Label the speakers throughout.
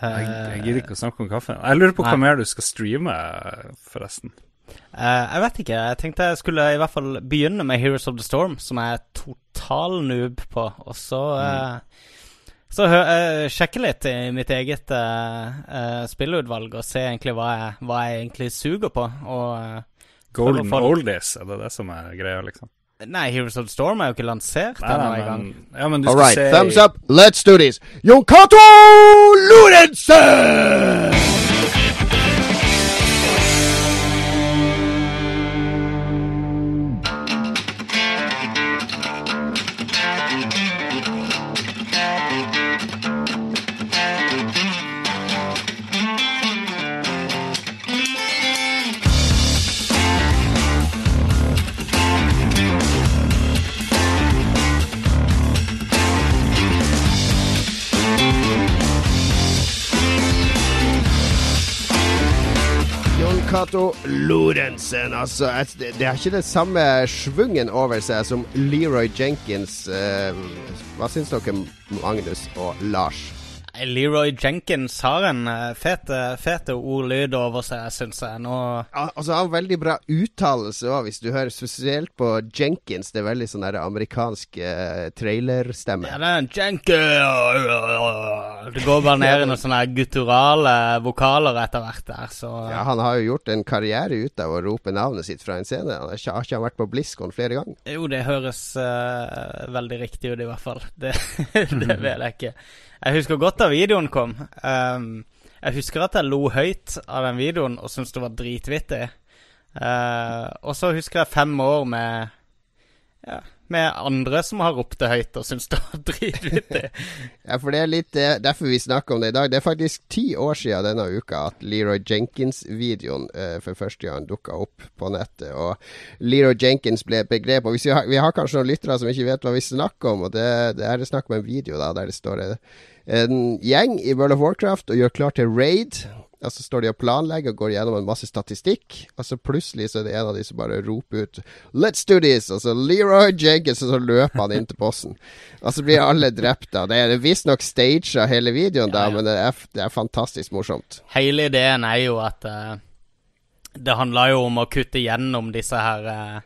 Speaker 1: Jeg, jeg gidder ikke å snakke om kaffe. Jeg lurer på hva mer du skal streame, forresten.
Speaker 2: Uh, jeg vet ikke. Jeg tenkte jeg skulle i hvert fall begynne med Heroes of the Storm, som jeg er total noob på. Og så uh, Så uh, sjekke litt i mitt eget spillutvalg og se egentlig hva jeg, hva jeg egentlig suger på. Og
Speaker 1: Golden Oldies, er det det som er greia, liksom?
Speaker 2: Nei, Heroes of the Storm er jo ikke lansert ennå engang.
Speaker 1: Ja, men du
Speaker 3: All
Speaker 1: skal
Speaker 3: right,
Speaker 1: se
Speaker 3: thumbs up, let's do this. Jon Cato Cato Lorentzen, altså. Det har ikke den samme svungen over seg som Leroy Jenkins. eh, hva syns dere, Magnus og Lars?
Speaker 2: Leroy Jenkins har en fete, fet, fet ordlyd over seg, syns jeg. Nå
Speaker 3: Al- Altså, Han har veldig bra uttalelse òg, hvis du hører spesielt på Jenkins. Det er veldig sånn der amerikansk eh, trailerstemme.
Speaker 2: Ja, det er en Jenkins Det går bare ned i noen sånne gutturale vokaler etter hvert der, så
Speaker 3: Ja, Han har jo gjort en karriere ut av å rope navnet sitt fra en scene. Han har ikke, har ikke vært på BlizzCon flere ganger?
Speaker 2: Jo, det høres uh, veldig riktig ut, i hvert fall. Det, det vet jeg ikke. Jeg husker godt da videoen kom. Um, jeg husker at jeg lo høyt av den videoen og syntes det var dritvittig. Uh, og så husker jeg fem år med ja, med andre som har ropt det høyt og syntes det var dritvittig.
Speaker 3: Ja, for det er litt det, derfor vi snakker om det i dag. Det er faktisk ti år siden denne uka at Leroy Jenkins-videoen eh, for første gang dukka opp på nettet. Og Leroy Jenkins ble et begrep. Og vi, har, vi har kanskje noen lyttere som ikke vet hva vi snakker om, og det, det er snakk om en video da, der det står eh, en gjeng i World of Warcraft og gjør klar til raid. Og så står de og planlegger og går gjennom en masse statistikk. Og så plutselig så er det en av de som bare roper ut 'Let's do this!' Og så Leroy Jenkins, og så løper han inn til bossen. Og så blir alle drept. da. Det er visstnok staged hele videoen, da,
Speaker 2: Ja, ja.
Speaker 3: men det er, det er fantastisk morsomt.
Speaker 2: Hele ideen er jo at uh, det handler jo om å kutte gjennom disse her uh,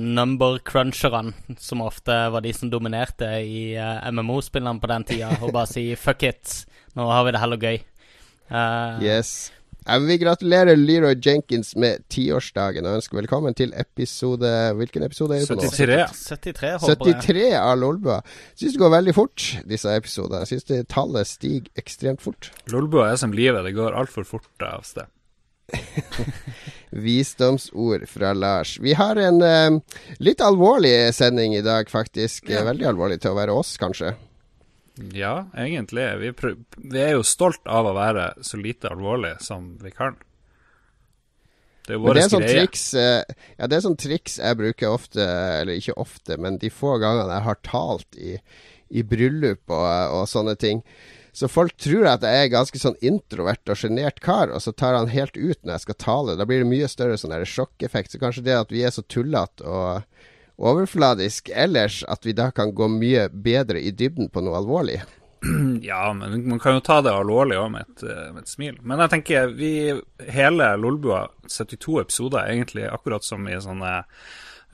Speaker 2: number cruncherne, som ofte var de som dominerte i uh, MMO-spillene på den tida, og bare si 'fuck it', nå har vi det heller gøy. Uh,
Speaker 3: Yes. Jeg vil vi gratulerer Leroy Jenkins med tiårsdagen og ønsker velkommen til episode Hvilken episode er det på nå?
Speaker 1: 73.
Speaker 2: 73, håper jeg.
Speaker 3: 73 av Lolbua. Syns det går veldig fort, disse episodene. Syns det tallet stiger ekstremt fort.
Speaker 1: Lolbua er som livet, det går altfor fort av sted.
Speaker 3: Visdomsord fra Lars. Vi har en uh, litt alvorlig sending i dag, faktisk. Ja. Veldig alvorlig til å være oss, kanskje.
Speaker 1: Ja, egentlig. Vi, vi er jo stolt av å være så lite alvorlig som vi kan. Det er jo vår
Speaker 3: sånn
Speaker 1: greie.
Speaker 3: triks uh, Ja, det er sånn triks jeg bruker ofte, eller ikke ofte, men de få gangene jeg har talt i, i bryllup og, og sånne ting. Så folk tror at jeg er ganske sånn introvert og sjenert kar, og så tar han helt ut når jeg skal tale. Da blir det mye større sånn sjokkeffekt. Så kanskje det at vi er så tullete og overfladisk ellers, at vi da kan gå mye bedre i dybden på noe alvorlig.
Speaker 1: Ja, men man kan jo ta det alvorlig òg med, eh, med et smil. Men jeg tenker, vi hele Lolbua, 72 episoder, er egentlig akkurat som i sånne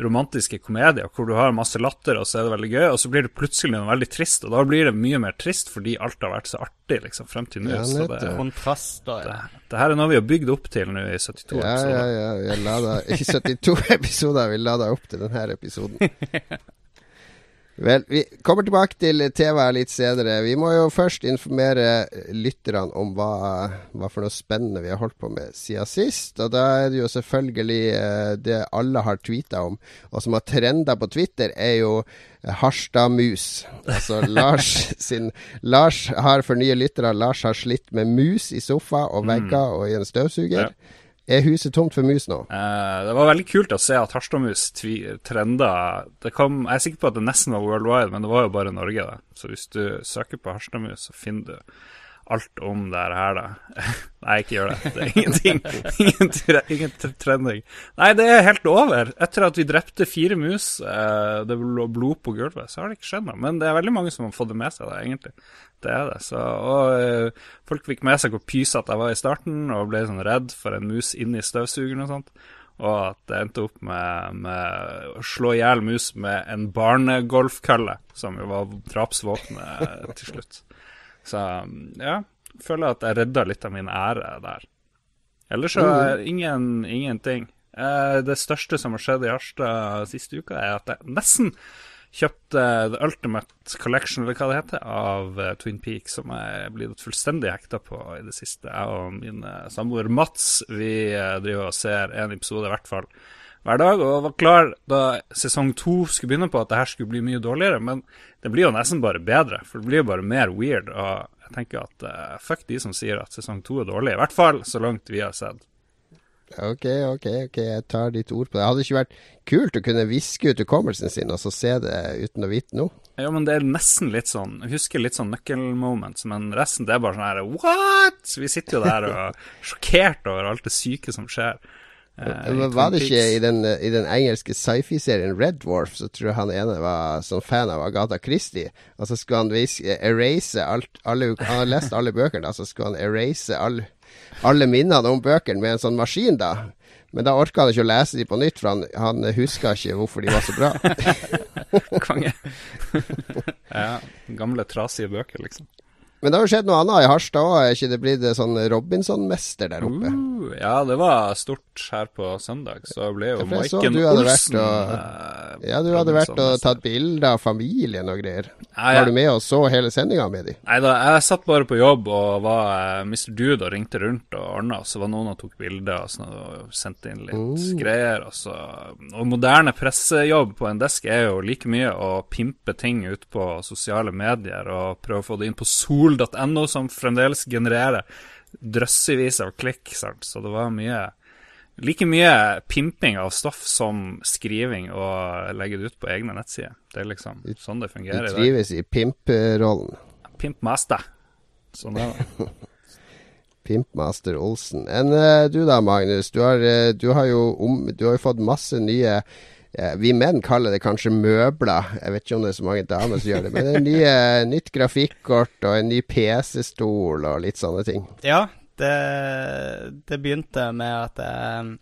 Speaker 1: romantiske komedier, hvor du har masse latter, og så er det veldig gøy, og så blir det plutselig noe veldig trist, og da blir det mye mer trist fordi alt har vært så artig liksom, frem til nå.
Speaker 3: Ja,
Speaker 1: så det.
Speaker 2: Kontraster, ja.
Speaker 1: det her er noe vi har bygd opp til nå i 72 episoder.
Speaker 3: ja, ja. Vi har ladet, I 72 episoder vi lada opp til denne episoden. Vel, vi kommer tilbake til TV litt senere. Vi må jo først informere lytterne om hva, hva for noe spennende vi har holdt på med siden sist. Og da er det jo selvfølgelig eh, det alle har tweeta om, og som har trenda på Twitter, er jo Harstad mus. Altså Lars sin Lars har for nye lyttere Lars har slitt med mus i sofa og vegger og i en støvsuger.
Speaker 1: Ja.
Speaker 3: Er huset tomt for mus nå?
Speaker 1: Uh, det var veldig kult å se at Harstadmus trenda Jeg er sikker på at det nesten var worldwide, men det var jo bare Norge. da Så hvis du søker på Harstadmus, så finner du alt om det her, da. Nei, ikke gjør det. Det er ingenting. Ingen, tre, ingen trending. Nei, det er helt over. Etter at vi drepte fire mus, eh, det lå blod på gulvet, så har det ikke skjedd noe. Men det er veldig mange som har fått det med seg, da, egentlig. Det er det. Så, og eh, folk fikk med seg hvor pysete jeg var i starten, og ble sånn redd for en mus inni støvsugeren og sånt. Og at det endte opp med, med å slå i hjel mus med en barnegolfkølle, som jo var drapsvåpenet til slutt. Så ja, føler at jeg redda litt av min ære der. Ellers så er mm. ingen, ingenting. Eh, det største som har skjedd i Harstad siste uka, er at jeg nesten kjøpte The Ultimate Collection, eller hva det heter, av uh, Twin Peaks, som jeg er blitt fullstendig hekta på i det siste. Jeg og min samboer Mats vi driver og ser en episode i hvert fall hver dag, og var klar da sesong to skulle begynne på at det her skulle bli mye dårligere, men det blir jo nesten bare bedre, for det blir jo bare mer weird. Og jeg tenker at fuck de som sier at sesong to er dårlig, i hvert fall så langt vi har sett.
Speaker 3: Ok, ok, ok, jeg tar ditt ord på det. Hadde det ikke vært kult å kunne viske ut hukommelsen sin og så se det uten å vite noe?
Speaker 1: Ja, men det er nesten litt sånn Jeg husker litt sånn nøkkelmoments, men resten det er bare sånn her What?! Vi sitter jo der og er sjokkert over alt det syke som skjer.
Speaker 3: Eh, var det ikke i den, i den engelske sci-fi-serien Red Dwarf, så tror jeg han ene var som fan av Agatha Christie. Og så skulle han vise, erase alt alle, Han har lest alle bøkene, så skulle han erase alle alle minnene om bøkene med en sånn maskin, da. Men da orka han ikke å lese de på nytt, for han, han huska ikke hvorfor de var så bra.
Speaker 1: Konge. ja, gamle, trasige bøker, liksom.
Speaker 3: Men det har jo skjedd noe annet i Harstad òg. Er ikke det blitt sånn Robinson-mester der oppe?
Speaker 1: Uh, ja, det var stort her på søndag. Så ble jo Maiken Olsen
Speaker 3: og, uh, Ja, du hadde vært og tatt bilder av familien og greier. Ja. Var du med og så hele sendinga med de?
Speaker 1: Nei da, jeg satt bare på jobb og var eh, Mr. Dude og ringte rundt og ordna, og så var noen og tok bilder og, sånn, og sendte inn litt uh. greier. Og, så, og moderne pressejobb på en desk er jo like mye å pimpe ting ut på sosiale medier og prøve å få det inn på sol.no, som fremdeles genererer drøssevis av klikk. Sant? Så det var mye Like mye pimping av stoff som skriving og legge det ut på egne nettsider. Det er liksom sånn det fungerer.
Speaker 3: Du trives i pimp-rollen?
Speaker 1: Pimpmaster. Sånn er det.
Speaker 3: Pimpmaster Olsen. Enn uh, du da, Magnus. Du har, uh, du har, om, du har jo fått masse nye Vi menn kaller det kanskje møbler. Jeg vet ikke om det er så mange damer som gjør det. Men det er nye, nytt grafikkort og en ny PC-stol og litt sånne ting.
Speaker 2: Ja, det, det begynte med at jeg,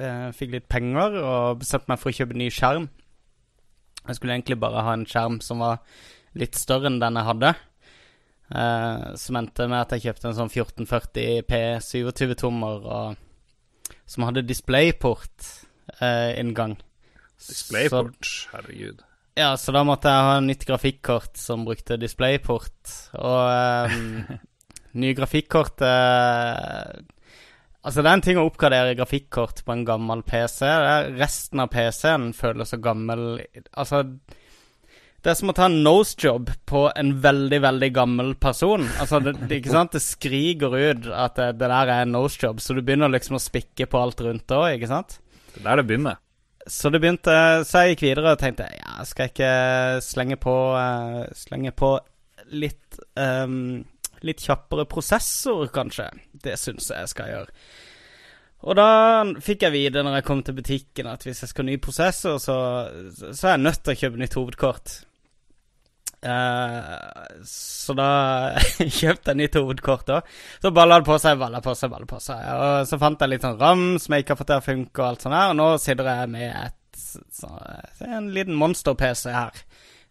Speaker 2: jeg fikk litt penger og bestemte meg for å kjøpe ny skjerm. Jeg skulle egentlig bare ha en skjerm som var litt større enn den jeg hadde. Eh, som endte med at jeg kjøpte en sånn 1440 P 27-tommer som hadde displayport eh, inngang.
Speaker 1: Displayport, så, herregud.
Speaker 2: Ja, så da måtte jeg ha nytt grafikkort som brukte displayport. Og um, nye grafikkort uh, Altså, det er en ting å oppgradere grafikkort på en gammel PC. resten av PC-en føles så gammel Altså det er som å ta en nosejob på en veldig, veldig gammel person. Altså, det, det, ikke sant? det skriker ut at det, det der er en nosejob, så du begynner liksom å spikke på alt rundt det òg, ikke sant?
Speaker 1: Det er der det begynner.
Speaker 2: Så det begynte Så jeg gikk videre og tenkte ja, skal jeg ikke slenge på uh, Slenge på litt um, Litt kjappere prosessor, kanskje. Det syns jeg skal gjøre. Og da fikk jeg vite når jeg kom til butikken at hvis jeg skal ha ny prosessor, så, så er jeg nødt til å kjøpe nytt hovedkort. Uh, så da kjøpte jeg nytt hovedkort. da Så balla det på seg, balla på seg, balla på seg. Og så fant jeg litt sånn ram som jeg ikke har fått til å funke, og alt sånt her. Og nå sitter jeg med et, så, en liten monster-PC her.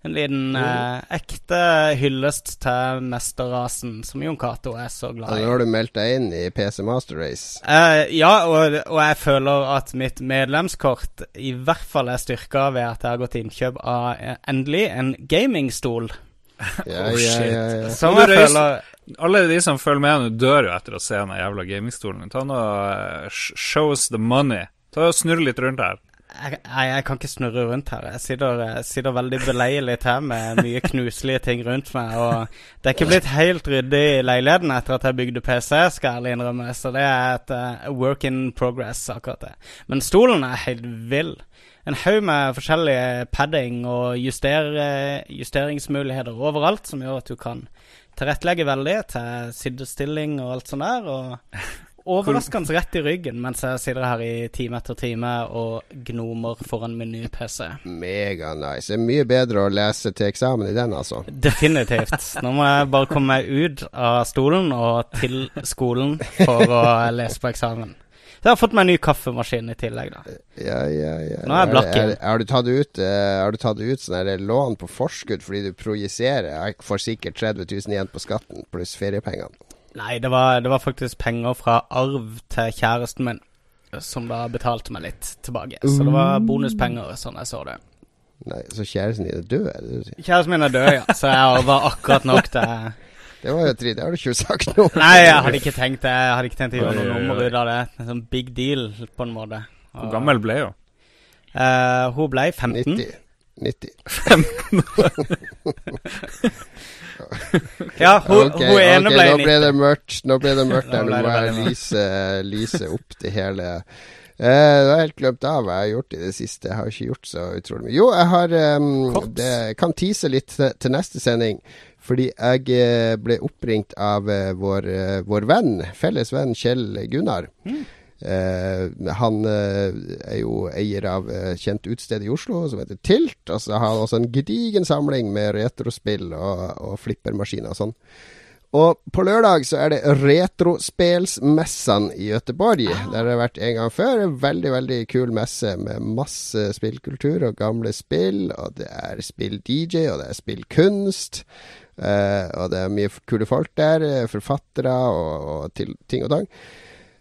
Speaker 2: En liten eh, ekte hyllest til mesterrasen, som Jon Cato er så glad
Speaker 3: i. Nå har du meldt deg inn i PC Master Race?
Speaker 2: Eh, ja, og, og, jeg føler at mitt medlemskort i hvert fall er styrka ved at jeg har gått innkjøp av eh, endelig en gamingstol.
Speaker 3: ja, oh, ja, ja, ja.
Speaker 1: Som jeg føler alle de som følger med nå, dør jo etter å se den jævla gamingstolen. Ta nå Shows the money. Ta og Snurr litt rundt her
Speaker 2: jeg, jeg, kan ikke snurre rundt her. Jeg sitter, jeg sitter veldig beleilig til med mye knuselige ting rundt meg. Og det er ikke blitt helt ryddig i leiligheten etter at jeg bygde PC, skal jeg ærlig innrømme. Så det er et uh, work in progress, akkurat det. Men stolen er helt vill. En haug med forskjellige padding og juster, justeringsmuligheter overalt, som gjør at du kan tilrettelegge veldig til sittestilling og alt sånt der. Og overraskende rett i ryggen mens jeg sitter her i time etter time og gnomer foran min nye PC.
Speaker 3: Mega nice. Det er mye bedre å lese til eksamen i den, altså.
Speaker 2: Definitivt. Nå må jeg bare komme meg ut av stolen og til skolen for å lese på eksamen. Så jeg har fått meg en ny kaffemaskin i tillegg, da.
Speaker 3: Ja, ja, ja.
Speaker 2: Nå er jeg blakk igjen.
Speaker 3: Har du tatt ut, uh, har du tatt ut sånn her lån på forskudd fordi du projiserer? Jeg får sikkert 30 000 igjen på skatten pluss feriepengene.
Speaker 2: Nei, det var, det var faktisk penger fra arv til kjæresten min som da betalte meg litt tilbake. Så det var bonuspenger, sånn jeg så det.
Speaker 3: Nei, Så kjæresten din er død? er det du sier?
Speaker 2: Kjæresten min er død, ja, så jeg arva akkurat nok til
Speaker 3: Det var jo trist, det har du ikke sagt noe om.
Speaker 2: Nei, jeg hadde ikke tenkt det. Jeg hadde ikke tenkt å gjøre noe nummer ut av det. En sånn big deal, på en måte.
Speaker 1: Hvor gammel ble hun?
Speaker 2: Uh, hun ble 15.
Speaker 3: 90. 90.
Speaker 2: Ja, hun,
Speaker 3: okay,
Speaker 2: hun ene
Speaker 3: okay,
Speaker 2: ble
Speaker 3: nå ble det mørkt. Nå ble det mørkt der. Nå må jeg lyse, lyse opp det hele. Eh, det har helt glemt av hva jeg har gjort i det siste. Jeg har ikke gjort så utrolig mye. Jo, jeg har um, det, kan tease litt til, til neste sending. Fordi jeg eh, ble oppringt av eh, vår, vår venn, felles venn Kjell Gunnar.
Speaker 2: Mm.
Speaker 3: Eh, han eh, er jo eier av eh, kjent utested i Oslo som heter Tilt. Og så har han også en gedigen samling med retrospill og, og flippermaskiner og sånn. Og på lørdag så er det Retrospelsmessene i Göteborg. Der har jeg vært en gang før. En veldig, veldig kul messe med masse spillkultur og gamle spill. Og det er spill-DJ, og det er spillkunst. Eh, og det er mye kule folk der. Forfattere og, og til, ting og tang.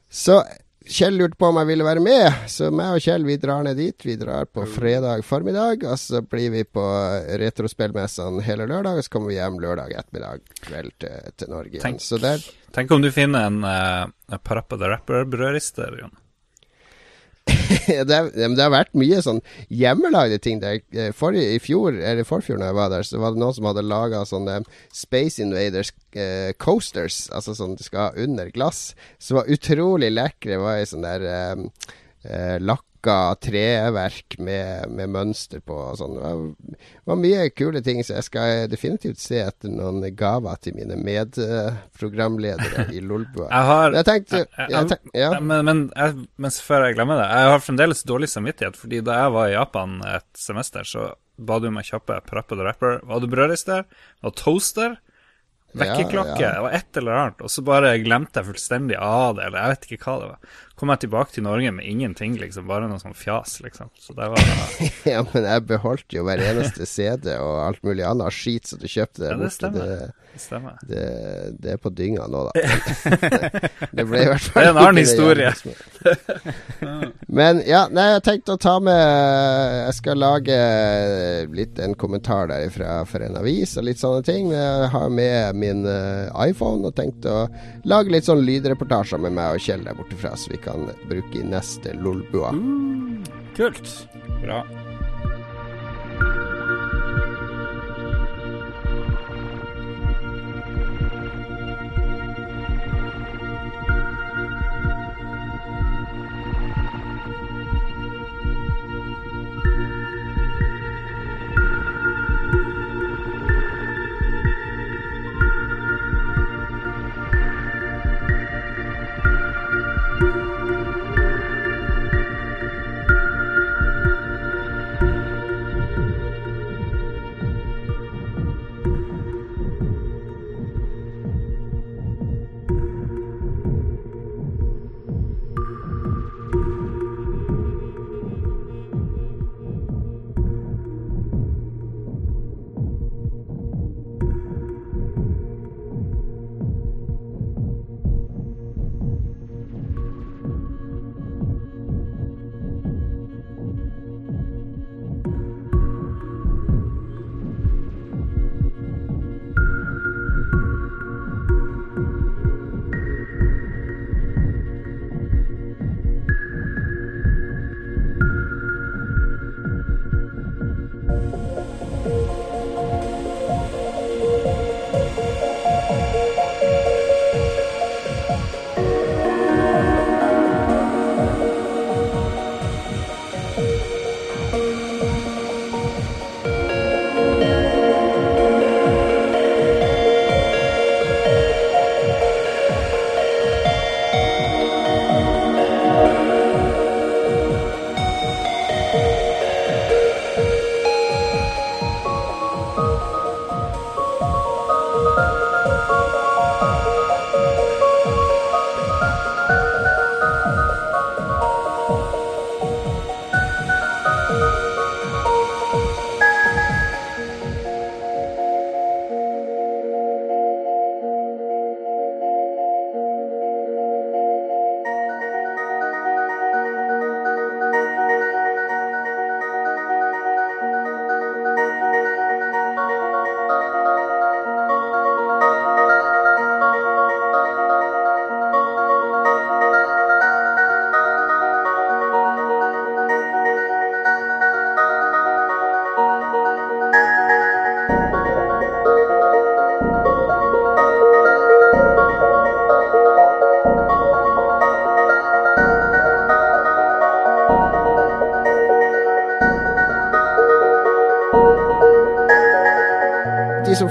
Speaker 3: Så Kjell lurte på om jeg ville være med, så meg og Kjell vi drar ned dit. Vi drar på fredag formiddag, og så blir vi på retrospillmessene hele lørdag. Og så kommer vi hjem lørdag ettermiddag kveld til, til Norge igjen.
Speaker 1: Tenk.
Speaker 3: Så der
Speaker 1: Tenk om du finner en uh, Parappa the Rapper-brødrister, Jon.
Speaker 3: det, det har vært mye sånn hjemmelagde ting der. For, Forrige, I fjor, eller forfjor når jeg var der, så var det noen som hadde laga sånne Space Invaders eh, coasters, altså sånn du skal ha under glass, som var utrolig lekre. Det var i sånn der eh, eh, lakka treverk med, med mønster på og sånn. Det var, var mye kule ting, så jeg skal definitivt se etter noen gaver til mine medprogramledere i Lolbua.
Speaker 1: Jeg har
Speaker 3: Jeg tenkte
Speaker 1: Jeg-
Speaker 3: jeg tenk, ja.
Speaker 1: Men, men jeg, men, før jeg glemmer det, jeg har fremdeles dårlig samvittighet, fordi da jeg var i Japan et semester, så ba du meg kjøpe Parappa the Rapper. Var det brødrister? Var det toaster? Vekkerklokke?
Speaker 3: Ja, ja.
Speaker 1: Det var et eller annet. Og så bare glemte jeg fullstendig av det, eller jeg vet ikke hva det var. Kom jeg tilbake til Norge med ingenting, liksom. Bare noe sånn fjas, liksom. Så det var
Speaker 3: Ja, men jeg beholdt jo hver eneste CD og alt mulig annet skit som du kjøpte der
Speaker 1: Ja, det
Speaker 3: borte.
Speaker 1: stemmer.
Speaker 3: Det,
Speaker 1: Det stemmer.
Speaker 3: det, det er på dynga nå, da. det ble i hvert fall
Speaker 1: Det er en annen historie.
Speaker 3: Men ja, nei, jeg tenkte å ta med Jeg skal lage litt en kommentar derifra for en avis og litt sånne ting. Men Jeg har med min eh, iPhone og tenkte å lage litt sånn lydreportasjer med meg og Kjell der borte fra, så vi kan bruke i neste Lolbua.
Speaker 2: Kult.
Speaker 1: Bra.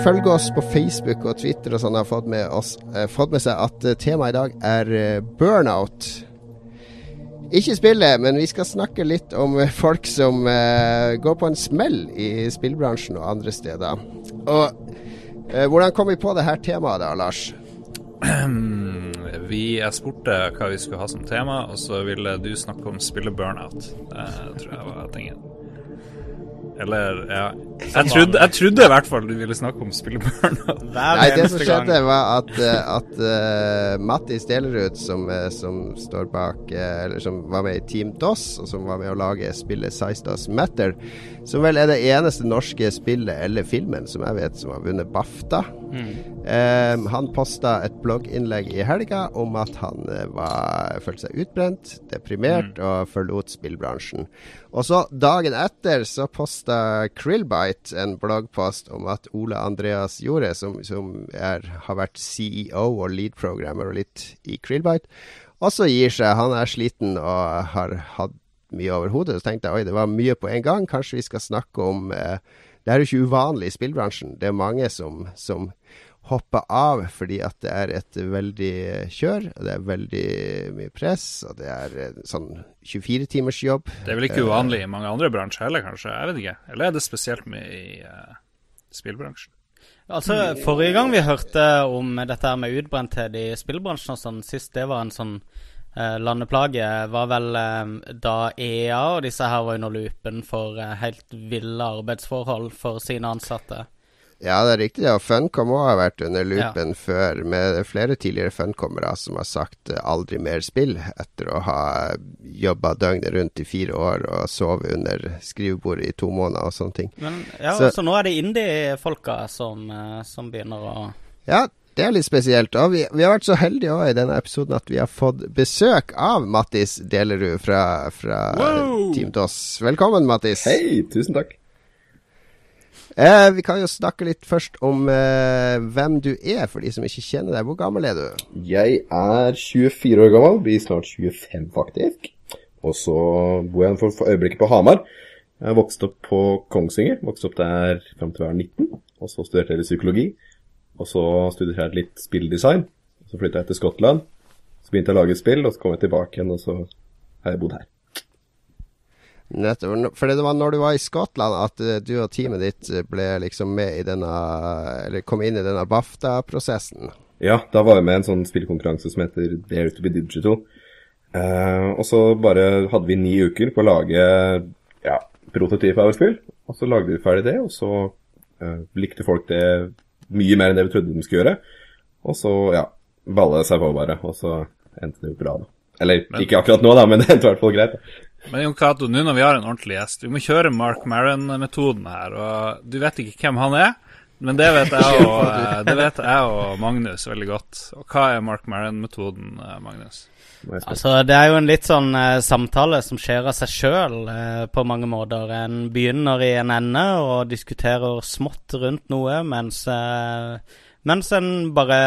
Speaker 3: Følger oss på Facebook og Twitter og sånn, har fått med, oss, eh, fått med seg at eh, temaet i dag er eh, burnout. Ikke spillet, men vi skal snakke litt om folk som eh, går på en smell i spillbransjen og andre steder. Og eh, hvordan kom vi på det her temaet da, Lars?
Speaker 1: Vi spurte hva vi skulle ha som tema, og så ville du snakke om spille burnout. Det tror jeg var tingen. Eller, ja jeg trodde, jeg trodde, i hvert fall du ville snakke om spille.
Speaker 3: Nei, det som skjedde, var at, eh, at uh, Mattis Delerud, som, eh, som, står bak uh, Eller som var med i Team DOS, og som var med å lage spillet Size Matter, som vel er det eneste norske spillet eller filmen som jeg vet som har vunnet BAFTA. Mm. Um, han posta et blogginnlegg i helga om at han uh, var, følte seg utbrent, deprimert mm. og forlot spillbransjen. Og så dagen etter så posta Krillbite en bloggpost om at Ole Andreas Jorde, som, som er, har vært CEO og lead programmer og litt i Krillbite, også gir seg. Han er sliten og har hatt mye over hodet. Så tenkte jeg oi, det var mye på en gang. Kanskje vi skal snakke om eh, Det er jo ikke uvanlig i spillbransjen. Det er mange som, som hoppe av fordi at det er et veldig kjør. Og Det er veldig mye press, og det er sånn 24-timers jobb.
Speaker 1: Det er vel ikke uvanlig i mange andre bransjer heller, kanskje? Jeg vet ikke. Eller er det spesielt mye i uh, spillbransjen?
Speaker 2: Altså, Forrige gang vi hørte om dette med utbrenthet i spillbransjen, og sånn, sist det var en sånn uh, landeplage, var vel uh, da EA og disse her var under loopen for helt ville arbeidsforhold for sine ansatte.
Speaker 3: Ja, det er riktig. Ja. Funcom òg har vært under loopen ja. før, med flere tidligere Funcommere som har sagt eh, aldri mer spill, etter å ha jobba døgnet rundt i fire år og sovet under skrivebordet i to måneder og sånne ting.
Speaker 2: Men, ja, så, så nå er det indie-folka som, eh, som, begynner å
Speaker 3: Ja, det er litt spesielt. Og vi, vi har vært så heldige også i denne episoden at vi har fått besøk av Mattis Delerud fra, fra Team DOS. Velkommen, Mattis.
Speaker 4: Hei, tusen takk.
Speaker 3: Eh, vi kan jo snakke litt først om eh, hvem du er, for de som ikke kjenner deg. Hvor gammel er du?
Speaker 4: Jeg er 24 år gammel, blir snart 25 faktisk. Og så bor jeg for, for øyeblikket på Hamar. Jeg har vokst opp på Kongsvinger, vokst opp der fram til jeg var 19. Og så studerte jeg psykologi. Og så studerte jeg litt spilldesign. Så flytta jeg til Skottland. Så begynte jeg å lage spill, og så kom jeg tilbake igjen, og så har jeg bodd her.
Speaker 3: Nettopp. For det var når du var i Skottland at eh, du og teamet ditt eh, ble liksom med i denne Eller kom inn i denne BAFTA-prosessen?
Speaker 4: Ja, da var jeg med i en sånn spillkonkurranse som heter Dare to be digital. Uh, og så bare hadde vi ni uker på å lage ja, prototyp av et spill. Og så lagde vi ferdig det, og så uh, likte folk det mye mer enn det vi trodde de skulle gjøre. Og så, ja, balla det seg på bare, og så endte det jo bra, da. Eller men, ikke akkurat nå, da, men det endte i hvert fall greit. Da.
Speaker 1: Men Jon Cato, nå når vi har en ordentlig gjest, vi må kjøre Mark Maron-metoden her. og Du vet ikke hvem han er, men det vet jeg og, eh, det vet jeg og Magnus veldig godt. Og hva er Mark Maron-metoden, eh, Magnus?
Speaker 2: Altså, Det er jo en litt sånn eh, samtale som skjer av seg sjøl eh, på mange måter. En begynner i en ende og diskuterer smått rundt noe, mens, eh, mens en bare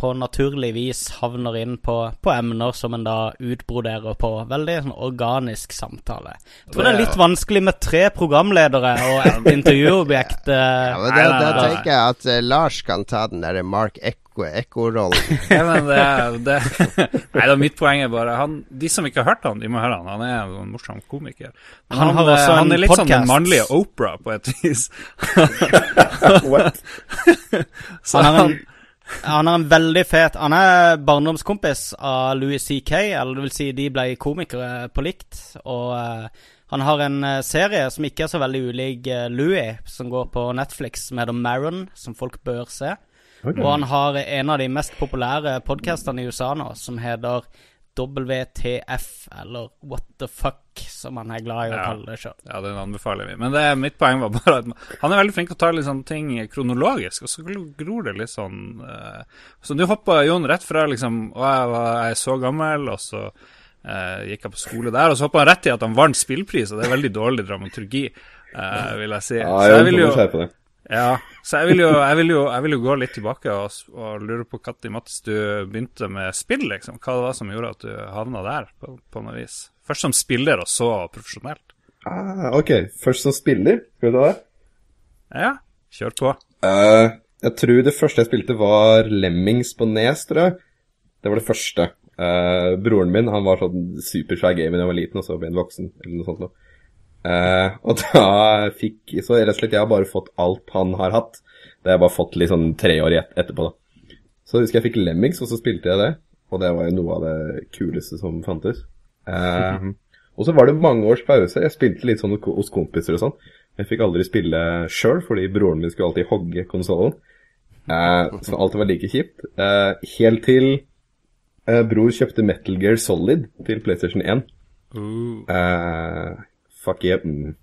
Speaker 2: på naturlig vis havner inn på, på, emner som en da utbroderer på. Veldig sånn organisk samtale. Jeg tror det, er litt vanskelig med tre programledere og et intervjuobjekt.
Speaker 3: ja, men det, det, tenker jeg at uh, Lars kan ta den derre Mark Ekko-rollen.
Speaker 1: ja, det, det Nei da, mitt poeng er bare han, De som ikke har hørt han, de må høre han. Han er en morsom komiker. Han, han, eh, han er litt podcast. sånn den mannlige Opera på et vis.
Speaker 2: What? Så han han er en veldig fet Han er barndomskompis av Louis C.K., eller det vil si de ble komikere på likt. Og uh, han har en uh, serie som ikke er så veldig ulik uh, Louis, som går på Netflix, som heter Maron, som folk bør se. Okay. Og han har en av de mest populære podkastene i USA nå, som heter WTF, eller What the fuck, som han er glad i å ja. kalle det sjøl.
Speaker 1: Ja, den anbefaler vi. Men det, mitt poeng var bare at han er veldig flink til å ta sånne ting kronologisk, og så gror det litt sånn uh, Så du hoppa, Jon, rett fra liksom Å, jeg, var, jeg er så gammel, og så uh, gikk jeg på skole der, og så hoppa han rett i at han vant spillpris, og det er veldig dårlig dramaturgi, uh, vil jeg si.
Speaker 4: Ja, jeg, så jeg vil jo
Speaker 1: ja, så jeg vil jo, jeg vil jo, jeg vil jo gå litt tilbake og, og lure på når Mats du begynte med spill, liksom. Hva det var som gjorde at du havna der, på, på noe vis? Først som spiller, og så profesjonelt.
Speaker 4: Ah, ok, først som spiller, skal vi ta det?
Speaker 1: Ja, kjør på.
Speaker 4: Uh, jeg tror det første jeg spilte var Lemmings på Nes, tror jeg. Det var det første. Uh, broren min han var sånn supersvær gamer da jeg var liten, og så ble han voksen, eller noe sånt noe. Eh, og da fikk Så rett og slett jeg har bare fått alt han har hatt. Det har jeg bare fått litt sånn tre år et etterpå, da. Så husker jeg fikk Lemmings, og så spilte jeg det. Og det var jo noe av det kuleste som fantes. Uh, og så var det mange års pause. Jeg spilte litt sånn hos kompiser og sånn. Jeg fikk aldri spille sjøl, fordi broren min skulle alltid hogge konsollen. Uh, så alt var like kjipt. Uh, helt til uh, bror kjøpte Metal Gear Solid til PlayStation 1.
Speaker 1: Uh.
Speaker 4: Eh, fuck yeah. Mm.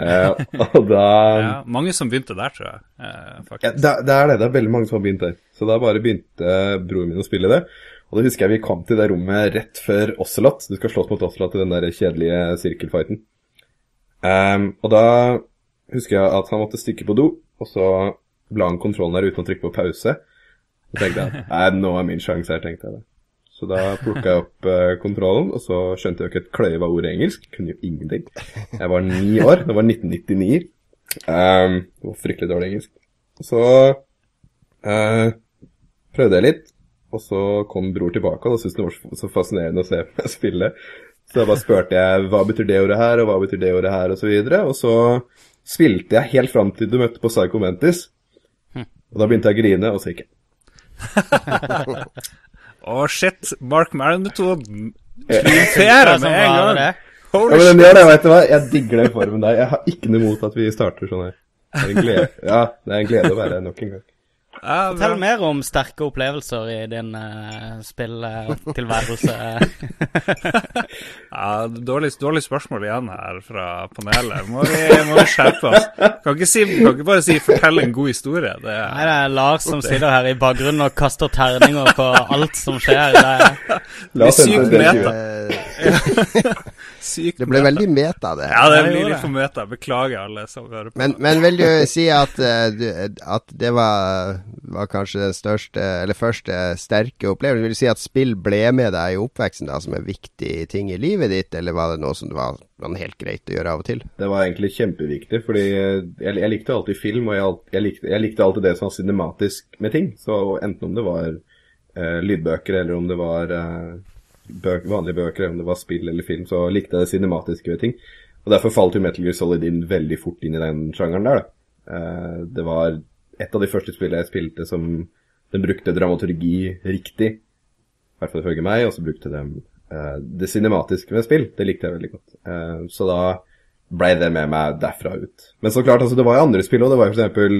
Speaker 4: Eh, og da
Speaker 1: Ja, mange som begynte der, tror jeg. Eh,
Speaker 4: ja, det, det er det. Det er veldig mange som har begynt der. Så da bare begynte broren min å spille det. Og da husker jeg vi kom til det rommet rett før Ocelot. Du skal slåss mot Ocelot i den der kjedelige sirkelfighten. Um, og da husker jeg at han måtte stikke på do, og så la han kontrollen der uten å trykke på pause. Så tenkte jeg nei, nå er min sjanse her, tenkte jeg det. Så da plukka jeg opp uh, kontrollen, og så skjønte jeg jo ikke et kløyva ord engelsk. Kunne jo ingenting. Jeg var ni år. Det var 1999. Um, det var fryktelig dårlig engelsk. Så uh, prøvde jeg litt, og så kom bror tilbake, og da syntes han det var så- så fascinerende å se meg spille. Så da bare spurte jeg hva betyr det ordet her, og hva betyr det ordet her, og så videre. Og så spilte jeg helt fram til du møtte på Psycho Mentis. Og da begynte jeg å grine, og så gikk jeg.
Speaker 1: Å, shit. Mark Maron-metoden. Triumferer med en gang.
Speaker 4: Ja, men den gjør det, vet du hva? Jeg digger den formen der. Jeg har ikke noe imot at vi starter sånn her. Det er en glede, ja, det er en glede å være her nok en gang.
Speaker 1: Ja,
Speaker 2: Fortell
Speaker 1: bra.
Speaker 2: mer om sterke opplevelser i din uh, spilltilværelse.
Speaker 1: Ja, dårlig, dårlig spørsmål igjen her fra panelet. Må vi, må vi skjerpe oss. Kan ikke, si, kan ikke bare si 'fortell en god historie'. Det
Speaker 2: Nei,
Speaker 1: er,
Speaker 2: det er Lars som sitter her i bakgrunnen og kaster terninger på alt som skjer. Det er,
Speaker 1: sykt meta.
Speaker 3: Eh,
Speaker 1: sykt
Speaker 3: det ble veldig meta, det.
Speaker 1: Ja, det blir litt for meta. Beklager alle som hører på.
Speaker 3: Men, men vil du si at, eh, at det var, var kanskje den største, eller første sterke opplevelsen? Vil du si at spill ble med deg i oppveksten da, som en viktig ting i livet ditt, eller var det noe som var, var helt greit å gjøre av og til?
Speaker 4: Det var egentlig kjempeviktig, fordi jeg, jeg likte alltid film, og jeg, jeg, likte, jeg likte alltid det som var cinematisk med ting. Så enten om det var eh, lydbøker, eller om det var eh, bøk, vanlige bøker, eller om det var spill eller film, så likte jeg det cinematiske ved ting. Og derfor falt jo Metal Gear Solid inn veldig fort inn i den sjangeren der, da. Eh, det var et av de første spillene jeg spilte som den brukte dramaturgi riktig, i hvert fall ifølge meg, og så brukte de uh, det cinematiske med spill. Det likte jeg veldig godt. Uh, så da ble det med meg derfra ut. Men så klart, altså, det var jo andre spill òg. Det var jo for eksempel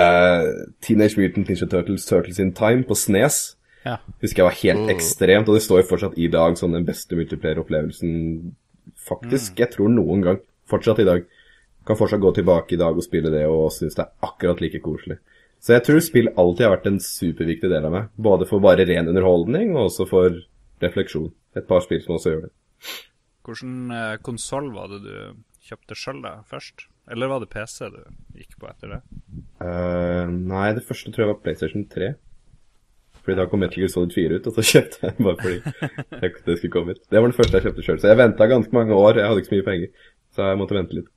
Speaker 4: eh, Teenage Mutant Ninja Turtles, Turtles in Time på Snes.
Speaker 2: ja.
Speaker 4: Husker jeg var helt ekstremt, og det står jo fortsatt i dag som den beste multiplayer-opplevelsen faktisk, jeg tror noen gang. Fortsatt i dag. Kan fortsatt gå tilbake i dag og spille det og synes det er akkurat like koselig. Så jeg tror spill alltid har vært en superviktig del av meg. Både for bare ren underholdning og også for refleksjon. Et par spill som også gjør det.
Speaker 1: Hvilken eh, konsoll var det du kjøpte sjøl først? Eller var det PC du gikk på etter det?
Speaker 4: Uh, nei, det første tror jeg var PlayStation 3. Fordi da kom Metal Gear Solid 4 ut, og så kjøpte jeg bare fordi det skulle komme ut. Det var det første jeg kjøpte sjøl, så jeg venta ganske mange år. Jeg hadde ikke så mye penger, så jeg måtte vente litt.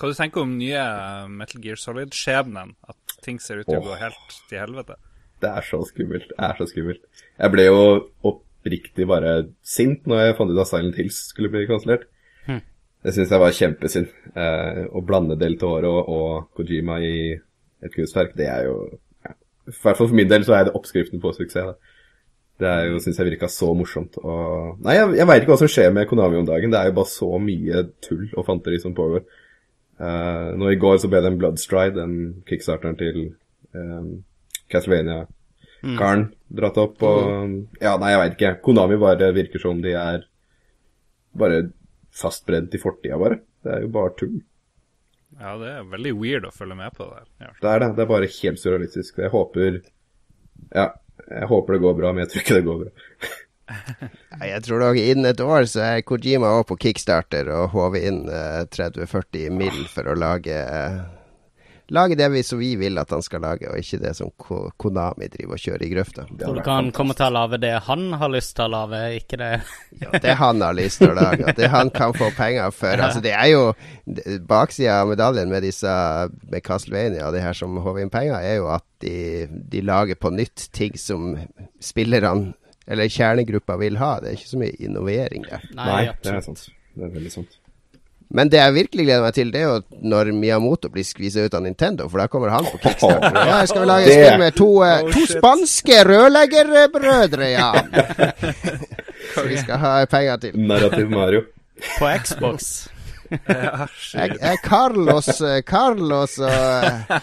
Speaker 1: Hva du tenker om nye Metal Gear Solid-skjebnen? At ting ser ut til å gå helt til helvete?
Speaker 4: Det er så skummelt. Det er så skummelt. Jeg ble jo oppriktig bare sint når jeg fant ut at Silent Hills skulle bli kansellert.
Speaker 2: Hm.
Speaker 4: Det syns jeg var kjempesynd. Eh, å blande Del Toro og Kojima i et kunstverk, det er jo ja. I hvert fall for min del så er det oppskriften på suksess. Da. Det er jo, syns jeg virka så morsomt. Og Nei, jeg, jeg veit ikke hva som skjer med Konami om dagen. Det er jo bare så mye tull og fanteri som pågår. Eh, nå i går så ble det en Bloodstride, den kickstarteren til um, Castlevania Karen dratt opp, og Ja, nei, jeg veit ikke. Konami bare virker som de er bare fastbrent i fortida, bare. Det er jo bare tull.
Speaker 1: Ja, det er veldig weird å følge med på det der. Ja.
Speaker 4: Det er det. Det er bare helt surrealistisk. Jeg håper Ja, jeg håper det går bra, men jeg tror ikke det går bra.
Speaker 3: Jeg tror nok innen et år så er Kojima òg på kickstarter og håver inn eh, 30-40 mill. for å lage, eh, lage det vi, som vi vil at han skal lage, og ikke det som Ko Konami driver og kjører i grøfta.
Speaker 2: Tror du han kommer til å lage det han har lyst til å lage, ikke det
Speaker 3: Ja, det han har lyst til å lage, og det han kan få penger for. Altså, det er jo Baksida av medaljen med disse med Castlevania og det her som håver inn penger, er jo at de, de lager på nytt ting som spillerne eller kjernegruppa vil ha. Det er ikke så mye innovering der.
Speaker 4: Nei, det er sant. Det er veldig sant.
Speaker 3: Men det jeg virkelig gleder meg til, det er jo når Miyamoto blir skvisa ut av Nintendo, for da kommer han på kickstarter. Ja, jeg skal lage
Speaker 4: et
Speaker 3: spill med to, eh,
Speaker 1: Oh,
Speaker 3: to spanske rørleggerbrødre, ja. Så vi skal ha penger til.
Speaker 4: Narrativ Mario.
Speaker 2: På Xbox.
Speaker 1: Ja,
Speaker 3: Jeg, jeg Carlos eh, Carlos og eh,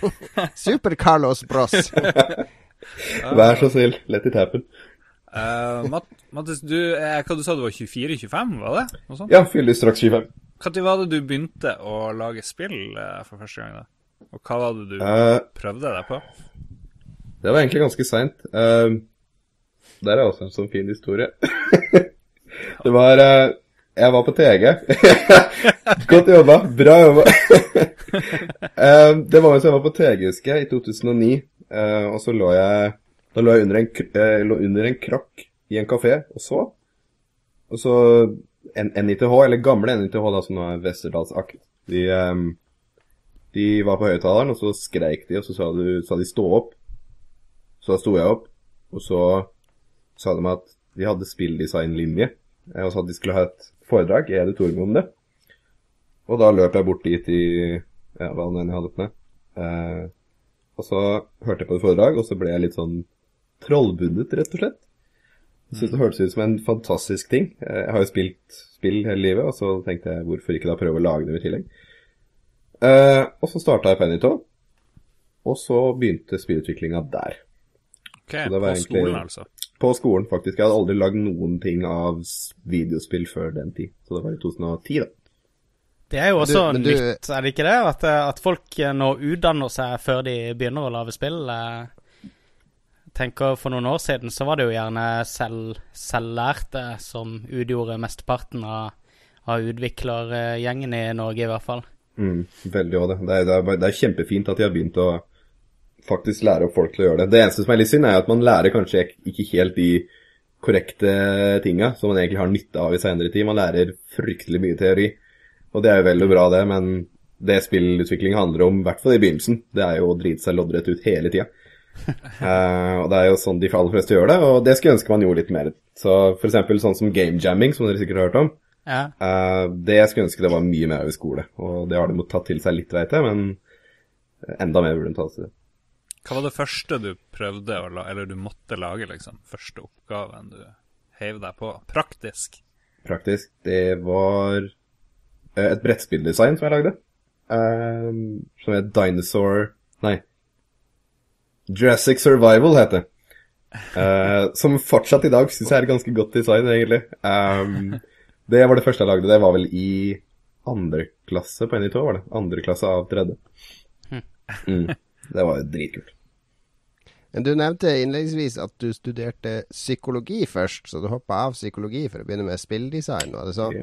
Speaker 3: Super-Carlos Bros.
Speaker 4: Vær så snill, let it happen.
Speaker 1: Eh, Matt, Mattis, du, eh, hva du sa du var 24-25, var det? Noe sånt?
Speaker 4: Ja, fyller straks 25.
Speaker 1: Når var det du begynte å lage spill eh, for første gang? da? Og hva var det du
Speaker 4: Eh,
Speaker 1: prøvde deg på?
Speaker 4: det var egentlig ganske seint. Uh, der er også en sånn fin historie. det var eh, Jeg var på TG. Godt jobba. Bra jobba. Eh, det var mens jeg var på TG, husker jeg, i 2009. eh, og så lå jeg Da lå jeg under en, eh, lå under en krakk i en kafé og så. Og så NITH, eller gamle NITH, da, som nå er Westerdalsakt, de, um, de var på høyttaleren, og så skreik de, og så sa, du, sa de 'stå opp'. Så da sto jeg opp, og så sa de at de hadde spilldesignlinje, eh, og så at de skulle ha et foredrag i auditorium om det. Og da løp jeg bort dit i ja, hva enn jeg hadde på meg. Eh, og så hørte jeg på et foredrag, og så ble jeg litt sånn trollbundet, rett og slett. Jeg synes det hørtes ut som en fantastisk ting. Eh, Jeg har jo spilt spill hele livet, og så tenkte jeg hvorfor ikke da prøve å lage dem i tillegg. Uh, og så starta jeg på Anyto, og så begynte spillutviklinga der.
Speaker 1: Ok, På
Speaker 4: egentlig-
Speaker 1: skolen, altså.
Speaker 4: På skolen, faktisk. Jeg hadde aldri lagd noen ting av videospill før den tid. Så det var i 2010, da.
Speaker 2: Det er jo også
Speaker 3: du- du-
Speaker 2: nytt, er det ikke det? At, eh, at folk nå utdanner seg før de begynner å lage spill. eh. Tenker For noen år siden så var det jo gjerne selv, selvlærte som utgjorde mesteparten av, av utviklergjengen i Norge, i hvert fall.
Speaker 4: Mm, veldig òg det. Det er, det, er, det er kjempefint at de har begynt å faktisk lære opp folk til å gjøre det. Det eneste som er litt synd, er at man lærer kanskje ikke- helt de korrekte tinga som man egentlig har nytte av i senere tid. Man lærer fryktelig mye teori, og det er jo vel og bra, det, men det spillutvikling handler om, i hvert fall i begynnelsen, det er jo å drite seg loddrett ut hele tida. Eh, og det er jo sånn de aller fleste gjør det, og det skulle jeg ønske man gjorde litt mer. Så for eksempel sånn som game jamming, som dere sikkert har hørt om.
Speaker 2: Ja.
Speaker 4: Uh, det skulle ønske det var mye mer av i skole, og det har de måttet tatt til seg litt, veit jeg, men enda mer burde de ta til det.
Speaker 1: Hva var det første du prøvde å la, eller du måtte lage, liksom? Første oppgaven du heiv deg på? Praktisk.
Speaker 4: Praktisk. Det var eh, et brettspilldesign som jeg lagde, Uh, som het Dinosaur Nei. Jurassic Survival heter det. Uh, som fortsatt i dag syns jeg er ganske godt design, egentlig. Um, det var det første jeg lagde. Det var vel i andre klasse på NI2, var det. Andre klasse av tredje. Mm. Det var dritkult.
Speaker 3: Men du nevnte innledningsvis at du studerte psykologi først, så du hoppa av psykologi for å begynne med spilldesign. Var det sånn?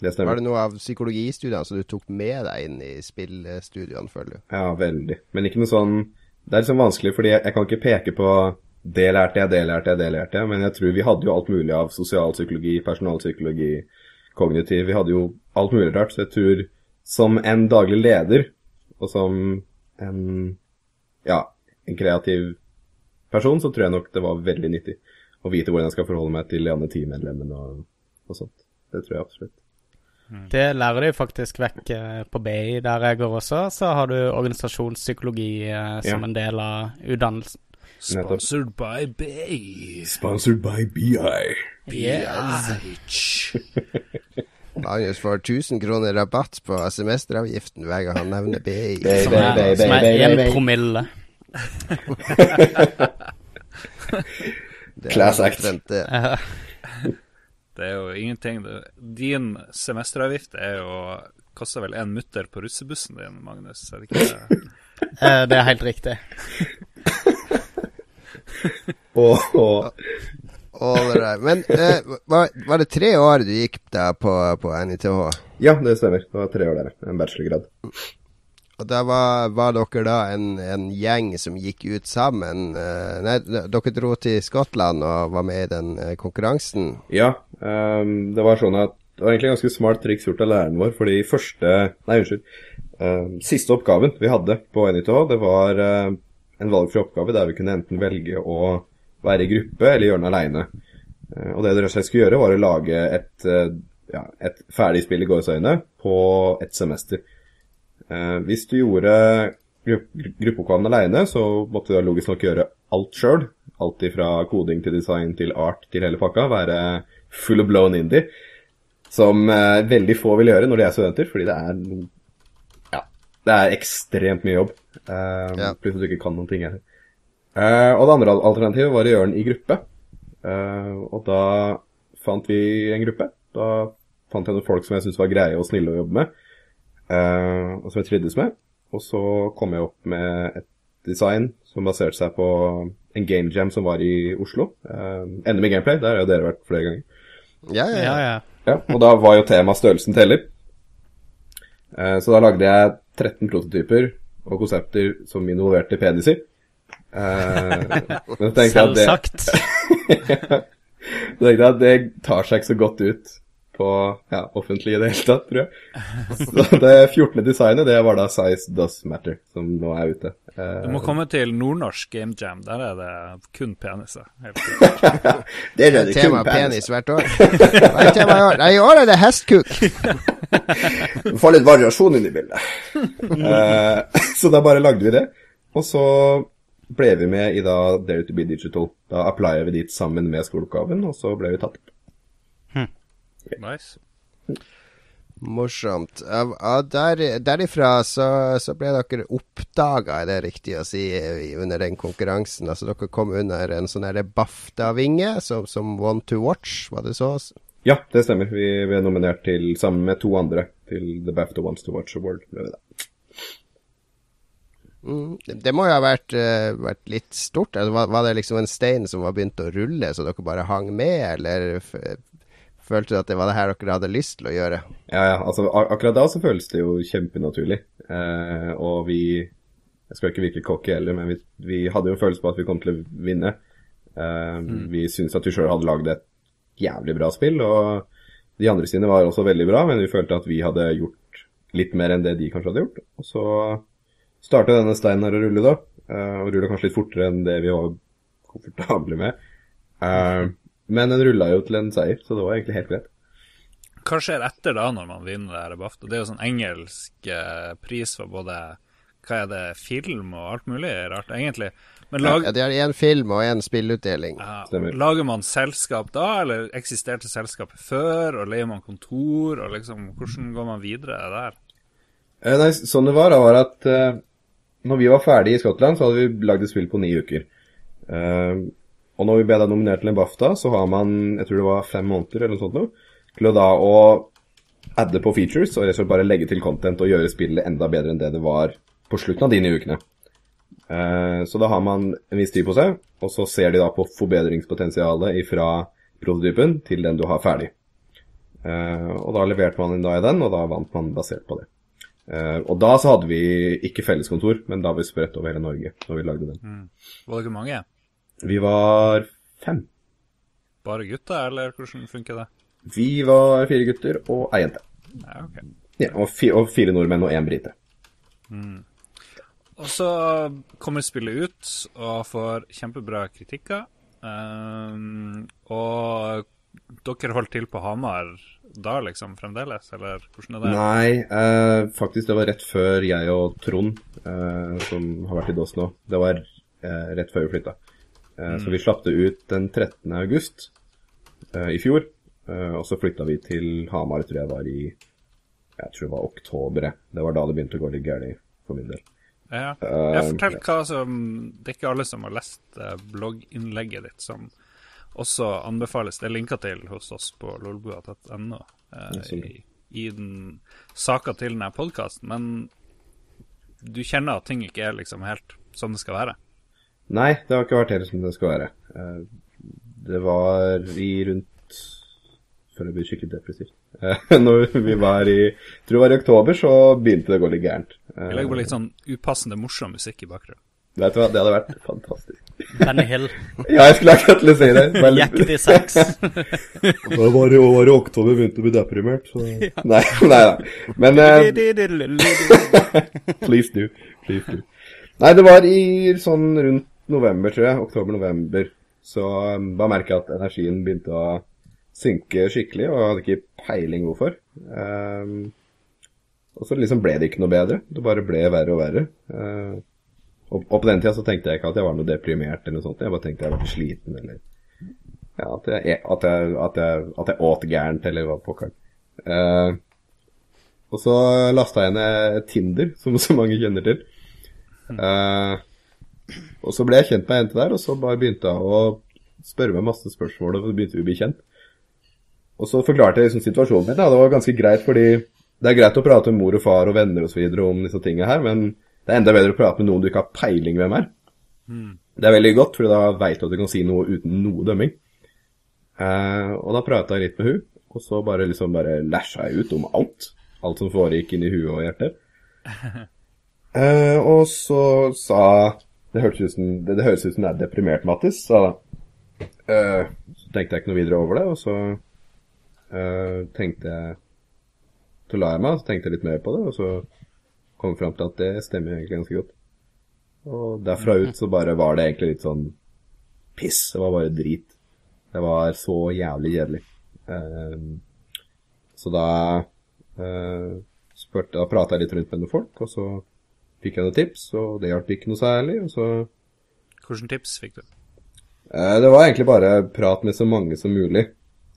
Speaker 4: Det
Speaker 3: Var det noe av psykologistudiene som du tok med deg inn i spillstudiene, føler du?
Speaker 4: Ja, veldig. Men ikke noe sånn Det er liksom vanskelig, fordi jeg, jeg kan ikke peke på det lærte jeg, det lærte jeg, det lærte jeg. Men jeg tror vi hadde jo alt mulig av sosialpsykologi, personalpsykologi, kognitiv. Vi hadde jo alt mulig rart. Så jeg tror som en daglig leder, og som en ja, en kreativ person, så tror jeg nok det var veldig nyttig å vite hvordan jeg skal forholde meg til de andre teammedlemmene og, og sånt. Det tror jeg absolutt.
Speaker 2: Det lærer de faktisk vekk eh, på BI, der jeg går også. Så har du organisasjonspsykologi eh, som
Speaker 4: Ja.
Speaker 2: en del av utdannelsen.
Speaker 1: Sponsored by BI.
Speaker 4: Sponsored by BI.
Speaker 2: Yes.
Speaker 3: Magnus får 1000 kroner rabatt på semesteravgiften hver gang han nevner BI.
Speaker 2: Som er, som er én promille.
Speaker 4: Class act.
Speaker 3: det.
Speaker 1: Er jo ingenting. Din semesteravgift er jo koster vel en mutter på russebussen din, Magnus? Er det ikke det?
Speaker 2: eh, det er helt riktig.
Speaker 3: Right. Men eh, var, var det tre år du gikk da på, på NITH?
Speaker 4: Ja, det stemmer. Det var tre år der. En bachelorgrad.
Speaker 3: Og da var, var dere da en, en, gjeng som gikk ut sammen? Eh, nei, dere dro til Skottland og var med i den eh, konkurransen?
Speaker 4: Ja, um, det var sånn at det var egentlig ganske smart triks gjort av læreren vår, fordi første Nei, unnskyld. Uh, siste oppgaven vi hadde på NITH, det var en valgfri oppgave der vi kunne enten velge å være i gruppe eller gjøre den aleine. og det dere skulle gjøre, var å lage et, ja, et ferdig spill i gåseøyne på ett semester. Eh, hvis du gjorde gruppeoppgaven aleine, så måtte du logisk nok gjøre alt sjøl. Alt fra koding til design til art til hele pakka. Være full of blown indie. Som eh, veldig få vil gjøre når de er studenter, fordi det er Ja, det er ekstremt mye jobb. Eh, ja. Pluss at du ikke kan noen ting heller. Eh, og det andre alternativet var å gjøre den i gruppe. Eh, og da fant vi en gruppe. Da fant jeg noen folk som jeg syntes var greie og snille å jobbe med. Uh, og som jeg trivdes med. Og så kom jeg opp med et design som baserte seg på en game jam som var i Oslo. Uh, ender med gameplay, der har jo dere vært flere ganger.
Speaker 3: Ja, ja, ja.
Speaker 4: ja og da var jo tema størrelsen teller. Uh, så da lagde jeg 13 prototyper og konsepter som involverte peniser.
Speaker 2: Uh, Selvsagt.
Speaker 4: Så tenkte jeg at det tar seg ikke så godt ut på ja, offentlig i det hele tatt, tror jeg. Så det 14. designet, det var da Size Does Matter, som nå er ute.
Speaker 1: Du må komme til nordnorsk Game Jam, der er det kun peniser.
Speaker 3: det er det tema penis hvert år. Hva er tema i år? Nei, i år er det hestkuk.
Speaker 4: Du får litt variasjon inn i bildet. uh, så da bare lagde vi det. Og så ble vi med i da Dare to be Digital. Da applyer vi dit sammen med skoleoppgaven, og så ble vi tatt opp.
Speaker 1: Nice.
Speaker 3: Morsomt. Ja, der, derifra så, så, ble dere oppdaga, er det riktig å si, under den konkurransen? Altså Dere kom under en sånn BAFTA-vinge som, som One to Watch, var det så?
Speaker 4: Ja, det stemmer. Vi, ble er nominert til, sammen med to andre til The BAFTA Ones to Watch Award. Det.
Speaker 3: Mm, det må jo ha vært, uh, vært litt stort. Altså, var, var, det liksom en stein som var begynt å rulle, så dere bare hang med, eller følte du at det var det her dere hadde lyst til å gjøre?
Speaker 4: Ja, ja. Altså, akkurat da så føles det jo kjempenaturlig. Eh, og vi Jeg skal ikke virke kokke heller, men vi, vi, hadde jo en følelse på at vi kom til å vinne. Eh, mm. Vi syntes at vi sjøl hadde lagd et jævlig bra spill, og de andre sine var også veldig bra, men vi følte at vi hadde gjort litt mer enn det de kanskje hadde gjort. Og så startet denne steinen her å rulle, da. Eh, og rulla kanskje litt fortere enn det vi var komfortable med. Uh, men den rulla jo til en seier, så det var egentlig helt greit.
Speaker 1: Hva skjer etter da, når man vinner det her BAFTA? Det er jo sånn engelsk eh, pris for både hva er det, film og alt mulig rart, egentlig.
Speaker 3: Men lag... Ja, det er én film og én spillutdeling.
Speaker 1: Ja, lager man selskap da, eller eksisterte selskapet før, og leier man kontor, og liksom, hvordan går man videre der?
Speaker 4: Eh, nei, sånn det var, da, var at eh, når vi var ferdige i Skottland, så hadde vi lagd et spill på ni uker. Uh, og når vi ble da nominert til en BAFTA, så har man jeg tror det var fem måneder eller noe sånt noe, til å da å adde på features og rett og slett bare legge til content og gjøre spillet enda bedre enn det det var på slutten av de nye ukene. Uh, så da har man en viss tid på seg, og så ser de da på forbedringspotensialet fra prototypen til den du har ferdig. Uh, og da leverte man en da i den, og da vant man basert på det. Uh, og da så hadde vi ikke felleskontor, men da var vi spredt over hele Norge når vi lagde den. Mm.
Speaker 1: Var ikke mange?
Speaker 4: Vi var fem.
Speaker 1: Bare gutter, eller hvordan funker det?
Speaker 4: Vi var fire gutter og ei jente.
Speaker 1: Ja, okay.
Speaker 4: Ja, og, fi og, fire nordmenn og én brite.
Speaker 1: Mm. Og så kommer spillet ut og får kjempebra kritikker. Um, og dere holdt til på Hamar da, liksom, fremdeles, eller hvordan er det?
Speaker 4: Nei, eh, faktisk det var rett før jeg og Trond, eh, som har vært i DOS nå, det var eh, rett før vi flytta. Mm. Så vi slapp det ut den 13. august uh, i fjor. Uh, og så flytta vi til Hamar, tror jeg var i Jeg tror det var oktober. Det var da det begynte å gå litt galt for min del.
Speaker 1: Ja. Jeg fortell hva som Det er ikke alle som har lest blogginnlegget ditt som også anbefales. Det er linka til hos oss på lolbua.no i, i den saka til denne podkasten. Men du kjenner at ting ikke er liksom helt som det skal være?
Speaker 4: Nei, det har ikke vært helt som det skal være. Eh, det var i rundt før det blir skikkelig depressivt. Eh, Når vi var i tror det var i oktober, så begynte det å gå litt gærent. Jeg
Speaker 1: Vi legger på litt sånn upassende morsom musikk i bakgrunnen.
Speaker 4: Vet du hva, det hadde vært fantastisk.
Speaker 2: Benny Hill.
Speaker 4: Ja, jeg skulle akkurat til å si det. Bare-
Speaker 2: Jacket i sex.
Speaker 4: Det var i i oktober begynte å bli deprimert, så Nei, nei da. Men Please do. Please do. Nei, det var i sånn rundt november, tror jeg. Oktober-november. Så bare da merket jeg at energien begynte å synke skikkelig, og jeg hadde ikke peiling hvorfor. Um, og så liksom ble det ikke noe bedre. Det bare ble verre og verre. Uh, og, og på den tida så tenkte jeg ikke at jeg var noe deprimert eller noe sånt. Jeg bare tenkte jeg var sliten eller ja, at jeg, at jeg, at jeg, at jeg åt gærent, eller hva pokker. Uh, og så lasta jeg ned Tinder, som så mange kjenner til. Eh, og så ble jeg kjent med ei jente der, og så bare begynte hun å spørre meg masse spørsmål, og så begynte vi å bli kjent. Og så forklarte jeg liksom situasjonen min. Da. Det var ganske greit, fordi det er greit å prate med mor og far og venner videre om disse tingene her, men det er enda bedre å prate med noen du ikke har peiling hvem er. Det er veldig godt, for da veit du at du kan si noe uten noe dømming. Eh, og da prata jeg litt med hun, og så bare liksom bare læsja jeg ut om alt. Alt som foregikk inni huet og hjertet. Eh, og så sa Det ut som det, det høres ut som det er deprimert, Mattis, Så. Eh, så tenkte jeg ikke noe videre over det, og så uh, tenkte jeg Så la jeg meg, så tenkte jeg litt mer på det, og så kom jeg fram til at det stemmer egentlig ganske godt. Og derfra ut så bare var det egentlig litt sånn piss. Det var bare drit. Det var så jævlig kjedelig. Uh, så da uh, spurte, da prata jeg litt rundt med noen folk, og så fikk jeg noen tips, og det hjalp ikke noe særlig. Og så
Speaker 1: Hvilke tips fikk du?
Speaker 4: eh, Det var egentlig bare prat med så mange som mulig.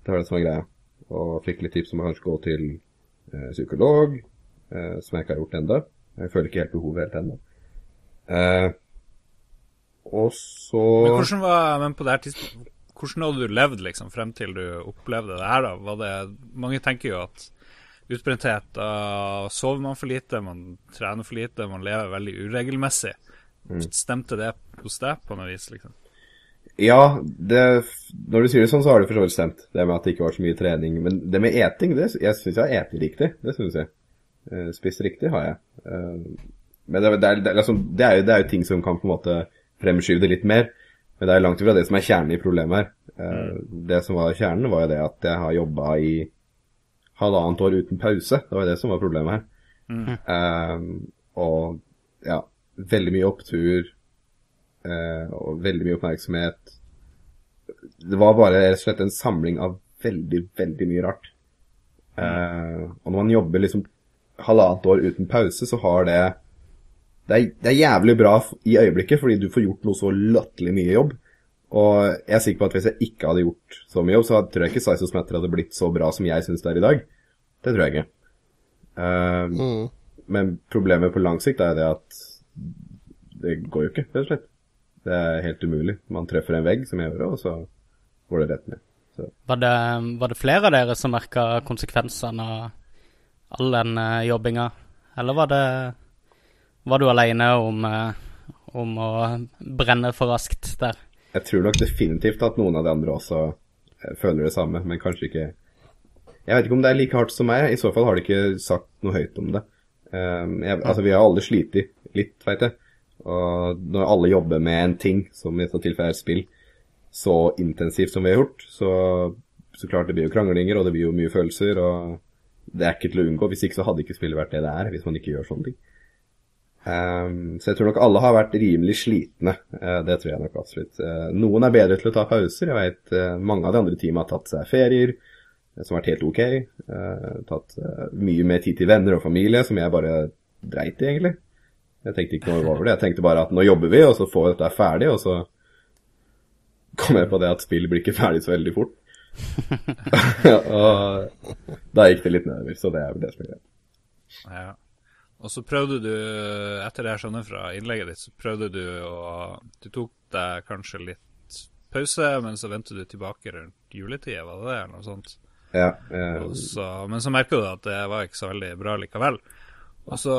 Speaker 4: Det var det som var greia. Og fikk litt tips om å kanskje gå til eh, psykolog, eh, som jeg ikke har gjort ennå. Jeg føler ikke helt behovet helt ennå. Eh, og så
Speaker 1: Men hvordan var Men på det her tidspunktet Hvordan hadde du levd liksom frem til du opplevde det her, da? Det Mange tenker jo at utbrenthet Da sover man for lite, man trener for lite, man lever veldig uregelmessig. Stemte det hos deg på noe vis, liksom?
Speaker 4: Ja, det, når du sier det sånn, så har det for så vidt stemt. Det med at det ikke var så mye trening. Men det med eting, det, jeg syns jeg har eti riktig. Det syns jeg. Eh, spist riktig har jeg. Eh, men det, det, er, det, er liksom, det, er jo, det er jo ting som kan på en måte fremskyve det litt mer. Men det er langt ifra det som er kjernen i problemet her. Mm. Det som var kjernen, var jo det at jeg har jobba i halvannet år uten pause. Det var det som var problemet her. Eh, og ja, veldig mye opptur uh, og veldig mye oppmerksomhet. Det var bare rett og slett en samling av veldig, veldig mye rart. Uh, og når man jobber liksom halvannet år uten pause, så har det det er, det er jævlig bra i øyeblikket, fordi du får gjort noe så latterlig mye jobb. Og jeg er sikker på at hvis jeg ikke hadde gjort så mye jobb, så tror jeg ikke Size Matter hadde blitt så bra som jeg syns det er i dag. Det tror jeg ikke. Eh, Men problemet på lang sikt er det at det går jo ikke, rett og slett. Det er helt umulig. Man treffer en vegg, som jeg gjorde, og så går det rett ned. Så.
Speaker 2: Var det, var det flere av dere som merka konsekvensene av all den eh, jobbinga, eller var det Var du aleine om, eh, om å brenne for raskt der?
Speaker 4: Jeg tror nok definitivt at noen av de andre også eh, føler det samme, men kanskje ikke Jeg vet ikke om det er like hardt som meg. I så fall har de ikke sagt noe høyt om det. Um, jeg, altså, vi har alle slitt litt, veit jeg. Og når alle jobber med en ting, som i dette tilfellet er spill, så intensivt som vi har gjort, så, så klart det blir jo kranglinger, og det blir jo mye følelser, og det er ikke til å unngå. Hvis ikke så hadde ikke spillet vært det det er, hvis man ikke gjør sånne ting. Um, så jeg tror nok alle har vært rimelig slitne. Uh, det tror jeg nok absolutt. Uh, noen er bedre til å ta pauser. Jeg vet uh, mange av de andre teamene har tatt seg ferier, eh, som har vært helt ok. Eh, tatt eh, mye mer tid til venner og familie, som jeg bare dreit i, egentlig. Jeg tenkte ikke noe over det. Jeg tenkte bare at nå jobber vi, og så får vi dette ferdig, og så kom jeg på det at spill blir ikke ferdig så veldig fort. og da gikk det litt nedover, så det er vel det som er greit.
Speaker 1: Ja. Og så prøvde du, etter det jeg skjønner fra innlegget ditt, så prøvde du å Du tok deg kanskje litt pause, men så vendte du tilbake rundt juletida, var det det, eller noe sånt?
Speaker 4: Ja, eh,
Speaker 1: Og så, men så merka du at det var ikke så veldig bra likevel. Og så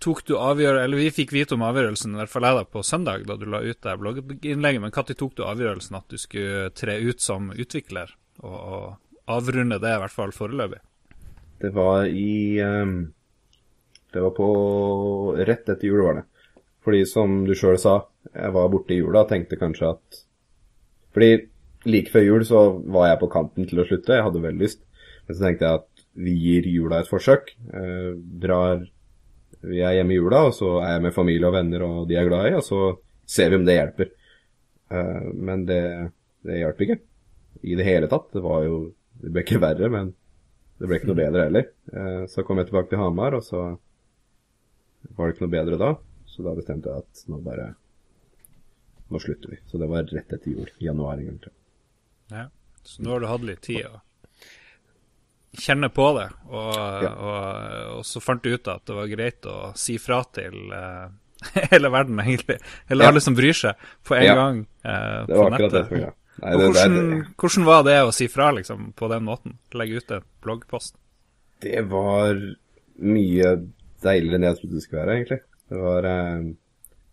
Speaker 1: tok du avgjørelsen Eller vi fikk vite om avgjørelsen, i hvert fall jeg da, på søndag, da du la ut det blogginnlegget. Men når tok du avgjørelsen at du skulle tre ut som utvikler, og, og avrunde det, i hvert fall foreløpig?
Speaker 4: Det var i ehm, Det var på Rett etter jul, var det. Fordi som du sjøl sa, jeg var borte i jula og tenkte kanskje at Fordi like før jul så var jeg på kanten til å slutte, jeg hadde veldig lyst. Men så tenkte jeg at vi gir jula et forsøk. Eh, drar Vi er hjemme i jula, og så er jeg med familie og venner og de jeg er glad i, og så ser vi om det hjelper. Eh, men det, det hjalp ikke i det hele tatt. Det var jo Det ble ikke verre, men det ble ikke noe bedre heller. Eh, så kom jeg tilbake til Hamar, og så var det ikke noe bedre da. Så da bestemte jeg at nå bare Nå slutter vi. Så det var rett etter jul. Januar en gang til.
Speaker 1: Ja. Så nå har du hatt litt tid å kjenne på det, og,
Speaker 4: Ja.
Speaker 1: og, og så fant du ut at det var greit å si fra til uh, hele verden, egentlig. Eller
Speaker 4: Ja.
Speaker 1: alle som bryr seg, på en
Speaker 4: Ja.
Speaker 1: gang uh,
Speaker 4: Det
Speaker 1: på
Speaker 4: det
Speaker 1: nettet.
Speaker 4: greia. Nei, det, det,
Speaker 1: hvordan, hvordan var det å si fra liksom, på den måten? Legge ut en bloggpost?
Speaker 4: det var mye deiligere enn jeg trodde det skulle være, egentlig. Det var eh,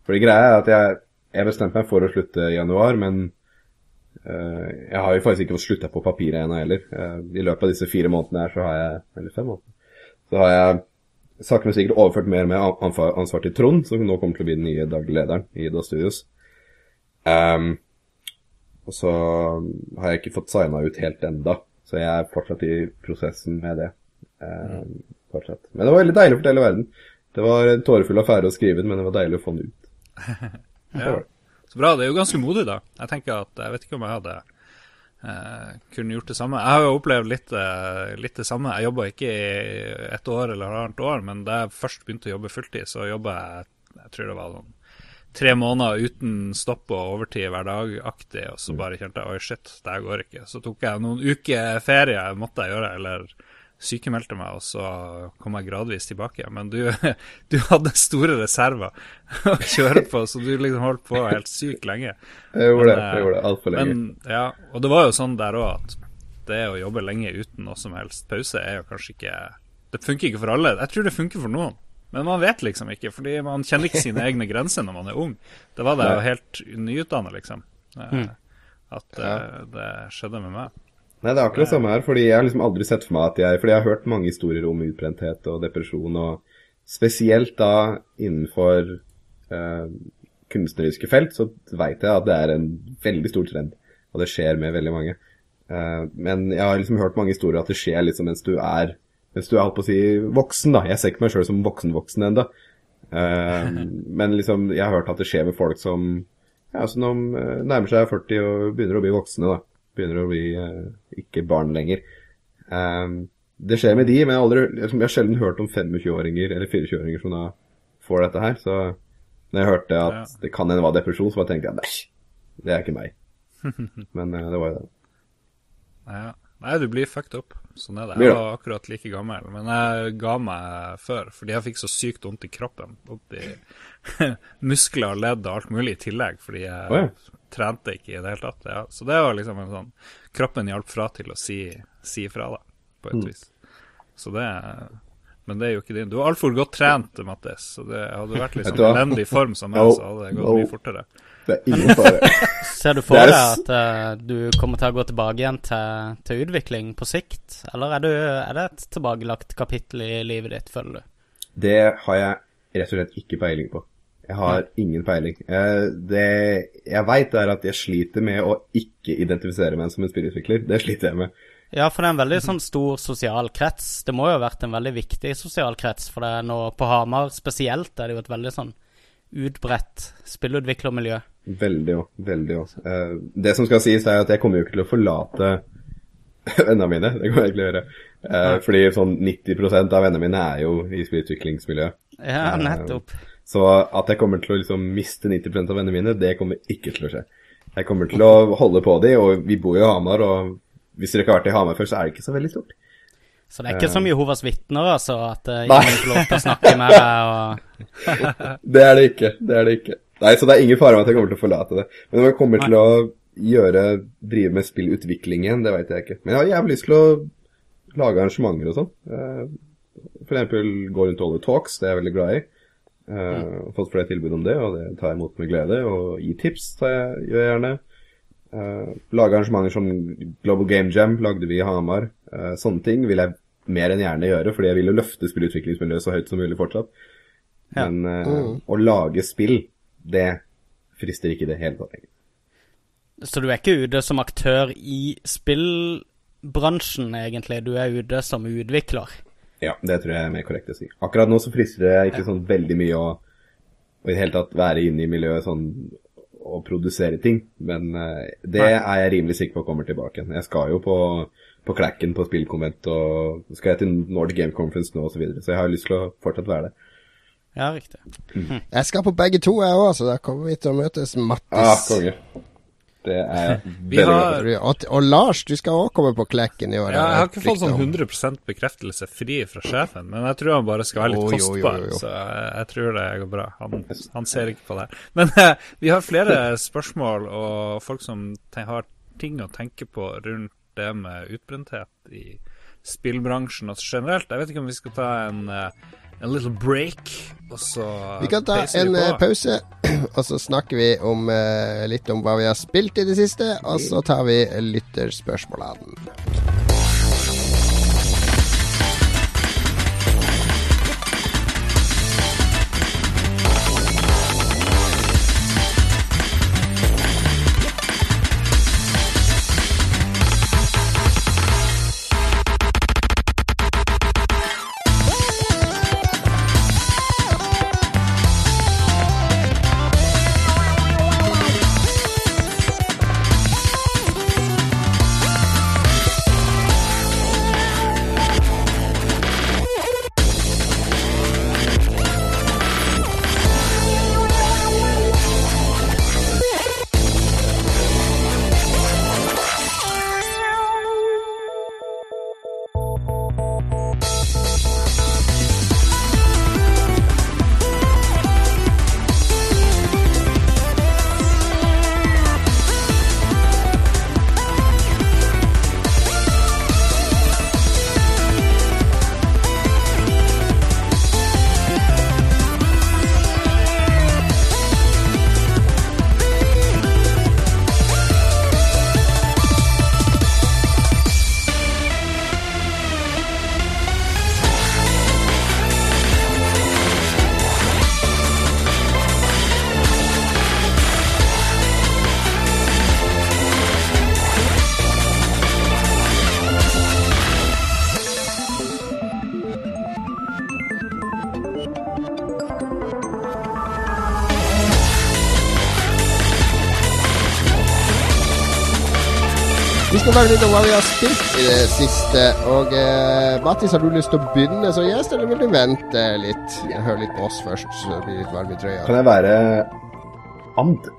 Speaker 4: Fordi greia er at jeg, jeg bestemte meg for å slutte i januar, men eh, jeg har jo faktisk ikke fått slutta på papiret ennå heller. Eh, I løpet av disse fire månedene her så har jeg Eller fem måneder. Så har jeg sakte, men sikkert overført mer og mer ansvar, til Trond, som nå kommer til å bli den nye daglig lederen i Da Studios. Um, og så har jeg ikke fått signa ut helt enda, så jeg er fortsatt i prosessen med det. Ehm, fortsatt. Men det var veldig deilig å fortelle verden. Det var en tårefull affære å skrive den, men det var deilig å få den ut.
Speaker 1: Ja. Så bra. Det er jo ganske modig, da. Jeg tenker at Jeg vet ikke om jeg hadde eh, kunne gjort det samme. Jeg har jo opplevd litt, eh, litt det samme. Jeg jobba ikke i et år eller halvannet år, men da jeg først begynte å jobbe fulltid, så jobba jeg jeg tror det var sånn tre måneder uten stopp og overtid hver dag-aktig, og så bare kjente jeg oi, shit, det her går ikke. Så tok jeg noen uker ferie, måtte jeg gjøre, eller sykemeldte meg, og så kom jeg gradvis tilbake. Men du, du hadde store reserver å kjøre på, så du liksom holdt på helt sykt lenge.
Speaker 4: Jeg gjorde det. Jeg gjorde det altfor lenge.
Speaker 1: Men, ja, og det var jo sånn der òg at det å jobbe lenge uten noe som helst pause, er jo kanskje ikke Det funker ikke for alle. Jeg tror det funker for noen. Men man vet liksom ikke, fordi man kjenner ikke sine egne grenser når man er ung. Det var det jo helt nyutdanna, liksom. eh, At det, det skjedde med meg.
Speaker 4: Nei, det er akkurat det samme her, fordi jeg har liksom aldri sett for meg at jeg Fordi jeg har hørt mange historier om utbrenthet og depresjon, og spesielt da innenfor eh, kunstneriske felt, så veit jeg at det er en veldig stor trend, og det skjer med veldig mange. Eh, men jeg har liksom hørt mange historier at det skjer liksom mens du er Mens du er holdt på å si voksen, da. Jeg ser ikke meg sjøl som voksen-voksen ennå. Eh, men liksom, jeg har hørt at det skjer med folk som ja, som de eh, nærmer seg 40 og begynner å bli voksne, da. Begynner å bli eh, ikke barn lenger. Ehm, det skjer med de, men jeg har, aldri, jeg har sjelden hørt om 25-åringer eller 24-åringer som da får dette her. Så når jeg hørte at det kan hende var depresjon, så bare tenkte jeg nei, det er ikke meg. Men eh, det var jo det.
Speaker 1: Ja. Nei, du blir fucked up. Sånn er det. Jeg var akkurat like gammel, men jeg ga meg før fordi jeg fikk så sykt vondt i kroppen. Opp i muskler og ledd og alt mulig i tillegg, fordi jeg
Speaker 4: oh, ja.
Speaker 1: Trente ikke i det hele tatt. Ja. Så det var liksom en sånn Kroppen hjalp fra til å si, si fra, da, på
Speaker 4: Mm.
Speaker 1: et vis. Så det Men det er jo ikke din. Du er altfor godt trent, Mattis. Så det hadde vært liksom
Speaker 4: du
Speaker 1: elendig form som meg, så hadde det gått
Speaker 4: No.
Speaker 1: mye fortere.
Speaker 4: Det er ingen fare.
Speaker 2: Ser du for deg at uh, du kommer til å gå tilbake igjen til, til utvikling på sikt? Eller er, du, er det et tilbakelagt kapittel i livet ditt, føler du?
Speaker 4: Det har jeg rett og slett ikke peiling på. Jeg har ingen peiling. Eh, Det jeg veit, er at jeg sliter med å ikke identifisere meg som en spillutvikler. Det sliter jeg med.
Speaker 2: Ja, for det er en veldig sånn stor sosial krets. Det må jo ha vært en veldig viktig sosial krets, for det er nå på Hamar spesielt er det jo et veldig sånn utbredt spillutviklermiljø.
Speaker 4: Veldig òg. Veldig òg. Det som skal sies, er at jeg kommer jo ikke til å forlate vennene mine. Det kommer jeg ikke til å gjøre. Eh, Fordi sånn 90 av vennene mine er jo i spillutviklingsmiljøet.
Speaker 2: Ja, nettopp.
Speaker 4: Så at jeg kommer til å liksom miste 90 av vennene mine, det kommer ikke til å skje. Jeg kommer til å holde på de, og vi bor jo i Hamar, og hvis dere ikke har vært i Hamar før, så er det ikke så veldig stort.
Speaker 2: Så det er ikke som Jehovas vitner, altså, at
Speaker 4: Nei.
Speaker 2: ingen får lov til å snakke med deg og
Speaker 4: Det er det ikke. Det er det ikke. Nei, så det er ingen fare med at jeg kommer til å forlate det. Men om jeg kommer til å gjøre, drive med spillutvikling igjen, det vet jeg ikke. Men jeg har jævlig lyst til å lage arrangementer og sånn. Eh, For eksempel gå rundt og holde Talks, det er jeg veldig glad i. Eh, Fått flere tilbud om det, og det tar jeg imot med glede. Og gi tips tar jeg, gjør jeg gjerne. Uh, lage arrangementer som Global Game Jam lagde vi i Hamar. Uh, sånne ting vil jeg mer enn gjerne gjøre, fordi jeg vil jo løfte spillutviklingsmiljøet så høyt som mulig fortsatt.
Speaker 2: Ja.
Speaker 4: Men uh,
Speaker 3: Mm.
Speaker 4: å lage spill, det frister ikke i det hele tatt. lenger.
Speaker 2: Så du er ikke ute som aktør i spillbransjen, egentlig. Du er ute som utvikler.
Speaker 4: Ja, det tror jeg er mer korrekt å si. Akkurat nå så frister det ikke sånn veldig mye å, å i det hele tatt være inne i miljøet sånn og produsere ting, men uh, det
Speaker 2: Nei.
Speaker 4: er jeg rimelig sikker på kommer tilbake. Jeg skal jo på, på Klækken på spillkonvent og skal jeg til Nordic Game Conference nå og så videre, så jeg har lyst til å fortsatt være det.
Speaker 2: Ja, riktig.
Speaker 3: Jeg skal på begge to, jeg òg, så da kommer vi til å møtes.
Speaker 4: Ah,
Speaker 3: Mattis.
Speaker 4: konge. Det er veldig
Speaker 1: har-
Speaker 4: godt.
Speaker 3: og, Lars, du skal òg komme på Klekken i år.
Speaker 1: Ja, jeg har ikke fått sånn 100% bekreftelse fri fra sjefen, men jeg tror han bare skal være litt
Speaker 3: Jo, jo, jo,
Speaker 1: kostbar,
Speaker 3: jo, jo.
Speaker 1: så jeg, jeg tror det går bra. Han, han ser ikke på det. Men eh, vi har flere spørsmål og folk som har ting å tenke på rundt det med utbrenthet i spillbransjen og generelt. Jeg vet ikke om vi skal ta en, eh, en little break, og så
Speaker 3: Vi kan ta en
Speaker 1: vi
Speaker 3: eh, pause, og så snakker vi om, eh, litt om hva vi har spilt i det siste. Og så tar vi lytterspørsmålene. Snakke litt om hva vi har spilt i det siste. Og eh, Mattis, har du lyst til å begynne som gjest, eller vil du vente litt? Høre litt på oss først, så det blir litt varm i trøya.
Speaker 4: Kan jeg være and?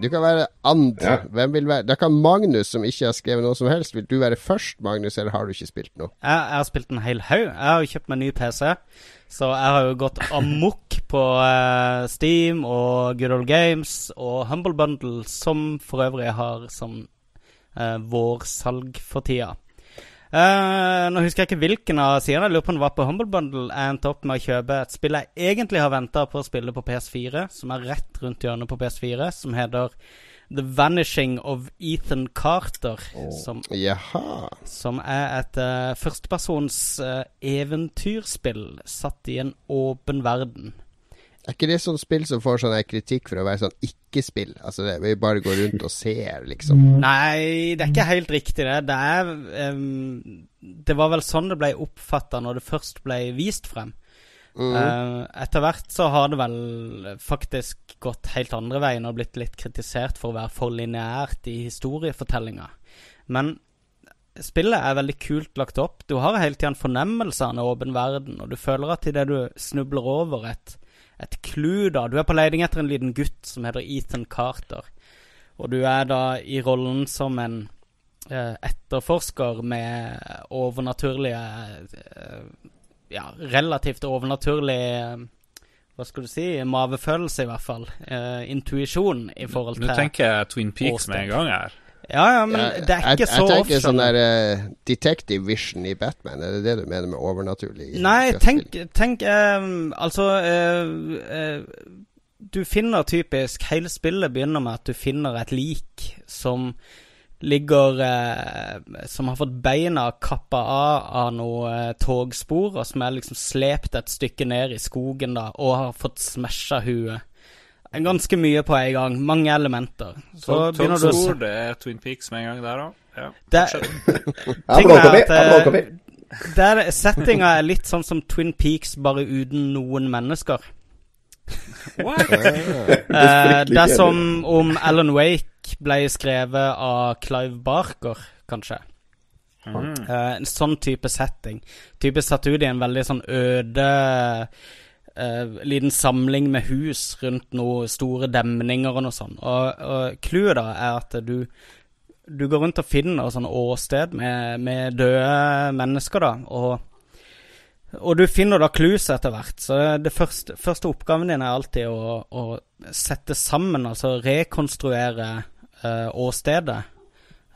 Speaker 3: Du kan være and.
Speaker 4: Ja.
Speaker 3: Hvem vil være Da kan Magnus, som ikke har skrevet noe som helst, vil du være først, Magnus, eller har du ikke spilt noe?
Speaker 2: Jeg, jeg har spilt en hel haug. Jeg har jo kjøpt meg ny PC. Så jeg har jo gått amok på eh, Steam og Good Old Games og Humble Bundle, som for øvrig har som uh, vårsalg for tida. Eh, nå husker jeg ikke hvilken av sidene. Jeg lurer på om det var på Humble Bundle. Jeg endte opp med å kjøpe et spill jeg egentlig har venta på å spille på PS4, som er rett rundt hjørnet på PS4, som heter The Vanishing of Ethan Carter. Som
Speaker 3: Jaha.
Speaker 2: som er et uh, førstepersons uh, eventyrspill satt i en åpen verden.
Speaker 3: Er ikke det sånn spill som får sånn kritikk for å være sånn ikke-spill? Altså, det, vi bare går rundt og ser, liksom.
Speaker 2: Nei, det er ikke helt riktig, det. Det er um, Det var vel sånn det ble oppfatta når det først ble vist frem.
Speaker 3: Mm.
Speaker 2: Uh, etter hvert så har det vel faktisk gått helt andre veien og blitt litt kritisert for å være for lineært i historiefortellinga. Men spillet er veldig kult lagt opp. Du har hele tida en fornemmelse av en åpen verden, og du føler at idet du snubler over et, et clou, da Du er på leiding etter en liten gutt som heter Ethan Carter, og du er da i rollen som en eh, etterforsker med overnaturlige eh, Ja, relativt overnaturlig Hva skal du si? Mavefølelse, i hvert fall. Eh, intuisjon i forhold til
Speaker 1: Nå tenker jeg Twin Peaks med en gang her.
Speaker 2: Ja, ja, men
Speaker 3: Ja,
Speaker 2: det er ikke
Speaker 3: jeg,
Speaker 2: så
Speaker 3: jeg tenker sånn der uh, detective vision i Batman. Er det det du mener med overnaturlig?
Speaker 2: Nei, tenk, tenk eh, Altså uh, du finner typisk Hele spillet begynner med at du finner et lik som ligger Som har fått beina kappa av av noe togspor, og som er liksom slept et stykke ned i skogen da, og har fått smasha huet. Ganske mye på en gang. Mange elementer. Så begynner du å
Speaker 1: se det er Twin Peaks med en gang der òg. Ja.
Speaker 2: det, er
Speaker 4: Ja,
Speaker 2: eh, der Settinga er litt sånn som Twin Peaks, bare uten noen mennesker.
Speaker 1: What?
Speaker 2: Eh, det er som om Alan Wake ble skrevet av Clive Barker, kanskje.
Speaker 1: Mm.
Speaker 2: Uh, en sånn type setting. Typisk satt ut i en veldig sånn øde eh, liten samling med hus rundt noen store demninger og noe sånt. Og, clouet da er at du du går rundt og finner sånn åsted med, med døde mennesker, da. Og, og du finner da clues etter hvert. Så det første, første oppgaven din er alltid å, å sette sammen, altså rekonstruere eh, åstedet.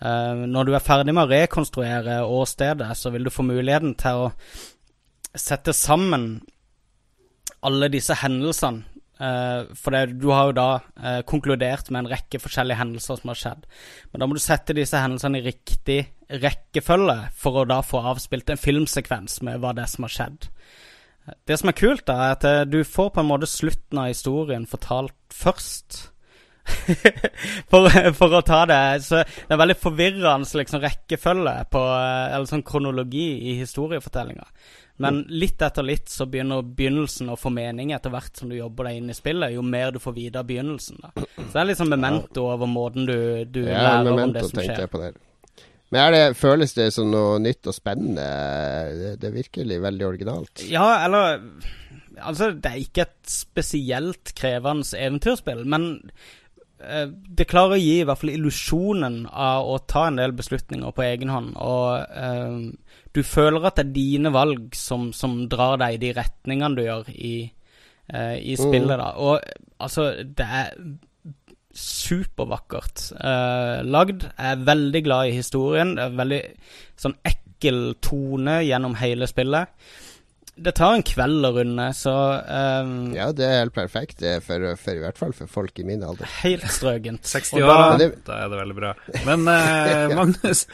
Speaker 2: Eh, når du er ferdig med å rekonstruere åstedet, så vil du få muligheten til å sette sammen alle disse hendelsene. Uh, for det, du har jo da uh, konkludert med en rekke forskjellige hendelser som har skjedd. Men da må du sette disse hendelsene i riktig rekkefølge for å da få avspilt en filmsekvens med hva det er som har skjedd. Det som er kult, da, er at eh, du får på en måte slutten av historien fortalt først. For, for å ta det Så det er veldig forvirrende liksom, rekkefølge på eh, Eller sånn kronologi i historiefortellinga. Men litt etter litt så begynner begynnelsen å få mening etter hvert som du jobber deg inn i spillet, jo mer du får vite av begynnelsen. da. Så det er liksom memento over måten du, du
Speaker 3: Ja,
Speaker 2: lærer om det
Speaker 3: memento,
Speaker 2: som skjer.
Speaker 3: jeg på det. Men det, føles det som noe nytt og spennende? Det, det er virkelig veldig originalt.
Speaker 2: Ja, eller Altså, det er ikke et spesielt krevende eventyrspill, men det klarer å gi i hvert fall illusjonen av å ta en del beslutninger på egen hånd. Og eh, du føler at det er dine valg som, som drar deg i de retningene du gjør i, eh, i spillet. da. Og altså, det er supervakkert eh, lagd. Jeg er veldig glad i historien. Det er veldig sånn ekkel tone gjennom hele spillet. Det tar en kveld å runde, så um,
Speaker 3: Ja, det er helt perfekt. Det er for, for i hvert fall for folk i min alder.
Speaker 2: Helt strøkent.
Speaker 1: 60 år,
Speaker 2: da-
Speaker 1: da,
Speaker 3: det-
Speaker 1: da er det veldig bra. Men uh, Magnus,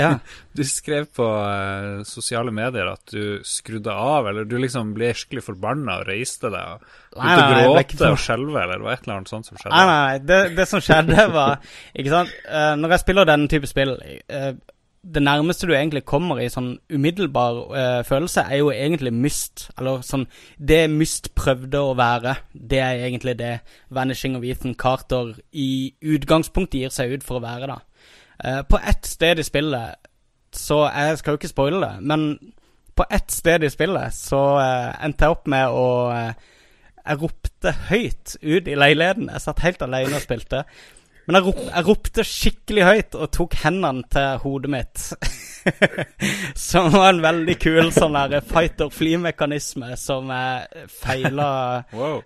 Speaker 2: Ja.
Speaker 1: du skrev på uh, sosiale medier at du skrudde av, eller du liksom ble skikkelig forbanna og reiste deg og
Speaker 2: Nei,
Speaker 1: begynte å
Speaker 2: nei, ikke
Speaker 1: gråte
Speaker 2: for-
Speaker 1: og skjelve, eller det var et eller annet sånt som skjedde.
Speaker 2: Nei, nei, nei. Det, det som skjedde, var Ikke sant. uh, når jeg spiller denne type spill eh, Det nærmeste du egentlig kommer i sånn umiddelbar uh, følelse, er jo egentlig Myst. Eller sånn Det Myst prøvde å være, det er egentlig det Vanishing of Ethan Carter i utgangspunktet gir seg ut for å være, da. Uh, på ett sted i spillet Så jeg skal jo ikke spoile det, men på ett sted i spillet så uh, endte jeg opp med å eh, jeg ropte høyt ut i leiligheten. Jeg satt helt alene og spilte. Men jeg, rop, jeg ropte skikkelig høyt og tok hendene til hodet mitt. som var en veldig kul sånn der fighter-fly-mekanisme som jeg feila
Speaker 1: Wow.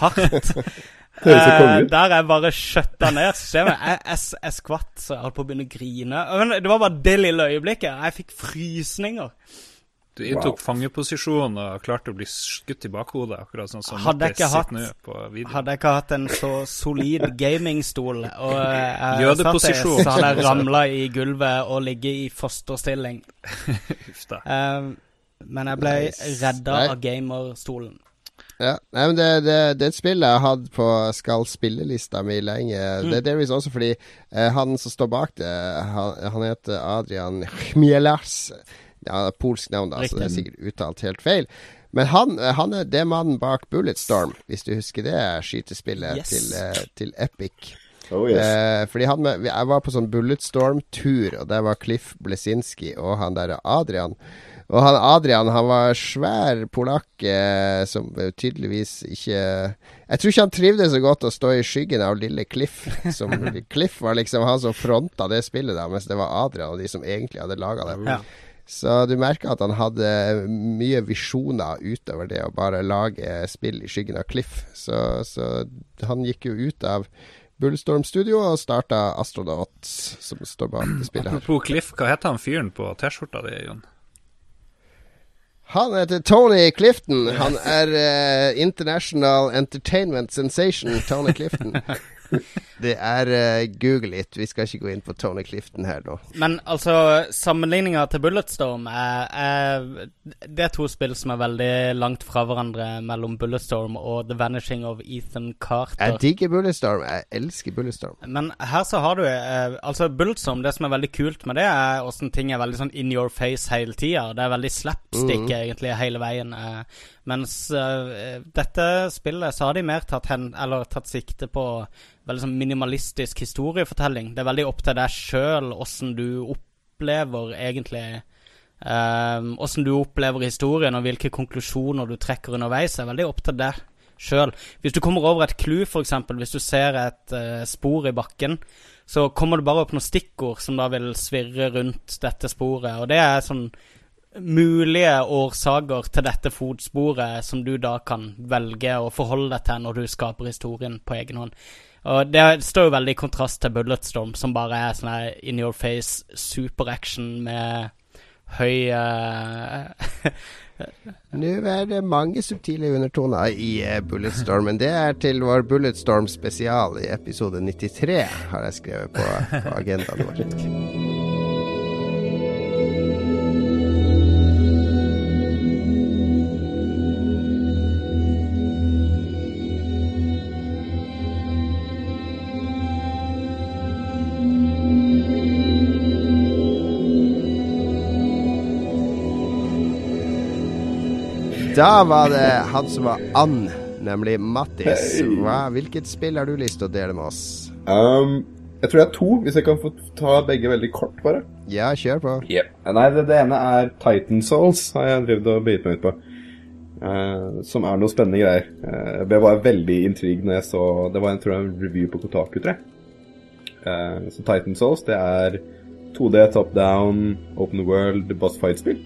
Speaker 2: hardt. Eh, der jeg bare skjøtta ned systemet. Jeg, jeg, jeg skvatt så jeg holdt på å begynne å grine. Men det var bare det lille øyeblikket. Jeg fikk frysninger.
Speaker 1: Du inntok
Speaker 4: Wow.
Speaker 1: fangeposisjon og klarte å bli skutt i bakhodet, akkurat sånn som
Speaker 2: Hadde jeg hatt-
Speaker 1: sitter nå på video.
Speaker 2: Hadde jeg ikke hatt en så solid gamingstol og eh, jeg
Speaker 1: Jødeposisjon,
Speaker 2: satt der, så hadde jeg ramla i gulvet og ligget i fosterstilling.
Speaker 1: Uff da.
Speaker 2: Eh, men jeg ble
Speaker 3: Nice.
Speaker 2: redda av gamerstolen.
Speaker 3: Ja, nei, men det, det, det er et spill jeg har hatt på skal spille-lista mi lenge.
Speaker 2: Mm.
Speaker 3: Det er delvis også fordi eh, han som står bak det, han, han heter Adrian Chmielas. Ja, polsk navn, da, så det er sikkert uttalt helt feil. Men han, eh, han er det mannen bak Bulletstorm, hvis du husker det skytespillet
Speaker 2: Yes.
Speaker 3: til, eh, til Epic.
Speaker 4: Oh yes.
Speaker 3: Eh, fordi han med, Jeg var på sånn Bulletstorm-tur, og der var Cliff Blesinski og han der Adrian. Og han Adrian han var svær polakk eh, som eh, tydeligvis ikke Jeg tror ikke han trivdes så godt å stå i skyggen av lille Cliff. Som, Cliff var liksom han som fronta det spillet, da, mens det var Adrian og de som egentlig hadde laga det.
Speaker 2: Ja.
Speaker 3: Så du merker at han hadde mye visjoner utover det å bare lage spill i skyggen av Cliff. Så, så han gikk jo ut av Bullstorm Studio og starta Astronaut, som står bak det spillet her.
Speaker 1: Apropos Cliff, hva heter han fyren på T-skjorta di, Jon?
Speaker 3: Han heter Tony Clifton. Han er uh, International Entertainment Sensation, Tony Clifton. Det er uh, Google it. Vi skal ikke gå inn på Tony Clifton her nå.
Speaker 2: Men altså, sammenligninga til Bulletstorm er, er, Det er to spill som er veldig langt fra hverandre mellom Bulletstorm og The Vanishing of Ethan Carter.
Speaker 3: Jeg digger Bulletstorm. Jeg elsker Bulletstorm.
Speaker 2: Men her så har du uh, Altså, Bulletstorm, det som er veldig kult med det, er åssen ting er veldig sånn in your face hele tida. Det er veldig slapstick mm. egentlig hele veien. Uh, mens dette spillet så har de mer tatt, hen, eller tatt sikte på veldig sånn minimalistisk historiefortelling. Det er veldig opp til deg sjøl åssen du opplever egentlig Åssen um, du opplever historien, og hvilke konklusjoner du trekker underveis, er veldig opp til deg sjøl. Hvis du kommer over et clou, f.eks., hvis du ser et uh, spor i bakken, så kommer det bare opp noen stikkord som da vil svirre rundt dette sporet. Og det er sånn mulige årsaker til dette fotsporet som du da kan velge å forholde deg til når du skaper historien på egen hånd. Og det står jo veldig i kontrast til Bulletstorm, som bare er sånn her in your face superaction med høy uh...
Speaker 3: Nå er det mange subtile undertoner i uh, Bulletstorm, men det er til vår Bulletstorm spesial i episode 93, har jeg skrevet på, på agendaen vår. Da var det han som var and, nemlig Mattis. Hva, hvilket spill har du lyst til å dele med oss?
Speaker 4: Um, jeg tror det er to, hvis jeg kan få ta begge veldig kort, bare.
Speaker 3: Ja, kjør på.
Speaker 4: Yep. Nei, det, det, ene er Titan Souls, har jeg drevet og begynt meg ut på. Uh, som er noe spennende greier. Uh, jeg var veldig intrigued når jeg så Det var en, tror jeg, en review på Kotaku, tror jeg. Uh, så Titan Souls, det er 2D, top down, open world, boss fight-spill.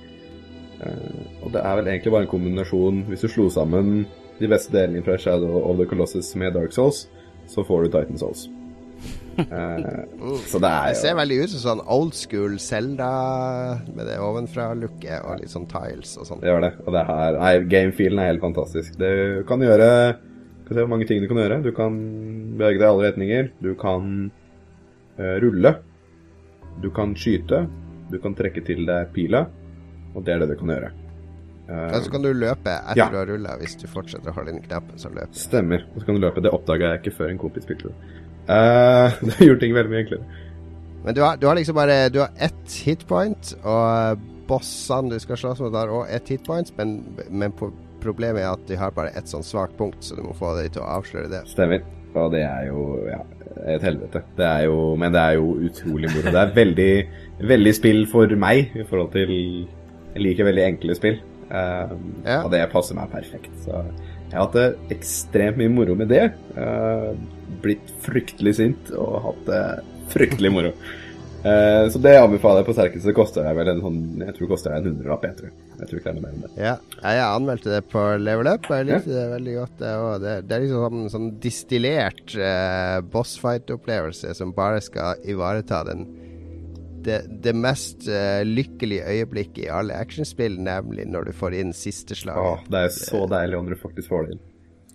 Speaker 4: Uh, og det er vel egentlig bare en kombinasjon Hvis du slo sammen de beste delene fra Shadow of the Colossus med Dark Souls, så får du Titan Souls. Uh, så det er
Speaker 3: jo Det ser veldig ut som sånn old school Zelda med det ovenfra-looket og litt sånn tiles og sånn.
Speaker 4: Det gjør det. Og det her Nei, gamefilen er helt fantastisk. Du kan gjøre Skal se hvor mange ting du kan gjøre. Du kan bevege deg i alle retninger. Du kan uh, rulle. Du kan skyte. Du kan trekke til deg pila. Og det er det du kan gjøre.
Speaker 3: Uh, så kan du løpe etter ja. du har rulla, hvis du fortsetter å holde inn knappen. Så løper
Speaker 4: Stemmer. Og så kan du løpe. Det oppdaga jeg ikke før en kompis spilte det. Uh, det har gjort ting veldig mye enklere.
Speaker 3: Men du har, du har, liksom bare Du har ett hitpoint, og bossene du skal slåss mot, har òg ett hitpoint, men, men problemet er at de har bare ett sånn svakt punkt, så du må få dem til å avsløre det.
Speaker 4: Stemmer. Og det er jo ja, et helvete. Det er jo, men det er jo utrolig moro. Det er veldig, veldig spill for meg i forhold til jeg liker veldig enkle spill, uh, ja. og det passer meg perfekt. Så jeg har hatt det ekstremt mye moro med det. Uh, blitt fryktelig sint og hatt det fryktelig moro. Uh, så det anbefaler jeg på sterkeste. Det koster deg vel en sånn Jeg tror det koster deg en hundrelapp, jeg tror. Jeg tror ikke det er noe mer enn det.
Speaker 3: Ja, jeg anmeldte det på Level Up. Jeg likte ja. det veldig godt. Det, det, det er liksom sånn, sånn distillert uh, bossfight-opplevelse som bare skal ivareta den det, det mest uh, lykkelige øyeblikket i alle actionspill, nemlig når du får inn siste slag.
Speaker 4: Åh, det er så deilig om du faktisk får det inn.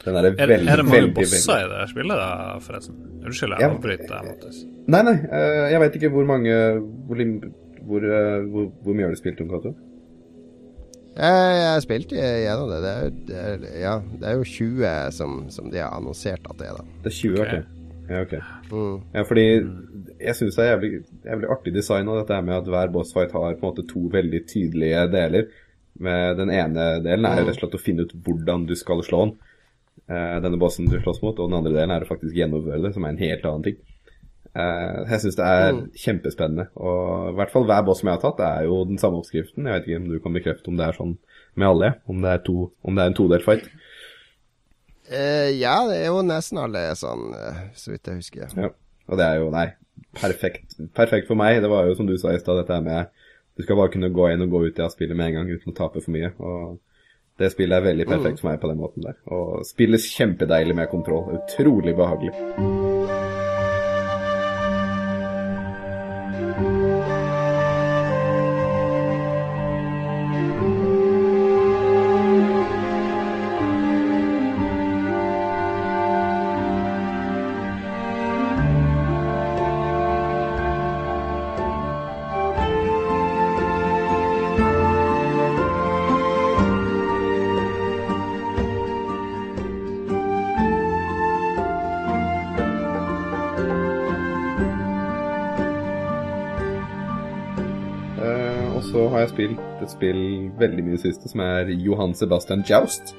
Speaker 4: Den er,
Speaker 1: er, veldig, er det mange bosser i det spillet, da, forresten? Unnskyld, jeg avbryter deg, Mattis.
Speaker 4: Nei, nei, uh, jeg veit ikke hvor mange Hvor, hvor, uh, hvor, hvor mye har du spilt om, Cato?
Speaker 3: Jeg har spilt gjennom det. Det er, det er, ja, det er jo 20 som, som, de har annonsert at det er, da.
Speaker 4: Det er 20, ok. Ja, ok. Mm. Ja, fordi jeg syns det er jævlig, jævlig artig design av dette med at hver bossfight har på en måte to veldig tydelige deler. Med den ene delen er rett og slett å finne ut hvordan du skal slå den. Uh, denne bossen du slåss mot, og den andre delen er å faktisk gjennomføre det, som er en helt annen ting. Uh, jeg syns det er mm. kjempespennende. Og i hvert fall hver boss som jeg har tatt, er jo den samme oppskriften. Jeg vet ikke om du kan bekrefte om det er sånn med alle, om det er, to, om det er en todelt fight.
Speaker 3: Uh, ja, det er jo nesten alle sånn, så vidt jeg husker.
Speaker 4: Ja, og det er jo, nei, perfekt, perfekt for meg. Det var jo som du sa i stad, dette med du skal bare kunne gå inn og gå ut i ja, spillet med en gang uten å tape for mye. og det spillet er veldig perfekt mm. for meg på den måten der. Og spilles kjempedeilig med kontroll. Utrolig behagelig. Spilt et spill veldig mye siste som er Johan Sebastian Joust.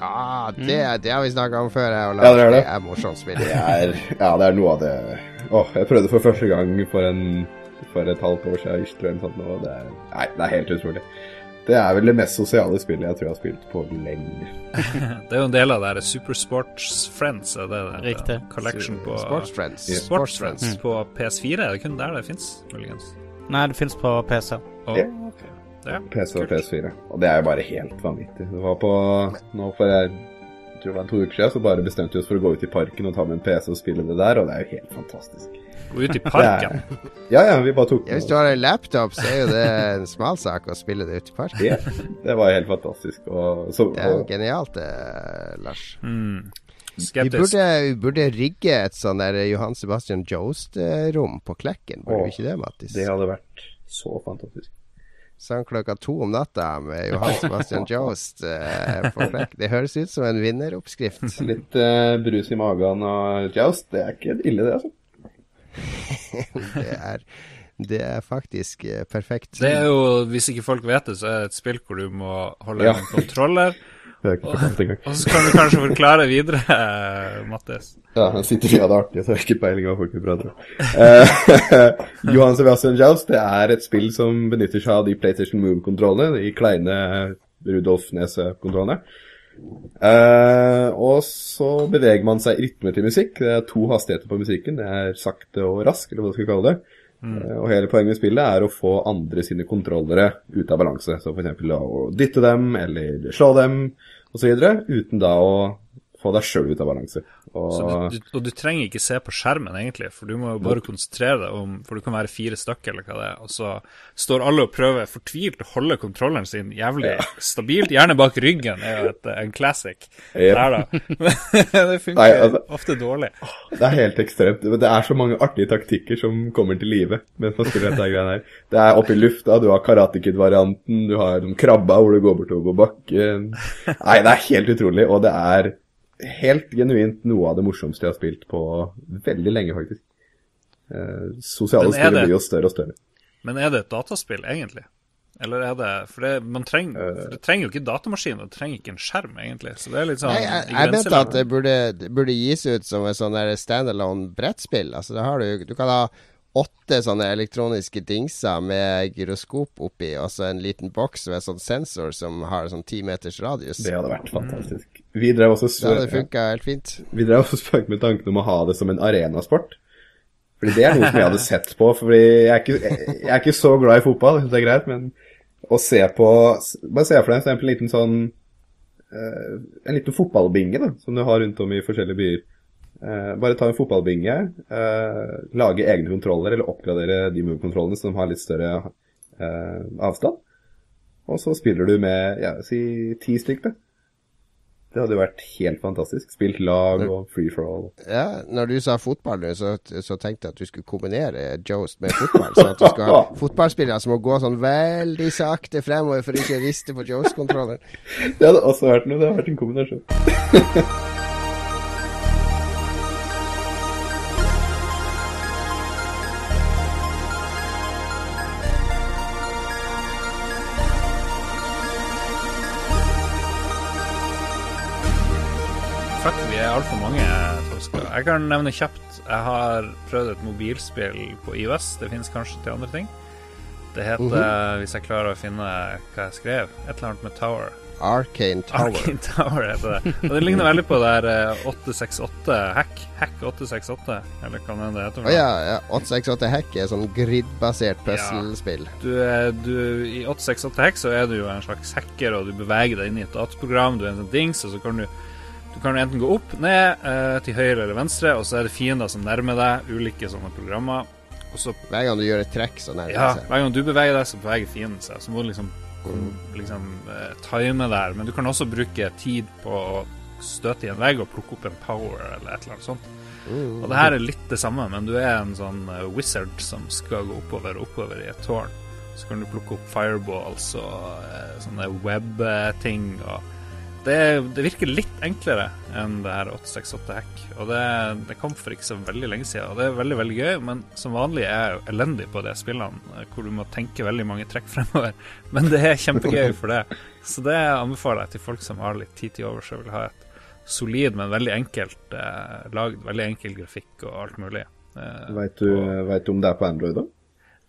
Speaker 3: Ah, det, det har vi snakka om før, jeg
Speaker 4: Mm. Ja, det er det.
Speaker 3: det er morsomt spill.
Speaker 4: Det er, ja, det er noe av det Åh, jeg prøvde for første gang for, en, for et halvt år siden, sånt, og det er, nei, det er helt utrolig. Det er vel det mest sosiale spillet jeg tror jeg har spilt på lenge.
Speaker 1: Det er jo en del av det her Supersports Friends, er det det?
Speaker 2: Riktig.
Speaker 1: Collection på
Speaker 3: Sports Friends.
Speaker 1: Sports Friends på PS4. Er det kun der det fins, muligens?
Speaker 2: Nei, det fins på PC.
Speaker 1: Oh,
Speaker 4: Ja.
Speaker 1: ok. Ja.
Speaker 4: PC og PS4. Og det er jo bare helt vanvittig. Det var på Nå for jeg tror det var to uker siden, så bare bestemte vi oss for å gå ut i parken og ta med en PC og spille det der, og det er jo helt fantastisk.
Speaker 1: Gå ut i parken.
Speaker 4: Ja, ja, vi bare tok
Speaker 3: Ja, hvis du har en laptop, så er jo det en smalsak å spille det ute i parken.
Speaker 4: det. Det var helt fantastisk. Og, så,
Speaker 3: Det er jo genialt, det, Lars.
Speaker 1: Mm.
Speaker 3: Vi
Speaker 1: Skeptisk.
Speaker 3: burde, vi burde rigge et sånn der Johan Sebastian Joast-rom på Klekken. Burde vi ikke det, Mattis?
Speaker 4: det hadde vært så fantastisk.
Speaker 3: Sånn klokka to om natta med Johan Sebastian Joast eh, på Klekken. Det høres ut som en vinneroppskrift.
Speaker 4: Litt eh, brus i magen og joust, det er ikke ille, det, altså.
Speaker 3: Det er, det er faktisk eh, perfekt.
Speaker 1: Det er jo, hvis ikke folk vet det, så er det et spill hvor du må holde
Speaker 4: Ja.
Speaker 1: en kontroller.
Speaker 4: Det er ikke fortalt engang.
Speaker 1: Og så kan du kanskje forklare videre, eh, Mattis.
Speaker 4: Ja, han sitter og har det artig, så har ikke peiling på hva folk prater om. Eh, Johan Sebastian Jaus det er et spill som benytter seg av de PlayStation Move-kontrollene, de kleine Rudolf Nese-kontrollene. Uh, og så beveger man seg i rytme til musikk. Det er to hastigheter på musikken. Det er sakte og rask, eller hva du skal kalle det. Eh, og hele poenget med spillet er å få andre sine kontrollere ut av balanse. Så f.eks. å dytte dem, eller slå dem, osv. Uten da å få deg sjøl ut av balanse. Og,
Speaker 1: Så du, og du trenger ikke se på skjermen, egentlig, for du må jo bare konsentrere deg om For du kan være fire stykker, eller hva det er, og så står alle og prøver fortvilt å holde kontrolleren sin jævlig stabilt. Gjerne bak ryggen er jo et, en classic
Speaker 4: Yep.
Speaker 1: der, da. det funker
Speaker 4: Nei, altså-
Speaker 1: ofte dårlig.
Speaker 4: Det er helt ekstremt. Det er så mange artige taktikker som kommer til live mens man spiller dette greiene her. Det er oppe i lufta, du har Karate Kid-varianten, du har krabba hvor du går bortover bakken. Nei, det er helt utrolig, og det er helt genuint noe av det morsomste jeg har spilt på veldig lenge, faktisk. Eh, sosiale spill blir jo større og større.
Speaker 1: Men er det et dataspill, egentlig? Eller er det For det, man trenger, for det trenger jo ikke datamaskin, og det trenger ikke en skjerm, egentlig. Så det er litt sånn
Speaker 3: Nei, jeg, jeg mente at det burde, det burde gis ut som et sånn standalone brettspill. Altså, det har du, du kan ha åtte sånne elektroniske dingser med gyroskop oppi, og så en liten boks med sånn sensor som har sånn ti meters radius.
Speaker 4: Det hadde vært fantastisk. Vi drev også, spøk med tanken om å ha det som en arenasport. Fordi det er noe som jeg hadde sett på. Fordi jeg er ikke, jeg er ikke så glad i fotball, det er greit, men å se på Bare se for deg for en liten sånn eh, En liten fotballbinge da, som du har rundt om i forskjellige byer. Eh, bare ta en fotballbinge, eh, lage egne kontroller, eller oppgradere de move-kontrollene som har litt større eh, avstand. Og så spiller du med ja, si ti stykker, da. Det hadde jo vært helt fantastisk. Spilt lag og free for all.
Speaker 3: Ja, når du sa fotball så, så tenkte jeg at du skulle kombinere Joast med fotball. Så at du skal ha fotballspillere som må gå sånn veldig sakte fremover for ikke å riste på Joast-kontrolleren.
Speaker 4: Det hadde også vært noe. Det hadde vært en kombinasjon.
Speaker 1: Jeg kan nevne kjapt. Jeg har prøvd et mobilspill på IOS. Det finnes kanskje til andre ting. Det heter, hvis jeg klarer å finne hva jeg skrev, et eller annet med Tower.
Speaker 3: Arcane Tower.
Speaker 1: Arcane Tower heter det. Og det ligner veldig på det der eh, 868 Hack. Hack 868, eller hva det heter.
Speaker 3: Å
Speaker 1: noe.
Speaker 3: ja, ja. 868 Hack er sånn grid-basert Ja.
Speaker 1: Du, er- du, I 868 Hack så er du jo en slags hacker, og du beveger deg inn i et dataprogram. Du er en sånn dings, og så kan du du kan enten gå opp, ned, eh, til høyre eller venstre, og så er det fiender som nærmer deg. Ulike sånne programmer. Og så,
Speaker 3: Hver gang du gjør et trekk, så nærmer
Speaker 1: ja,
Speaker 3: seg.
Speaker 1: hver gang du beveger deg, så beveger fienden seg. Så må du liksom, liksom eh, time der. Men du kan også bruke tid på å støte i en vegg og plukke opp en power eller et eller annet sånt.
Speaker 3: Mm.
Speaker 1: Og det her er litt det samme, men du er en sånn eh, wizard som skal gå oppover og oppover i et tårn. Så kan du plukke opp fireballs og sånne web-ting. og det, det, virker litt enklere enn det her 868 Hack. Og det, det, kom for ikke så veldig lenge siden, og det er veldig veldig gøy. Men som vanlig er jeg jo elendig på de spillene hvor du må tenke veldig mange trekk fremover. Men det er kjempegøy for det. Så det anbefaler jeg til folk som har litt tid til overs og vil ha et solid, men veldig enkelt eh, lagd. Veldig enkel grafikk og alt mulig.
Speaker 4: Eh, Veit du, du, om det er på Android, da?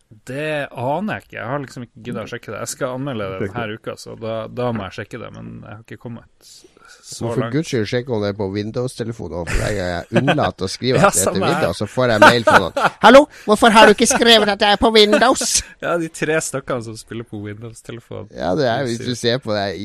Speaker 1: Det aner jeg ikke. Jeg har liksom ikke giddet å sjekke det. Jeg skal anmelde det denne uka, så da, da, må jeg sjekke det. Men jeg har ikke kommet
Speaker 3: så langt. for guds skyld sjekke om det er på Windows-telefonen. For gang jeg unnlater å skrive at det heter Windows, så får jeg mail fra noen. 'Hallo, hvorfor har du ikke skrevet at jeg er på Windows?'
Speaker 1: Ja, de tre stykkene som spiller på Windows-telefon.
Speaker 3: Ja, det er, hvis du ser på det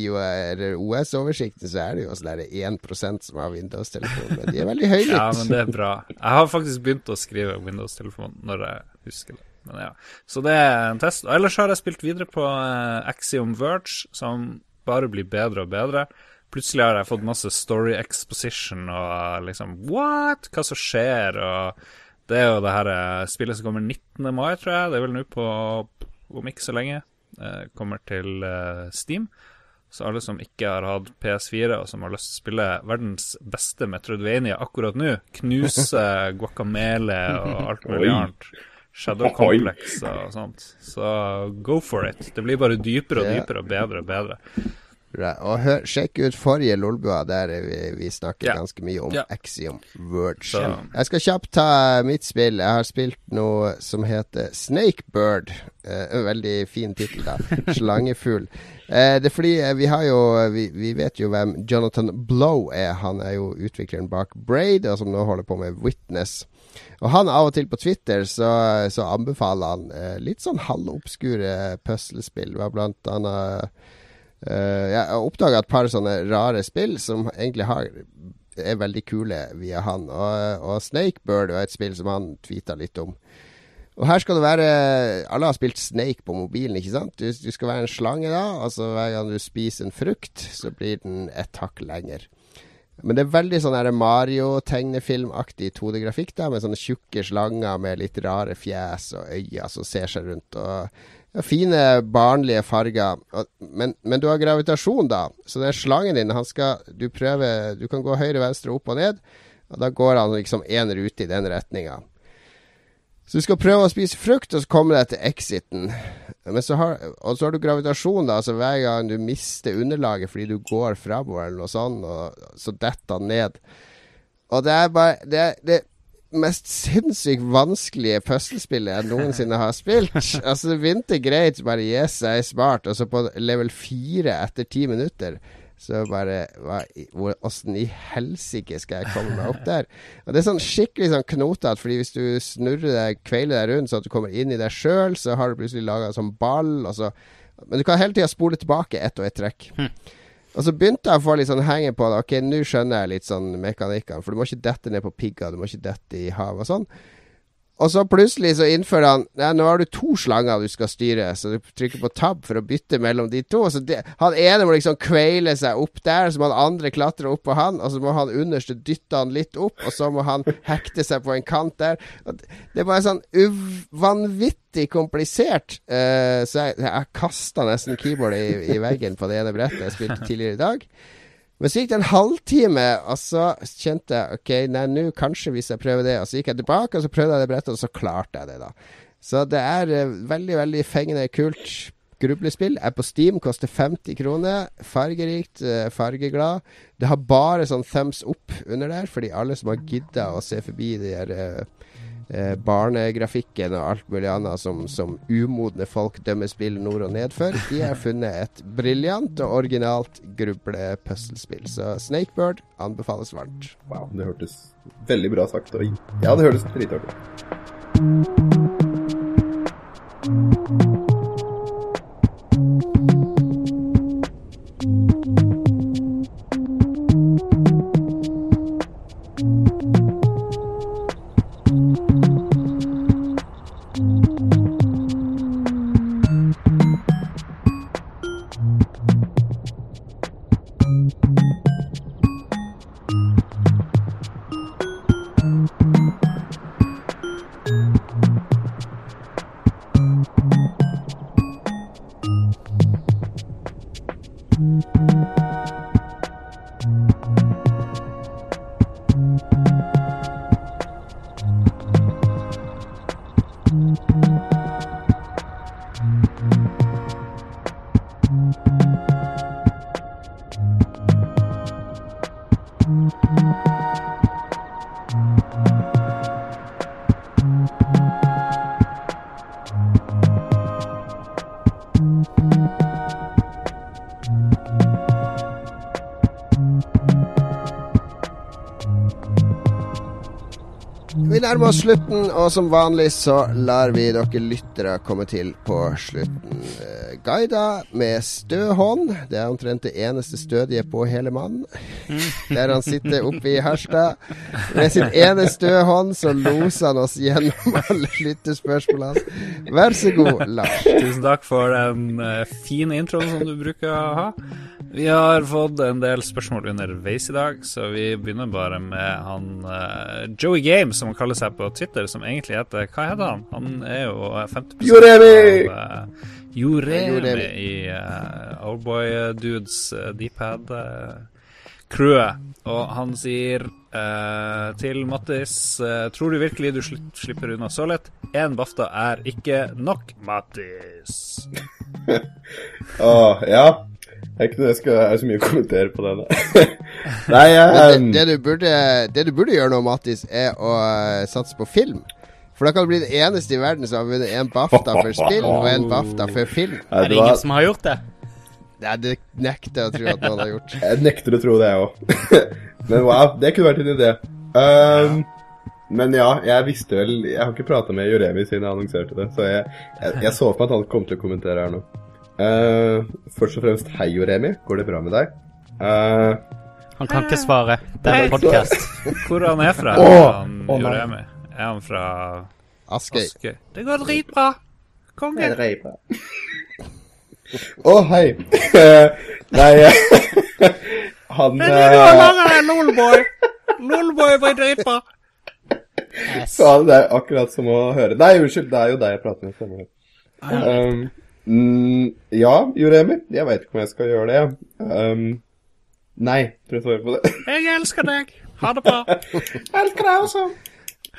Speaker 3: OS-oversikten, så er det jo sånn 1% som har Windows-telefon. Men de er veldig høylytte.
Speaker 1: Ja, men det er bra. Jeg har faktisk begynt å skrive Windows-telefon når jeg husker det. Men ja. Så det er en test. Og ellers har jeg spilt videre på uh, Axiom Verge, som bare blir bedre og bedre. Plutselig har jeg fått masse story exposition og liksom What? Hva som skjer? Og det er jo det her eh, spillet som kommer 19. mai, tror jeg. Det er vel nå på om ikke så lenge. Eh, kommer til eh, Steam. Så alle som ikke har hatt PS4 og som har lyst til å spille verdens beste Metroidvania akkurat nå, knuse Guacamele og alt mulig annet. Shadow Complex og sånt. Så go for it. Det blir bare dypere og dypere og bedre og bedre.
Speaker 3: Og hør, sjekk ut forrige Lolbua, der vi, vi snakker yeah. ganske mye om yeah. Axiom Verge. Så. Jeg skal kjapt ta mitt spill. Jeg har spilt noe som heter Snakebird. Eh, en veldig fin tittel, da. Slangefugl. Eh, det er fordi eh, vi har jo vi, vi, vet jo hvem Jonathan Blow er. Han er jo utvikleren bak Braid, og som nå holder på med Witness. Og han av og til på Twitter så, så anbefaler han eh, litt sånn halvobskure puslespill. Blant annet jeg har oppdaga et par sånne rare spill som egentlig har, er veldig kule via han. Og, og Snakebird er et spill som han tweeta litt om. Og her skal det være Alle har spilt Snake på mobilen, ikke sant? Du, du skal være en slange da. Altså hver gang du spiser en frukt, så blir den et hakk lenger. Men det er veldig sånn Mario-tegnefilmaktig 2D-grafikk, da, med sånne tjukke slanger med litt rare fjes og øyne som ser seg rundt. Og fine, barnlige farger. Men, men, du har gravitasjon, da. Så den slangen din, skal Du prøver Du kan gå høyre, venstre, opp og ned. Og da går han liksom én rute i den retninga. Så du skal prøve å spise frukt, og så kommer det til exiten. Så har, og så har du gravitasjon, da. Altså hver gang du mister underlaget fordi du går framover eller noe sånt, og så detter han ned. Og det er bare det, det, mest sinnssykt vanskelige puslespillet jeg noensinne har spilt. Altså, det begynte greit, bare yes, jeg er smart, og så på level 4 etter ti minutter så bare Åssen i helsike skal jeg komme meg opp der? Og Det er sånn skikkelig sånn knotete, fordi hvis du snurrer deg, kveiler deg rundt så at du kommer inn i deg sjøl, så har du plutselig laga en sånn ball, og så Men du kan hele tida spole tilbake ett og ett trekk. Hm. Og så begynte jeg å få litt sånn henge på det. Ok, nå skjønner jeg litt sånn mekanikkene. For du må ikke dette ned på pigger, du må ikke dette i havet og sånn. Og så plutselig så innfører han Nei, nå har du to slanger du skal styre, så du trykker på tab for å bytte mellom de to. Så det, han ene må liksom kveile seg opp der, så må han andre klatre opp på han, og så må han underste dytte han litt opp, og så må han hekte seg på en kant der. Det er bare sånn vanvittig komplisert. Uh, så jeg, jeg kasta nesten keyboardet i, i veggen på det ene brettet jeg spilte tidligere i dag. Men så gikk det en halvtime, og så kjente jeg ok, nei, nå kanskje hvis jeg prøver det. Og så gikk jeg tilbake, og så prøvde jeg det brettet, og så klarte jeg det, da. Så det er uh, veldig, veldig fengende kult grublespill. Er på Steam, koster 50 kroner. Fargerikt, uh, fargeglad. Det har bare sånn thumbs up under der, fordi alle som har gidda å se forbi de her uh, eh, barnegrafikken og alt mulig annet som, som umodne folk dømmer spill nord og ned for. De har funnet et briljant og originalt gruble-puslespill. Så Snakebird anbefales varmt.
Speaker 4: Wow, det hørtes veldig bra sagt. Og ja, det hørtes dritartig ut.
Speaker 3: Nærmer oss slutten, og som vanlig så lar vi dere lyttere komme til på slutten. Guida med stø hånd. Det er omtrent det eneste stødige på hele mannen. Der han sitter oppe i Harstad. Med sin ene stø hånd så loser han oss gjennom alle lyttespørsmålene. Vær så god, Lars.
Speaker 1: Tusen takk for den eh, fine introen som du bruker å ha. Vi har fått en del spørsmål underveis i dag, så vi begynner bare med han uh, Joey Game, som han kaller seg på Twitter, som egentlig heter Hva heter han? Han er jo 50
Speaker 4: Joremi!
Speaker 1: av uh, Joremi i uh, Oldboy Dudes uh, Dpad-crewet. og han sier eh, til Mattis Tror du virkelig du sli slipper unna så lett? Én BAFTA er ikke nok, Mattis.
Speaker 4: Åh, ja. Det er ikke jeg skal er så mye å kommentere på det. da. Nei, jeg
Speaker 3: Men det, det, du burde, det du burde gjøre nå, Mattis, er å eh, satse på film. For da kan du bli den eneste i verden som har vunnet en BAFTA for spill og en BAFTA for film.
Speaker 4: Nei,
Speaker 2: Er det
Speaker 4: det var-
Speaker 2: ingen som har gjort det?
Speaker 3: Nei, det nekter jeg å tro at noen har gjort.
Speaker 4: Jeg nekter å tro det, jeg òg. Men wow, det kunne vært en idé. Um, men ja, jeg visste vel Jeg har ikke prata med Joremi siden jeg annonserte det, så jeg, jeg, jeg så for meg at han kom til å kommentere her nå. Uh, først og fremst, hei, Joremi. Går det bra med deg? Uh,
Speaker 2: Han kan ikke svare. Det er en podkast.
Speaker 1: Hvor han er fra?
Speaker 4: Åh,
Speaker 1: han. Joremi? Er han fra
Speaker 3: Askøy.
Speaker 1: Aske. Det går dritbra. Konge.
Speaker 4: Å, hei. Nei Han
Speaker 1: Det er laga deg, Lolboy. Lolboy var dritbra.
Speaker 2: Yes.
Speaker 4: Så det, er akkurat som å høre Nei, unnskyld, det er jo deg jeg prater med. Um, mm, ja, Joremi. Jeg veit ikke om jeg skal gjøre det. Um, nei, prøv å svare på det.
Speaker 1: Jeg elsker deg. Ha det bra.
Speaker 4: Elsker deg også.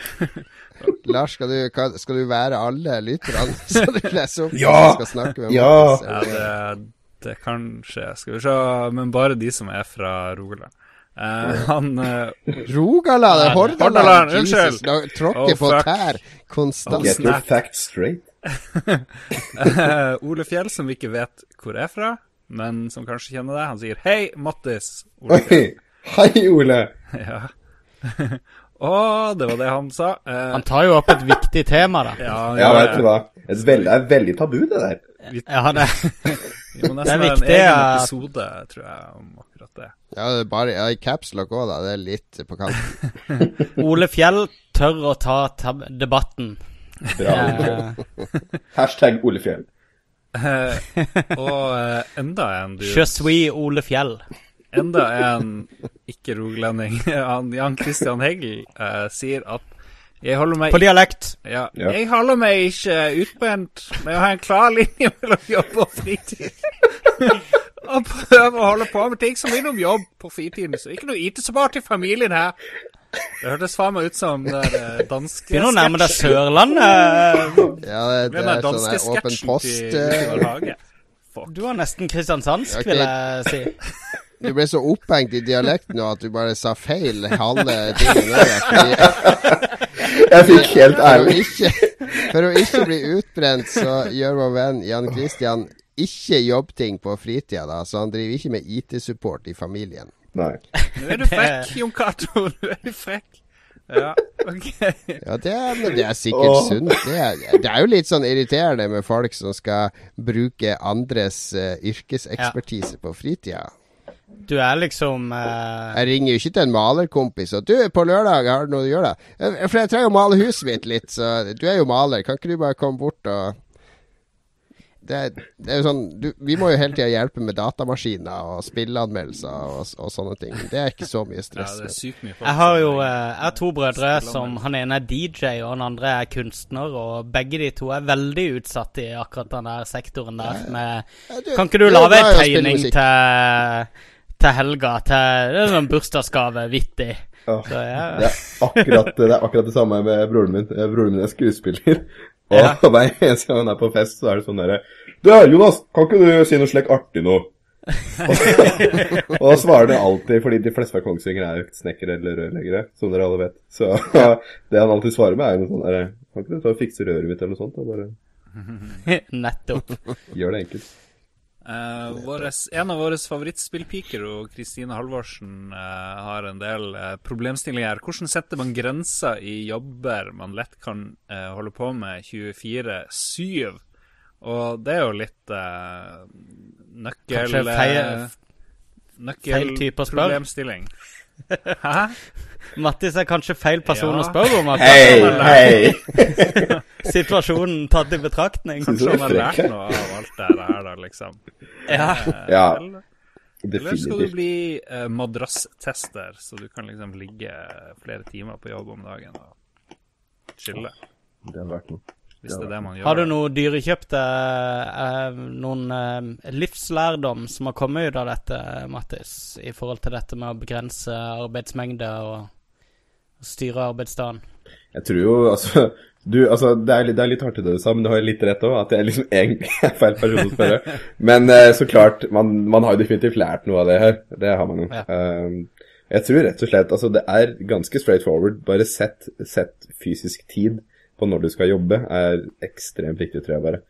Speaker 3: Lars, skal du, skal du være alle lytterne som du leser opp?
Speaker 4: Ja!
Speaker 3: Skal snakke med
Speaker 4: Ja!
Speaker 1: Ja, det, det kan skje. Skal vi se. Men bare de som er fra Rogaland. Uh, han uh,
Speaker 3: Rogaland, Hordaland.
Speaker 1: Hordaland,
Speaker 3: Jesus,
Speaker 1: unnskyld.
Speaker 3: Tråkker
Speaker 1: Oh,
Speaker 3: på tær konstant.
Speaker 4: Get your facts straight.
Speaker 1: Eh, Ole Fjell, som vi ikke vet hvor er fra, men som kanskje kjenner deg, han sier hei, Mattis. Ole
Speaker 4: Oi. Hei, Ole.
Speaker 1: Ja. Å, det var det han sa. Eh,
Speaker 2: Han tar jo opp et viktig tema, da.
Speaker 1: ja,
Speaker 4: Ja, vet du hva. Det er veldig tabu, det der.
Speaker 2: Ja, det,
Speaker 1: Vi må
Speaker 2: Det er
Speaker 1: viktig, ha en egen episode, tror jeg, om akkurat det.
Speaker 3: Ja, det er bare ja, i capslock òg, da. Det er litt på kanten.
Speaker 2: Ole Fjell tør å ta tab debatten.
Speaker 4: Bra.
Speaker 2: Eh,
Speaker 4: Hashtag Ole Fjell.
Speaker 1: Eh, og uh, enda en du
Speaker 2: Je suis Ole Fjell.
Speaker 1: Enda en ikke-rogalending, Jan Christian Heggel, uh, sier at jeg holder meg
Speaker 2: På dialekt.
Speaker 1: ja,
Speaker 4: Ja.
Speaker 1: Jeg holder meg ikke utbrent med å ha en klar linje mellom jobb og fritid. og prøver å holde på med ting som minner om jobb på fritiden. Så ikke noe IT-support i familien her. Det hørtes faen meg ut som det der eh, danske
Speaker 2: Begynner å nærme deg. Sørlandet.
Speaker 3: Ja, det, det er sånn der åpen post. eh.
Speaker 2: Du var nesten kristiansandsk,
Speaker 3: okay.
Speaker 2: vil jeg si.
Speaker 3: Du ble så opphengt i dialekten nå at du bare sa feil halve tingen. der, Fordi,
Speaker 4: Jeg fikk helt
Speaker 3: for, å
Speaker 4: ærlig
Speaker 3: ikke, for å ikke bli utbrent, så gjør vår venn Jan Christian ikke jobbting på fritida, da. Så han driver ikke med IT-support i familien.
Speaker 4: Nei.
Speaker 1: Nå er du frekk, Jon Cato. Nå er du frekk. Ja, OK.
Speaker 3: Ja, det er, men det er sikkert
Speaker 4: oh.
Speaker 3: sunt. Det er, det er jo litt sånn irriterende med folk som skal bruke andres uh, yrkesekspertise på fritida.
Speaker 2: Du er liksom uh...
Speaker 3: Jeg ringer jo ikke til en malerkompis og 'Du, på lørdag har du noe å gjøre?' da? «Eh, 'For jeg trenger å male huset mitt litt, så du er jo maler. Kan ikke du bare komme bort og Det, det er jo sånn du, Vi må jo hele tida hjelpe med datamaskiner og spilleanmeldelser og, og sånne ting. Det er ikke så mye
Speaker 1: Ja,
Speaker 3: stress.
Speaker 1: det er sykt mye
Speaker 2: Jeg har jo eh, jeg har to brødre som Han ene er DJ, og han andre er kunstner. Og begge de to er veldig utsatt i akkurat den der sektoren der. Med,
Speaker 3: Ja, du-
Speaker 2: kan ikke du lage en tegning til, til helga? Til er sånn bursdagsgave. Vittig.
Speaker 4: Ja.
Speaker 2: Så ja.
Speaker 4: Det er, akkurat, det er akkurat det samme med broren min. Broren min er skuespiller. Og
Speaker 2: Ja.
Speaker 4: hver eneste gang han er på fest, så er det sånn derre Du, Jonas, kan ikke du si noe slik artig nå? og, og da svarer det alltid, fordi de fleste fra Kongsvinger er jo snekkere eller rørleggere, som dere alle vet. Så det han alltid svarer med, er jo noe sånn derre Kan ikke du ta og fikse røret mitt, eller noe sånt? Og bare
Speaker 2: Nettopp.
Speaker 4: gjør det enkelt.
Speaker 1: Eh, våres, en av våre favorittspillpiker, Kristine Halvorsen, uh, har en del uh, problemstillinger. Hvordan setter man grenser i jobber man lett kan holde på med 24-7? Og det er jo litt nøkkel...
Speaker 2: Kanskje feil- feil type.
Speaker 1: Nøkkelproblemstilling. Hæ?
Speaker 2: Mattis er kanskje feil person
Speaker 1: Ja.
Speaker 2: å spørre om.
Speaker 4: Hei, hei!
Speaker 2: Situasjonen tatt i betraktning.
Speaker 1: Kanskje han har lært noe av alt det her, da, liksom.
Speaker 2: Ja.
Speaker 1: Eh,
Speaker 4: Ja.
Speaker 1: eller- Eller skal du bli eh, madrasstester, så du kan liksom ligge flere timer på jobb om dagen og chille?
Speaker 4: Det har vært noe.
Speaker 1: Hvis det er det man gjør.
Speaker 2: Har du noe dyrekjøpte eh, Noen eh, livslærdom som har kommet ut av dette, Mattis? I forhold til dette med å begrense arbeidsmengde og, og styre arbeidsdagen?
Speaker 4: Jeg tror jo, altså du, altså, det, er, litt- det er litt hardt det du sa, men du har litt rett òg. At jeg liksom egentlig er feil person å spørre. Men eh, så klart, man, man har jo definitivt lært noe av det her. Det har man jo.
Speaker 2: Ja.
Speaker 4: Um, jeg tror rett og slett altså det er ganske straight forward. Bare sett, sett fysisk tid på når du skal jobbe, er ekstremt viktig, tror jeg bare.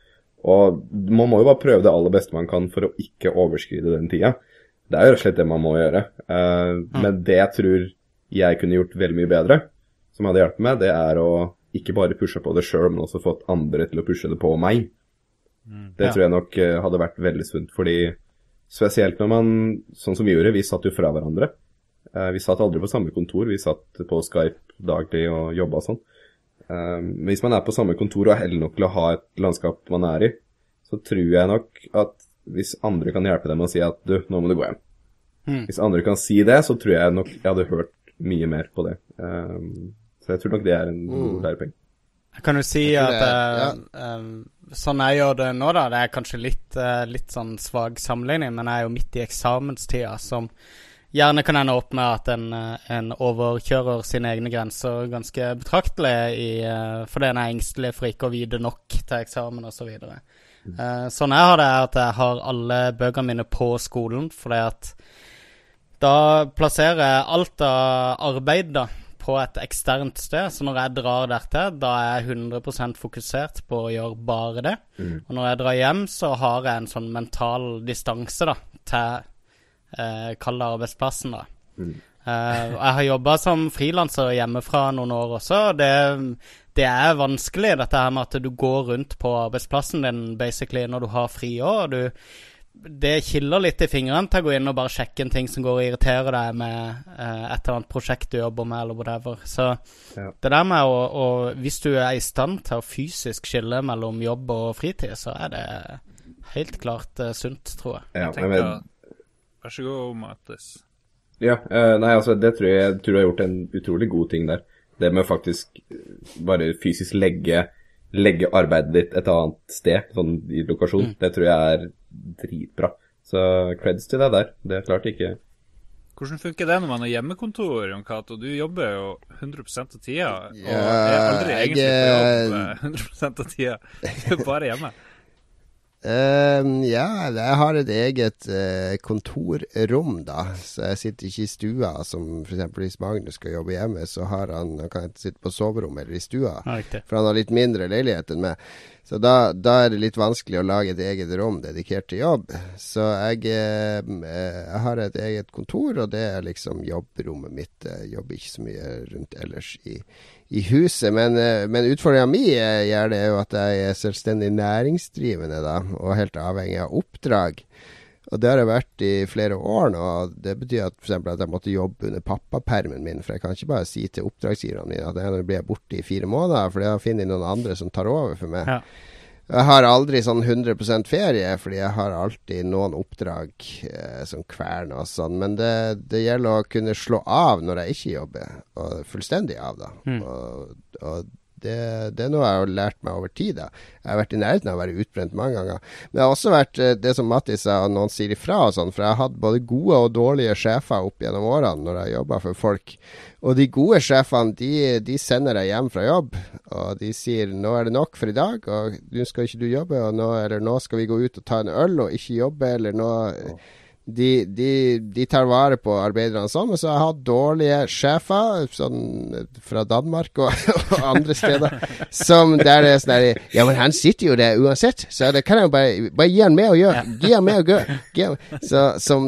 Speaker 4: Og man må jo bare prøve det aller beste man kan for å ikke overskride den tida. Det er jo rett og slett det man må gjøre. Uh, Men det jeg tror jeg kunne gjort veldig mye bedre, som hadde hjulpet meg, det er å ikke bare pushe på det sjøl, men også fått andre til å pushe det på meg. Det
Speaker 2: Ja.
Speaker 4: tror jeg nok eh, hadde vært veldig sunt, fordi spesielt når man, sånn som vi gjorde, vi satt jo fra hverandre. Uh, vi satt aldri på samme kontor, vi satt på Skype daglig og jobba sånn. Eh, hvis man er på samme kontor og er heldig nok til å ha et landskap man er i, så tror jeg nok at hvis andre kan hjelpe dem å si at du, nå må du gå hjem.
Speaker 2: Mm.
Speaker 4: Hvis andre kan si det, så tror jeg nok jeg hadde hørt mye mer på det. Um, så jeg tror nok det er en god lærepenge.
Speaker 2: Jeg kan jo si
Speaker 3: Jeg
Speaker 2: at
Speaker 3: det-
Speaker 2: ja. uh, sånn jeg gjør det nå, da Det er kanskje litt, uh, litt sånn svak sammenligning, men jeg er jo midt i eksamenstida, som gjerne kan ende opp med at en, eh, en overkjører sine egne grenser ganske betraktelig i, eh, fordi en er engstelig for ikke å vite nok til eksamen osv. Uh, sånn jeg har det, er at jeg har alle bøkene mine på skolen, fordi at da plasserer jeg alt av arbeid da, på et eksternt sted. Så når jeg drar dertil, da er jeg 100% fokusert på å gjøre bare det. Og når jeg drar hjem, så har jeg en sånn mental distanse da, til eh, Kall det arbeidsplassen, da. Eh, jeg har jobba som frilanser hjemmefra noen år også. og Det, det er vanskelig, dette her med at du går rundt på arbeidsplassen din basically når du har fri òg. Du, det kiler litt i fingrene til å gå inn og bare sjekke en ting som går og irriterer deg med eh, et eller annet prosjekt du jobber med, eller whatever. Så
Speaker 4: Ja.
Speaker 2: det der med å, å Hvis du er i stand til å fysisk skille mellom jobb og fritid, så er det helt klart eh, sunt, tror jeg.
Speaker 4: Ja,
Speaker 1: Jeg
Speaker 4: jeg
Speaker 1: tenker, Vær så god, Mattis.
Speaker 4: Ja, uh, nei, altså det tror jeg, tror jeg har gjort en utrolig god ting der. Det med faktisk eh, bare fysisk legge, legge arbeidet ditt et annet sted, sånn i lokasjon, det tror jeg er dritbra. Så creds til deg der. Det er klart ikke
Speaker 1: Hvordan funker det når man har hjemmekontor, Jon Cato? Du jobber jo 100 av tida, og er aldri egentlig på jobb
Speaker 3: er-
Speaker 1: eh, 100 av tida. Du er bare hjemme.
Speaker 3: Ehm, ja, jeg har et eget uh, kontorrom, da. Så jeg sitter ikke i stua, som f.eks. hvis Magnus skal jobbe hjemme, så har han, han kan sitte på soverommet eller i stua.
Speaker 2: Ja.
Speaker 3: For han har litt mindre leilighet enn meg. Så da, da er det litt vanskelig å lage et eget rom dedikert til jobb. Så jeg, eh, jeg har et eget kontor, og det er liksom jobbrommet mitt. Jeg jobber ikke så mye rundt ellers i, i huset. Men, eh, men utfordringa mi eh, er jo at jeg er selvstendig næringsdrivende, da, og helt avhengig av oppdrag. Og det har jeg vært i flere år nå. Det betyr at, eksempel at jeg måtte jobbe under pappapermen min. For jeg kan ikke bare si til oppdragsgiverne mine at nå blir jeg borte i fire måneder, for da finner jeg noen andre som tar over for meg.
Speaker 2: Ja.
Speaker 3: Jeg har aldri sånn 100% ferie, fordi jeg har alltid noen oppdrag eh, som kverner og sånn. Men det, det gjelder å kunne slå av når jeg ikke jobber, og fullstendig av, da.
Speaker 2: Mm.
Speaker 3: Og, og det, det, er noe jeg har lært meg over tid. da. Jeg har vært i nærheten av å være utbrent mange ganger. Men jeg har også vært eh, det som Mattis sa, noen sier ifra og sånn. For jeg har hatt både gode og dårlige sjefer opp gjennom årene når jeg jobba for folk. Og de gode sjefene, de, de, sender deg hjem fra jobb. Og de sier 'nå er det nok for i dag', og 'nå skal ikke du jobbe', og nå, eller 'nå skal vi gå ut og ta en øl og ikke jobbe', eller 'nå de, de, de, tar vare på arbeiderne sånn. Men så har jeg hatt dårlige sjefer sånn fra Danmark og, og andre steder. Som der det er sånn Ja, men han sitter jo der uansett, så det kan jeg jo bare, bare gi han med å gjøre. Gi han med å gjøre. Så, som,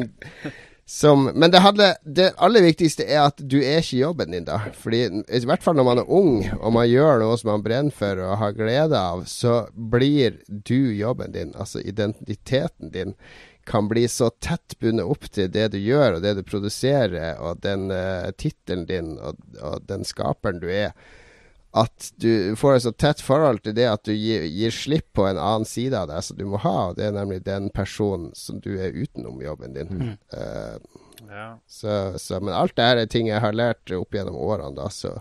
Speaker 3: som, men det, hadde, det, aller viktigste er at du er ikke jobben din, da. Fordi I hvert fall når man er ung og man gjør noe som man brenner for og har glede av, så blir du jobben din, altså identiteten din kan bli så tett bundet opp til det du gjør og det du produserer, og den uh, tittelen din og, og, den skaperen du er, at du får et så tett forhold til det at du gir, gir, slipp på en annen side av deg som du må ha, og det er nemlig den personen som du er utenom jobben din. Mm. Uh, ja. så, så, men alt det her er ting jeg har lært opp gjennom årene, da, så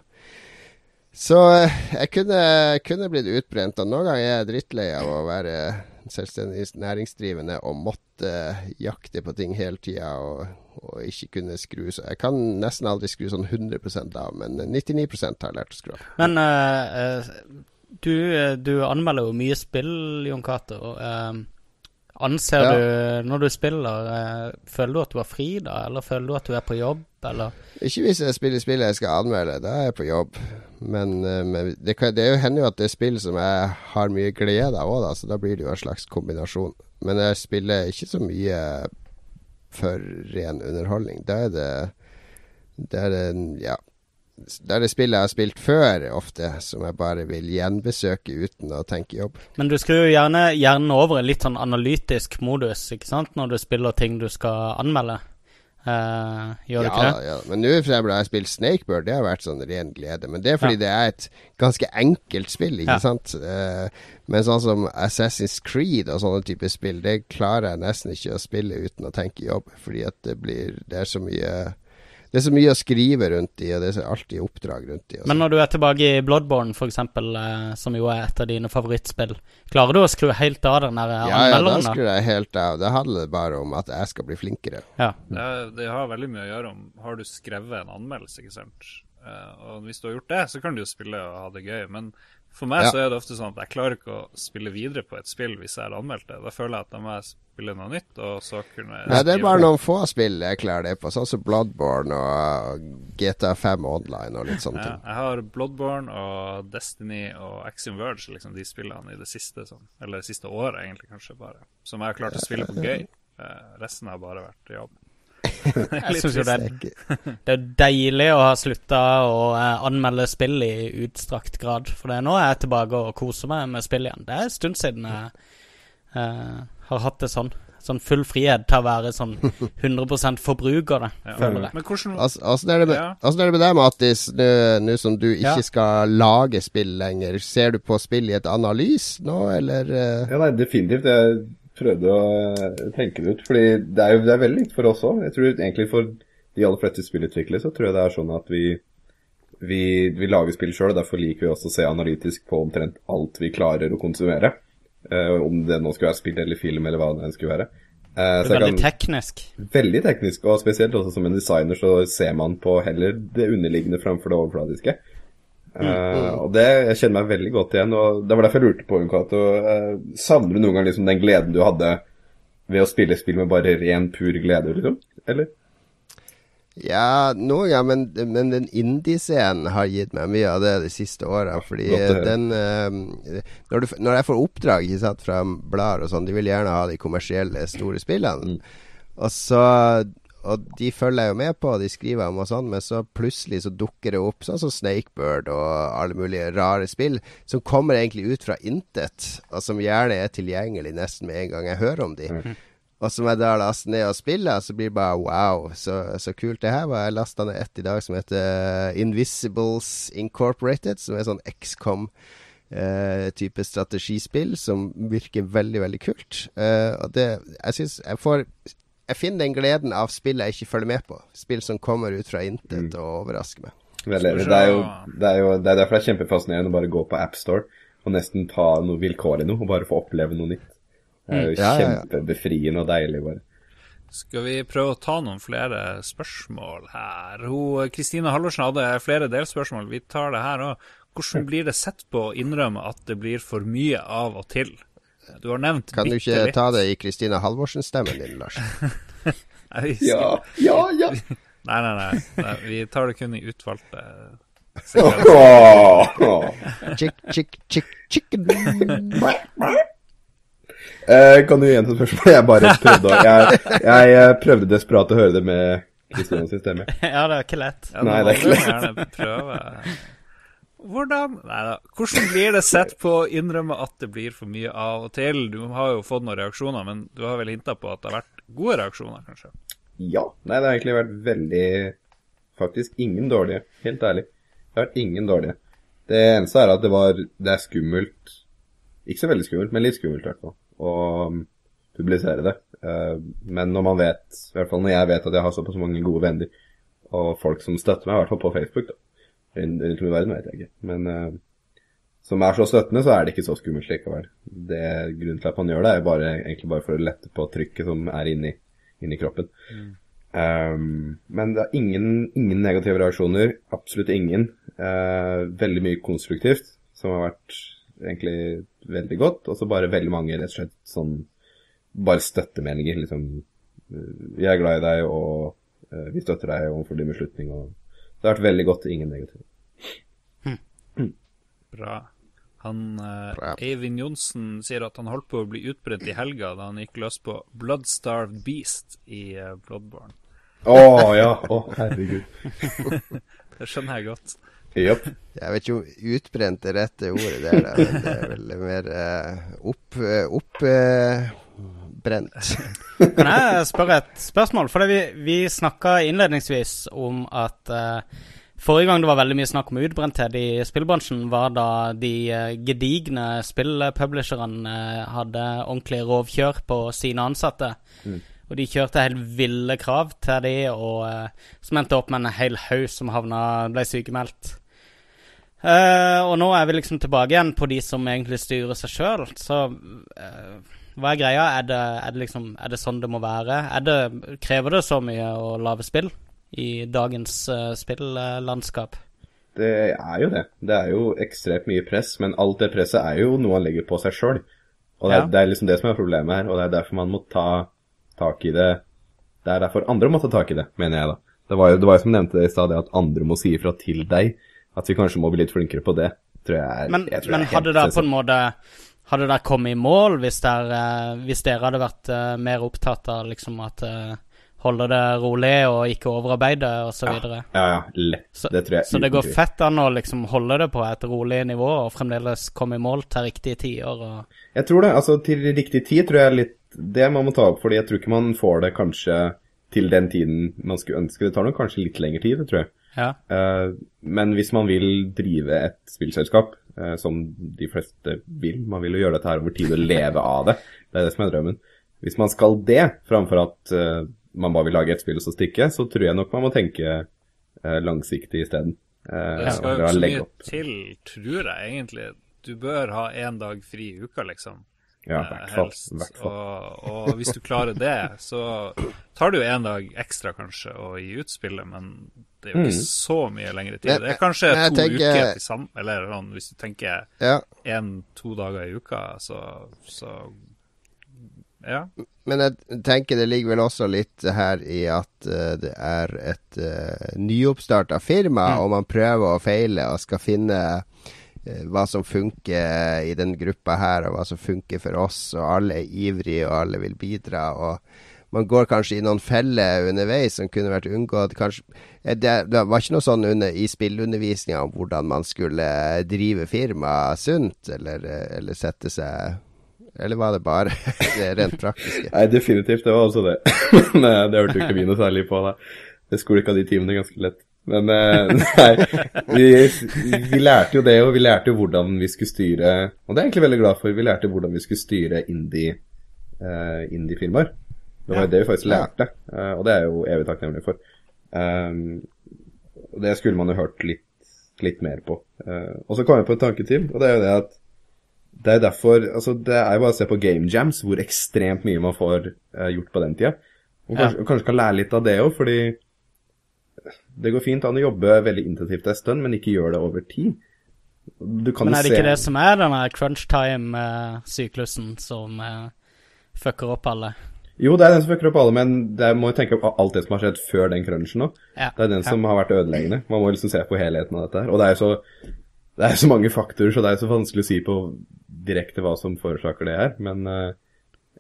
Speaker 3: så eh, jeg kunne, kunne blitt utbrent, og noen ganger er jeg drittlei av å være selvstendig næringsdrivende og måtte jakte på ting hele tida og, og, ikke kunne skru. Så jeg kan nesten aldri skru sånn 100 av, men 99 har jeg lært å skru av.
Speaker 2: Men uh, du, du, anmelder jo mye spill, Jon Cato. Uh, anser ja. du, når du spiller, uh, føler du at du har fri da, eller føler du at du er på jobb, eller?
Speaker 3: Ikke hvis jeg spiller spillet jeg skal anmelde, da er jeg på jobb. Men, eh, men det, kan, det hender jo at det er spill som jeg har mye glede av òg, så da blir det jo en slags kombinasjon. Men jeg spiller ikke så mye for ren underholdning. Da er det Det er det, ja det er det spillet jeg har spilt før, ofte, som jeg bare vil gjenbesøke uten å tenke jobb.
Speaker 2: Men du skrur jo gjerne, hjernen over en litt sånn analytisk modus, ikke sant, når du spiller ting du skal anmelde? Uh, gjør
Speaker 3: ja,
Speaker 2: ikke det?
Speaker 3: Ja, men nå for eksempel har jeg spilt Snakebird, det har vært sånn ren glede. Men det er fordi ja. det er et ganske enkelt spill, ikke ja. sant. Uh, men sånn som Assassin's Creed og sånne typer spill, det klarer jeg nesten ikke å spille uten å tenke jobb. Fordi at det blir Det er så mye det er så mye å skrive rundt i, og det er alltid oppdrag rundt i.
Speaker 2: Men når du er tilbake i Bloodborne, f.eks., eh, som jo er et av dine favorittspill, klarer du å skru helt av den der
Speaker 3: ja, anmelderen? Ja, da skrur jeg helt av. Det handler bare om at jeg skal bli flinkere.
Speaker 1: Ja. Det, det, har veldig mye å gjøre om Har du skrevet en anmeldelse, ikke sant? Uh, og hvis du har gjort det, så kan du jo spille og ha det gøy. Men for meg ja. så er det ofte sånn at jeg klarer ikke å spille videre på et spill hvis jeg har anmeldt det. Da føler jeg at da må jeg spille noe nytt, og så kunne
Speaker 3: jeg Nei, det er bare noen få spill jeg klarer det på, sånn som Bloodborne og GTA5 Online og litt sånne ja, ting.
Speaker 1: Jeg har Bloodborne og Destiny og Axiom Verge, liksom de spillene i det siste, sånn, eller det siste året egentlig, kanskje bare, som jeg har klart å spille på gøy. Uh, resten har bare vært jobb.
Speaker 2: jeg syns jo det er, det er deilig å ha slutta å uh, anmelde spill i utstrakt grad. For det, nå er jeg tilbake og koser meg med spill igjen. Det er en stund siden jeg uh, har hatt det sånn. Sånn full frihet til å være sånn 100 forbruker, det, ja. føler jeg.
Speaker 3: Men hvordan altså, altså er, det med, ja. altså er det med deg, Mattis, nå som du ikke ja. skal lage spill lenger? Ser du på spill i et annet nå, eller? Uh...
Speaker 4: Ja, nei, definitivt. Jeg prøvde å eh, tenke det ut. Fordi det er jo det er veldig likt for oss òg. Jeg tror egentlig for de aller fleste spillutviklere så tror jeg det er sånn at vi, vi, vi lager spill sjøl, og derfor liker vi også å se analytisk på omtrent alt vi klarer å konsumere. Uh, om det nå skulle være spill eller film eller hva det skulle være.
Speaker 2: Uh, det er veldig kan, teknisk.
Speaker 4: Veldig teknisk, og spesielt også som en designer så ser man på heller det underliggende framfor det overfladiske. Uh, og det, Jeg kjenner meg veldig godt igjen. og Det var derfor jeg lurte på Unkato, Uh, savner du noen gang liksom den gleden du hadde ved å spille spill med bare ren, pur glede, liksom? Eller?
Speaker 3: Ja, noen ganger, men, men den indie-scenen har gitt meg mye av det de siste åra. Fordi den uh, når, du, når, jeg får oppdrag ikke sant, fra blader og sånn, de vil gjerne ha de kommersielle, store spillene. Mm. Og så og de følger jeg jo med på, de skriver om og sånn, men så plutselig så dukker det opp sånn som Snakebird og alle mulige rare spill som kommer egentlig ut fra intet, og som gjerne er tilgjengelig nesten med en gang jeg hører om de. Mm. Og som jeg da laster ned og spiller, så blir det bare wow, så, så kult det her var. Jeg lasta ned ett i dag som heter Invisibles Incorporated, som er sånn XCOM. Uh, type strategispill som virker veldig, veldig kult. Uh, og det Jeg syns jeg får jeg finner den gleden av spill jeg ikke følger med på. Spill som kommer ut fra intet mm. og overrasker meg.
Speaker 4: Det er jo, det er jo det er derfor det er kjempefascinerende å bare gå på AppStore og nesten ta noe vilkårlig noe, og bare få oppleve noe nytt. Det er jo
Speaker 3: Mm. Ja,
Speaker 4: kjempebefriende og deilig, bare.
Speaker 1: Skal vi prøve å ta noen flere spørsmål her? Kristine Halvorsen hadde flere delspørsmål. Vi tar det her òg. Hvordan blir det sett på å innrømme at det blir for mye av og til? Du har nevnt
Speaker 3: Kan du ikke
Speaker 1: litt.
Speaker 3: ta det i Kristina Halvorsen-stemmen din, Lars?
Speaker 1: Nei,
Speaker 4: Ja, ja, ja.
Speaker 1: Nei, nei, nei, nei. Vi tar det kun i utvalgte.
Speaker 3: Chick, chick, chick, chicken.
Speaker 4: Eh, kan du gjenta spørsmålet? Jeg bare prøvde å Jeg, jeg eh, prøvde desperat å høre det med Kristinas stemme.
Speaker 2: ja, det er ikke lett.
Speaker 1: Ja,
Speaker 4: Nei, det er ikke
Speaker 1: gjerne prøve. Hvordan Nei da. Hvordan blir det sett på å innrømme at det blir for mye av og til? Du har jo fått noen reaksjoner, men du har vel hinta på at det har vært gode reaksjoner, kanskje?
Speaker 4: Ja. Nei, det har egentlig vært veldig Faktisk ingen dårlige. Helt ærlig. Det har vært ingen dårlige. Det eneste er at det var Det er skummelt Ikke så veldig skummelt, men litt skummelt i hvert fall. Å um, publisere det. Eh, men når man vet, i hvert fall når jeg vet at jeg har såpass mange gode venner, og folk som støtter meg, i hvert fall på Facebook, da. Rundt om i verden vet jeg ikke. Men uh, som er så støttende, så er det ikke så skummelt likevel. Det Grunnen til at man gjør det, er bare, egentlig bare for å lette på trykket som er inni, inni kroppen. Um, men det er ingen, ingen negative reaksjoner. Absolutt ingen. Uh, veldig mye konstruktivt, som har vært egentlig veldig godt. Og så bare veldig mange rett og slett sånn bare støttemeninger. Liksom eh, Vi er glad i deg, og eh, vi støtter deg overfor din beslutning. Og det har vært veldig godt. Ingen negative.
Speaker 1: Bra. Han eh, Eivind Johnsen sier at han holdt på å bli utbrent i helga da han gikk løs på Bloodstarved Beast i eh, Bloodborne.
Speaker 4: Å ja. Å, herregud.
Speaker 1: Det skjønner jeg godt.
Speaker 4: Japp.
Speaker 3: Jeg vet ikke om utbrent er rette ordet der, da, men det er vel mer eh, opp... eh, opp eh, brent.
Speaker 2: Kan jeg spørre et spørsmål? For vi, vi snakka innledningsvis om at uh, forrige gang det var veldig mye snakk om utbrenthet i spillbransjen, var da de uh, gedigne spillpublisherne eh, hadde ordentlig rovkjør på sine ansatte. Og de kjørte helt ville krav til de, og uh, som endte opp med en hel haug som havna, ble sykemeldt. Uh, og nå er vi liksom tilbake igjen på de som egentlig styrer seg sjøl. Så eh, hva er greia? Er det, er, det liksom, er det sånn det må være? Er det, krever det så mye å lage spill i dagens uh, spillandskap?
Speaker 4: Det er jo det. Det er jo ekstremt mye press, men alt det presset er jo noe han legger på seg sjøl. Og det er,
Speaker 2: Ja.
Speaker 4: det er liksom det som er problemet her, og det er derfor man må ta tak i det Det er derfor andre må ta tak i det, mener jeg da. Det var jo, det var jo som nevnte i stad, det at andre må si ifra til deg. At vi kanskje må bli litt flinkere på det, tror jeg er
Speaker 2: Men,
Speaker 4: jeg tror
Speaker 2: men
Speaker 4: jeg
Speaker 2: hadde det på en måte Hadde dere kommet i mål hvis dere, eh, hvis dere hadde vært eh, mer opptatt av liksom at eh, holde det rolig og ikke overarbeide osv.? videre
Speaker 4: Ja, ja, lett.
Speaker 2: Så,
Speaker 4: det tror jeg.
Speaker 2: så det går fett an å liksom holde det på et rolig nivå og fremdeles komme i mål til riktige tider og
Speaker 4: Jeg tror det. Altså, til riktig tid tror jeg litt Det man må ta opp, fordi jeg tror ikke man får det kanskje til den tiden man skulle ønske. Det tar nok kanskje litt lengre tid, det tror jeg.
Speaker 2: Ja.
Speaker 4: Uh, men hvis man vil drive et spillselskap, som de fleste vil, man vil jo gjøre dette her over tid og leve av det, det er det som er drømmen. Hvis man skal det, framfor at eh, man bare vil lage et spill og så stikke, så tror jeg nok man må tenke eh, langsiktig isteden.
Speaker 1: Det skal jo ikke så mye til, tror jeg egentlig. Du bør ha én dag fri i uka, liksom.
Speaker 4: Ja,
Speaker 1: eh, helst. Og, og hvis du klarer det, så tar du én en dag ekstra kanskje å gi ut spillet, men det er jo ikke
Speaker 4: Mm.
Speaker 1: så mye lengre tid. Det er kanskje
Speaker 3: jeg, jeg
Speaker 1: to
Speaker 3: tenker-
Speaker 1: uker til sammen, eller sånn, hvis du tenker
Speaker 3: Ja,
Speaker 1: én-to dager i uka, så, så Ja.
Speaker 3: men jeg tenker det ligger vel også litt her i at uh, det er et uh, nyoppstarta firma, og man prøver og feiler og skal finne eh, hva som funker i den gruppa her, og hva som funker for oss, og alle er ivrige, og alle vil bidra. og man går kanskje i noen feller underveis som kunne vært unngått. Kanskje, eh, det, det var ikke noe sånn under, i spillundervisninga om hvordan man skulle drive firma sunt, eller, eh, eller sette seg Eller var det bare det rent praktiske?
Speaker 4: Nei, definitivt, det var også det. Men eh, det hørte jo ikke vi noe særlig på, da. Det skolka de timene ganske lett. Men eh, nei, vi, vi lærte jo det, og vi lærte jo hvordan vi skulle styre Og det er jeg egentlig veldig glad for. Vi lærte hvordan vi skulle styre indie, uh, indie-firmaer. Det var det vi faktisk lærte, eh, og det er jeg jo evig takknemlig for. Um, Og det skulle man jo hørt litt, litt mer på. Eh, og så kom jeg på en tanke til, og det er jo det at det er derfor Altså, det er jo bare å se på game jams, hvor ekstremt mye man får eh, gjort på den tida. Og kanskje, ja. kanskje kan lære litt av det òg, fordi det går fint an å jobbe veldig intensivt en stund, men ikke gjøre det over tid. Du kan
Speaker 2: Men er det
Speaker 4: se
Speaker 2: ikke det som er denne crunch time-syklusen som fucker opp alle?
Speaker 4: Jo, det er den som fucker opp alle, men det må jo tenke på alt det som har skjedd før den crunchen òg.
Speaker 2: Ja.
Speaker 4: Det er den som har vært ødeleggende. Man må liksom se på helheten av dette her. Og det er jo så, det er så mange faktorer, så det er jo så vanskelig å si på direkte hva som forårsaker det her. Men uh,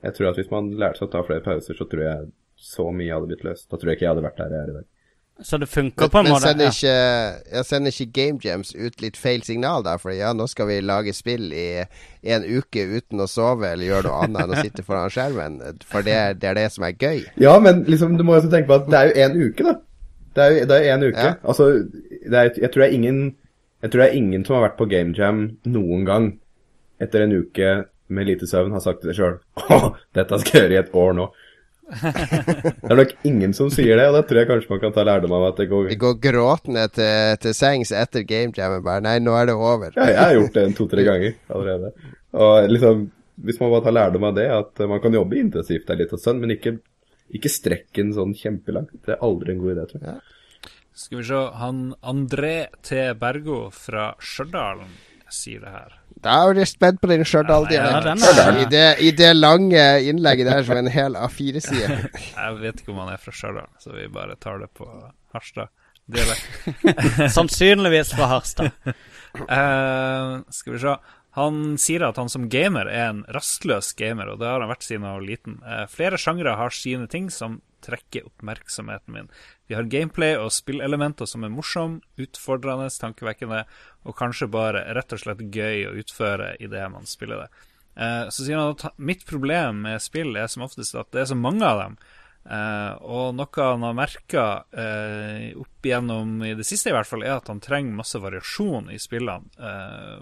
Speaker 4: jeg tror at hvis man lærte seg å ta flere pauser, så tror jeg så mye hadde blitt løst. Da tror jeg ikke jeg hadde vært der jeg er i dag.
Speaker 2: Så det funker
Speaker 3: Men,
Speaker 2: på en
Speaker 3: men
Speaker 2: måte?
Speaker 3: sender
Speaker 2: Ja.
Speaker 3: ikke, ja, sender ikke Game Jams ut litt feil signal der? For ja, nå skal vi lage spill i en uke uten å sove eller gjøre noe annet enn å sitte foran skjermen. For det, er- det er det som er gøy.
Speaker 4: Ja, men liksom, du må også tenke på at det er jo en uke, da. Det er jo det er en uke.
Speaker 3: Ja.
Speaker 4: Altså, det er, jeg, tror det er ingen, jeg tror det er ingen som har vært på Game Jam noen gang etter en uke med lite søvn har sagt til seg sjøl Å, dette skal jeg gjøre i et år nå. Det er nok ingen som sier det, og da tror jeg kanskje man kan ta lærdom av at det går
Speaker 3: Vi går gråtende til, til sengs etter Game Jam bare Nei, nå er det over.
Speaker 4: Ja, jeg har gjort det en to-tre ganger allerede. Og liksom, hvis man bare tar lærdom av det, at man kan jobbe intensivt der litt og sånn, men ikke, ikke strekke den sånn kjempelangt. Det er aldri en god idé, tror jeg.
Speaker 1: Skal vi se, han André T. Bergo fra Stjørdal sier det her.
Speaker 3: Da er jeg spent på din Stjørdal-dialekt.
Speaker 2: Ja, er-
Speaker 3: I, det- I det lange innlegget der som en hel A4-side.
Speaker 1: Jeg vet ikke om han er fra Stjørdal, så vi bare tar det på Harstad-dialekt.
Speaker 2: Sannsynligvis fra Harstad.
Speaker 1: Uh, skal vi se. Han sier at han som gamer er en rastløs gamer, og det har han vært siden han var liten. Uh, flere sjangre har sine ting som trekker oppmerksomheten min. Vi har gameplay og spillelementer som er morsom, utfordrende, tankevekkende, og kanskje bare rett og slett gøy å utføre idet man spiller det. Eh, så sier han at mitt problem med spill er som oftest at det er så mange av dem. Eh, og noe han har merka eh, opp igjennom i det siste, i hvert fall, er at han trenger masse variasjon i spillene eh,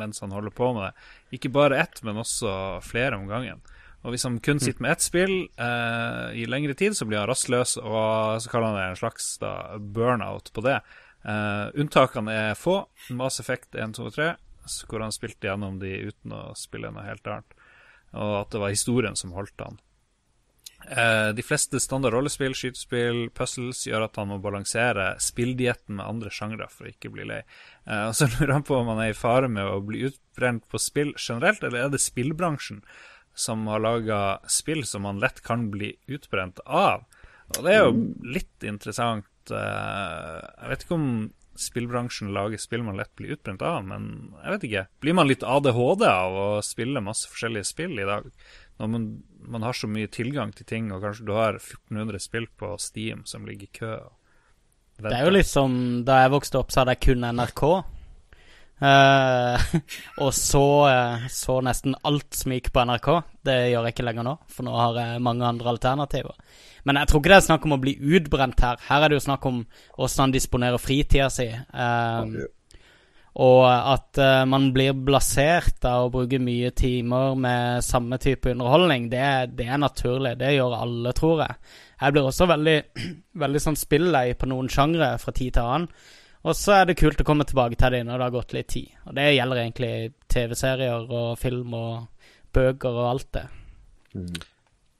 Speaker 1: mens han holder på med det. Ikke bare ett, men også flere om gangen. Og hvis han kun sitter med ett spill eh, i lengre tid, så blir han rastløs, og så kaller han det en slags da, burnout på det. Eh, unntakene er få. Mass Effect 1, 2 og 3, hvor han spilte gjennom de uten å spille noe helt annet. Og at det var historien som holdt han. Uh, de fleste standard rollespill, skytespill, puzzles gjør at han må balansere spilldietten med andre sjangre for å ikke bli lei. Uh, og så lurer han på om han er i fare med å bli utbrent på spill generelt, eller er det spillbransjen som har laga spill som han lett kan bli utbrent av? Og det er jo litt interessant. Eh, jeg vet ikke om spillbransjen lager spill man lett blir utbrent av, men jeg vet ikke. Blir man litt ADHD av å spille masse forskjellige spill i dag? Når man, man har så mye tilgang til ting, og kanskje du har 1400 spill på Steam som ligger i kø.
Speaker 2: Det er jo litt sånn da jeg vokste opp, så hadde jeg kun NRK. Eh, og så, uh, så nesten alt som gikk på NRK. Det gjør jeg ikke lenger nå, for nå har jeg mange andre alternativer. Men jeg tror ikke det er snakk om å bli utbrent her. Her er det jo snakk om hvordan han disponerer fritida si. Uh, og at man blir blasert av å bruke mye timer med samme type underholdning, det, det er naturlig. Det gjør alle, tror jeg. Jeg blir også veldig, veldig sånn spillei på noen sjangre fra tid til annen. Og så er det kult å komme tilbake til det når det har gått litt tid. Og det gjelder egentlig TV-serier og film og bøker og alt det.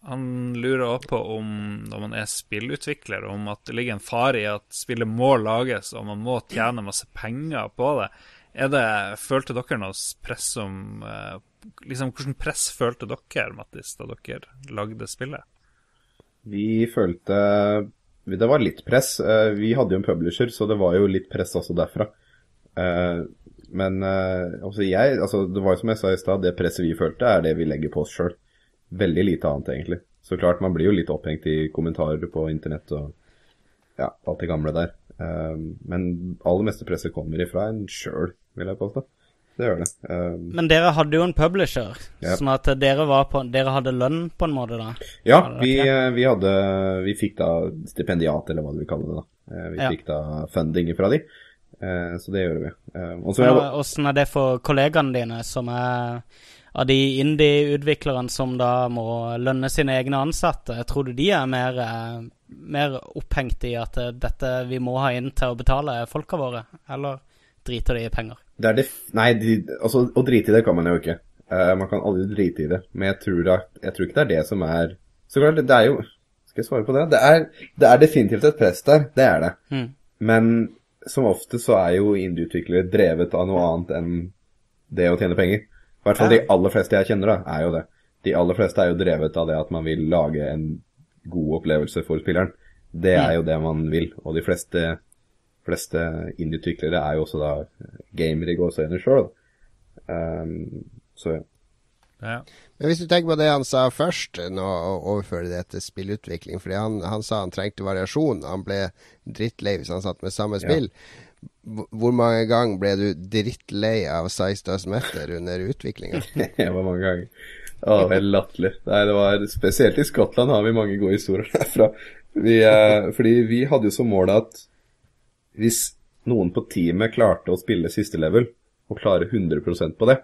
Speaker 1: Han lurer også på om, når man er spillutvikler, om at det ligger en fare i at spillet må lages, og man må tjene masse penger på det. Er det, Følte dere noe press som eh, liksom, Hvordan press følte dere, Mattis, da dere lagde spillet?
Speaker 4: Vi følte Det var litt press. Eh, Vi hadde jo en publisher, så det var jo litt press også derfra. Eh, Men eh, altså jeg, altså det var jo som jeg sa i stad, det presset vi følte, er det vi legger på oss sjøl. Veldig lite annet, egentlig. Så klart, man blir jo litt opphengt i kommentarer på internett og ja, alt det gamle der. Men aller meste presset kommer ifra en sjøl, vil jeg påstå. Det gjør det. Um,
Speaker 2: Men dere hadde jo en publisher,
Speaker 4: Ja.
Speaker 2: sånn at dere, var på, dere hadde lønn på en måte, da.
Speaker 4: Ja, vi, vi hadde Vi fikk da stipendiat, eller hva du vil kalle det. da. Eh, Vi
Speaker 2: Ja.
Speaker 4: fikk da funding fra de, eh, så det gjorde vi. Eh, jeg,
Speaker 2: Åssen er det for kollegaene dine, som er av de indie-utviklerne som da må lønne sine egne ansatte, tror du de er mer, eh, mer opphengt i at dette vi må ha inn til å betale folka våre, eller driter de i penger?
Speaker 4: Det det Nei, de, altså, å drite i det kan man jo ikke. Uh, man kan aldri drite i det. Men jeg tror, da, jeg tror, ikke det er det som er Så klart, det er jo Skal jeg svare på det? Det er, det er definitivt et press der. Det er det.
Speaker 2: Mm.
Speaker 4: Men som ofte så er jo indie-utviklere drevet av noe annet enn det å tjene penger. I hvert fall de aller fleste jeg kjenner, da, er jo det. De aller fleste er jo drevet av det at man vil lage en god opplevelse for spilleren. Det er jo det man vil. Og de fleste, fleste indie-utviklere er jo også da gamere i gåseøyne sjøl. Um, så ja.
Speaker 1: Ja.
Speaker 3: Men hvis du tenker på det han sa først, nå å overføre det til spillutvikling fordi han, han sa han trengte variasjon. Han ble drittlei hvis han satt med samme spill. Ja. Hvor mange ganger ble du drittlei av Size Does Matter under utviklinga?
Speaker 4: det var mange ganger. Å, helt latterlig. Nei, det var Spesielt i Skottland har vi mange gode historier derfra. Vi, eh, fordi vi hadde jo som mål at hvis noen på teamet klarte å spille siste level, og klare 100% på det,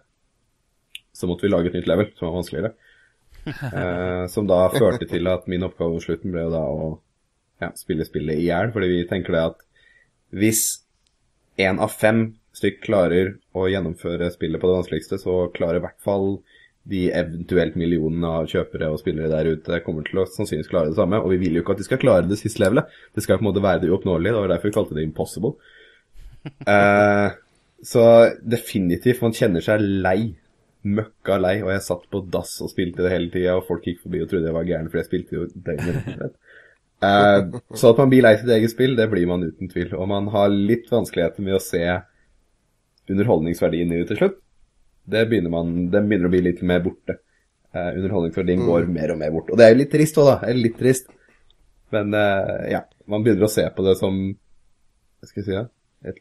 Speaker 4: så måtte vi lage et nytt level som var vanskeligere. Eh, som da førte til at min oppgave på slutten ble jo da å ja, spille spillet i hjel, fordi vi tenker det at hvis én av fem stykk klarer å gjennomføre spillet på det vanskeligste, så klarer i hvert fall de eventuelt millionene av kjøpere og spillere der ute kommer til å sannsynligvis klare det samme. Og vi vil jo ikke at de skal klare det siste levelet. Det skal på en måte være det uoppnåelige. Det var derfor vi kalte det impossible. Uh, så definitivt, man kjenner seg lei. Møkka lei. Og jeg satt på dass og spilte det hele tida, og folk gikk forbi og trodde jeg var gæren, for jeg spilte jo døgnet. Uh, så at man blir lei sitt eget spill, det blir man uten tvil. Og man har litt vanskeligheter med å se underholdningsverdien i det til slutt. Det begynner man, den begynner å bli litt mer borte. Uh, underholdningsverdien mm. går mer og mer bort. Og det er jo litt trist òg, da. Eller litt trist. Men eh, ja, man begynner å se på det som Hva skal jeg si, da? Et,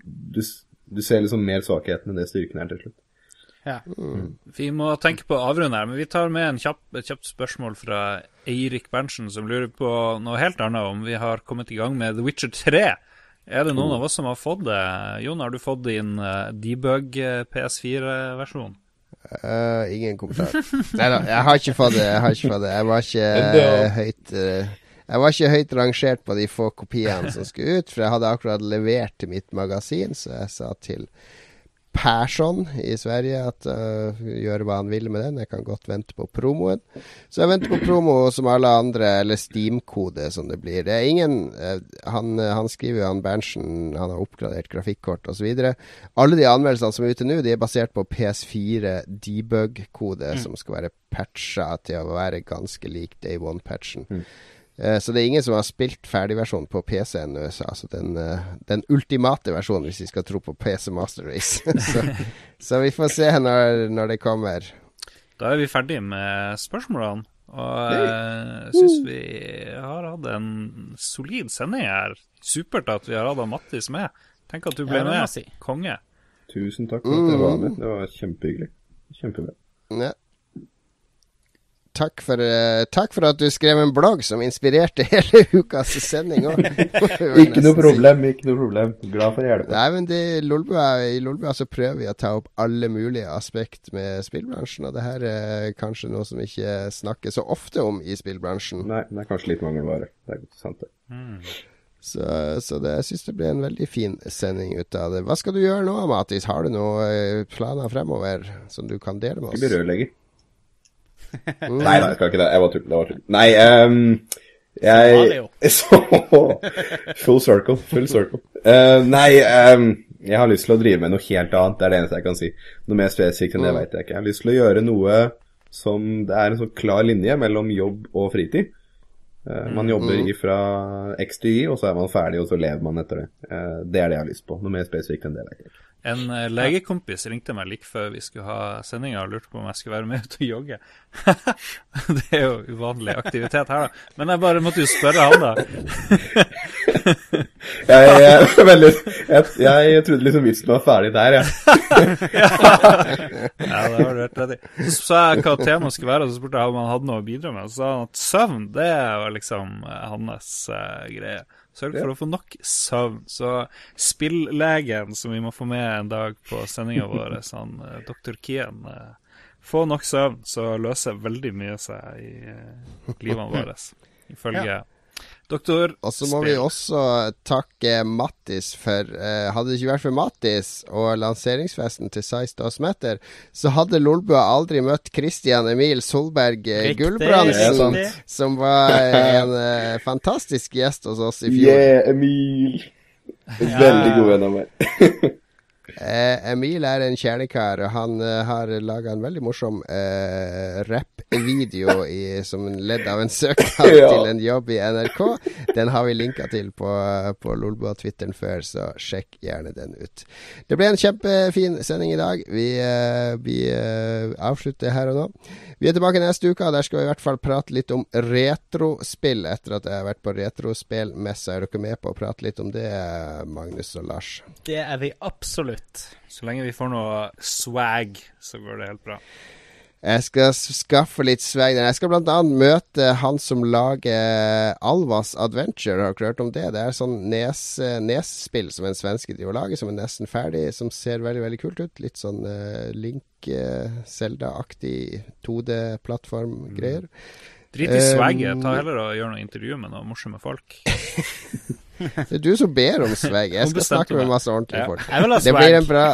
Speaker 4: du, du, ser liksom mer svakheten enn det styrken er til slutt.
Speaker 2: Ja.
Speaker 1: Mm. Vi må tenke på å avrunde her, men vi tar med kjapp, et kjapt spørsmål fra Eirik Berntsen, som lurer på noe helt annet, om vi har kommet i gang med The Witcher 3. Er det noen oh. av oss som har fått det? Jon, har du fått din uh, debug eh, PS4-versjon?
Speaker 3: Uh, ingen kommentar. Nei da, jeg har ikke fått det. Jeg har ikke fått det. Jeg var ikke uh, høyt uh, Jeg var ikke høyt rangert på de få kopiene som skulle ut, for jeg hadde akkurat levert til mitt magasin, så jeg sa til Persson i Sverige at uh, gjøre hva han vil med den. Jeg kan godt vente på promoen. Så jeg venter på promo som alle andre, eller Steam-kode som det blir. Det er ingen uh, han, han, skriver jo, han Berntsen, han har oppgradert grafikkort osv. Alle de anmeldelsene som er ute nå, de er basert på PS4 debug-kode, mm. som skal være patcha til å være ganske lik Day One-patchen. Mm. Eh, så det er ingen som har spilt ferdigversjonen på PC ennå. Altså den, eh, den, ultimate versjonen, hvis vi skal tro på PC Master Race. så, så, vi får se når, når, det kommer.
Speaker 1: Da er vi ferdig med spørsmålene. Og jeg uh, syns vi har hatt en solid sending her. Supert at vi har hatt Mattis med. Tenk at du ble med. Konge.
Speaker 4: Tusen takk for at jeg var med. Det var kjempehyggelig. Kjempebra.
Speaker 3: Ja takk for, uh, takk for, at du skrev en blogg som inspirerte hele ukas sending òg.
Speaker 4: ikke noe problem, ikke noe problem. Glad for å hjelpe.
Speaker 3: Nei, men det, Lolbua, I Lolbua så prøver vi å ta opp alle mulige aspekt med spillbransjen, og det her er kanskje noe som ikke snakkes så ofte om i spillbransjen.
Speaker 4: Nei, det er kanskje litt mangelvare. Det er sant, det.
Speaker 3: Mm. Så, så det, jeg syns det ble en veldig fin sending ut av det. Hva skal du gjøre nå, Matis? Har du noen eh, planer fremover som du kan dele med oss?
Speaker 4: Jeg blir rørlegger. Nei da, jeg skal ikke det. Jeg var tull. Det var tull. Nei, um, jeg så, Full circle. Full circle. Uh, nei, um, jeg har lyst til å drive med noe helt annet. Det er det eneste jeg kan si. Noe mer spesifikt enn det vet jeg ikke. Jeg har lyst til å gjøre noe som Det er en sånn klar linje mellom jobb og fritid. Uh, man jobber mm. fra X til Y, og så er man ferdig, og så lever man etter det. Uh, det er det jeg har lyst på. Noe mer spesifikt enn det vet jeg ikke.
Speaker 1: En uh, legekompis ringte meg like før vi skulle ha sendinga og lurte på om jeg skulle være med ut og jogge. det er jo uvanlig aktivitet her, da. Men jeg bare måtte jo spørre han, da.
Speaker 4: jeg, jeg, veldig, jeg, jeg trodde liksom vitsen var ferdig der, jeg.
Speaker 1: Ja, det har du helt rett i. Så sa jeg hva temaet skulle være, og så spurte jeg om han hadde noe å bidra med. Og så sa han at søvn, det var liksom eh, hans uh, greie. Sørg for å få nok søvn. Så spilllegen som vi må få med en dag på sendinga vår, han uh, doktor Kien uh, Få nok søvn, så løser veldig mye seg i uh, livene våre, ifølge ja. Doktor
Speaker 3: Og så må Spill. vi også takke Mattis for uh, Hadde det ikke vært for Mattis og lanseringsfesten til Size Does Matter, så hadde Lolbua aldri møtt Christian Emil Solberg uh, Gulbrandsen, som var en uh, fantastisk gjest hos oss i fjor.
Speaker 4: Yeah, Emil! Veldig god venn av meg.
Speaker 3: Eh, Emil er en kjernekar, og han eh, har laga en veldig morsom eh, rappvideo som ledd av en søknad ja. til en jobb i NRK. Den har vi linka til på, på Lolbua-twitteren før, så sjekk gjerne den ut. Det ble en kjempefin sending i dag. Vi, eh, vi eh, avslutter her og nå. Vi er tilbake neste uke, og der skal vi i hvert fall prate litt om retrospill. Etter at jeg har vært på retrospillmessa. Er dere med på å prate litt om det, Magnus og Lars?
Speaker 2: Det er vi absolutt.
Speaker 1: Så lenge vi får noe swag, så går det helt bra.
Speaker 3: Jeg skal skaffe litt swag. Jeg skal bl.a. møte han som lager Alvas Adventure. Har dere hørt om det? Det er sånn nes, nesspill som en svenske driver og lager, som er nesten ferdig. Som ser veldig veldig kult ut. Litt sånn uh, Link-Selda-aktig 2D-plattform-greier.
Speaker 1: Drit i swagget. Ta heller og gjør noe intervju med noen morsomme folk.
Speaker 3: det er du som ber om swag. Jeg skal snakke med masse ordentlige folk.
Speaker 2: Jeg vil ha.
Speaker 3: Det blir en bra,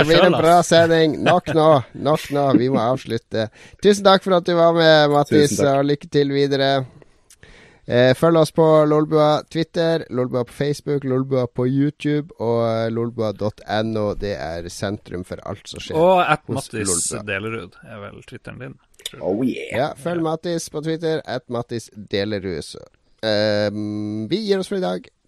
Speaker 3: det blir en bra sending. Nok nå. Nok nå. Vi må avslutte. Tusen takk for at du var med, Mattis, og lykke til videre. Eh, følg oss på Lolbua Twitter, Lolbua på Facebook, Lolbua på YouTube og lolbua.no. Det er sentrum for alt som skjer
Speaker 1: og at Mattis Delerud er vel Twitteren din.
Speaker 3: Oh yeah. Ja, følg Mattis på Twitter, at Mattis Delerud. Eh, vi gir oss for i dag.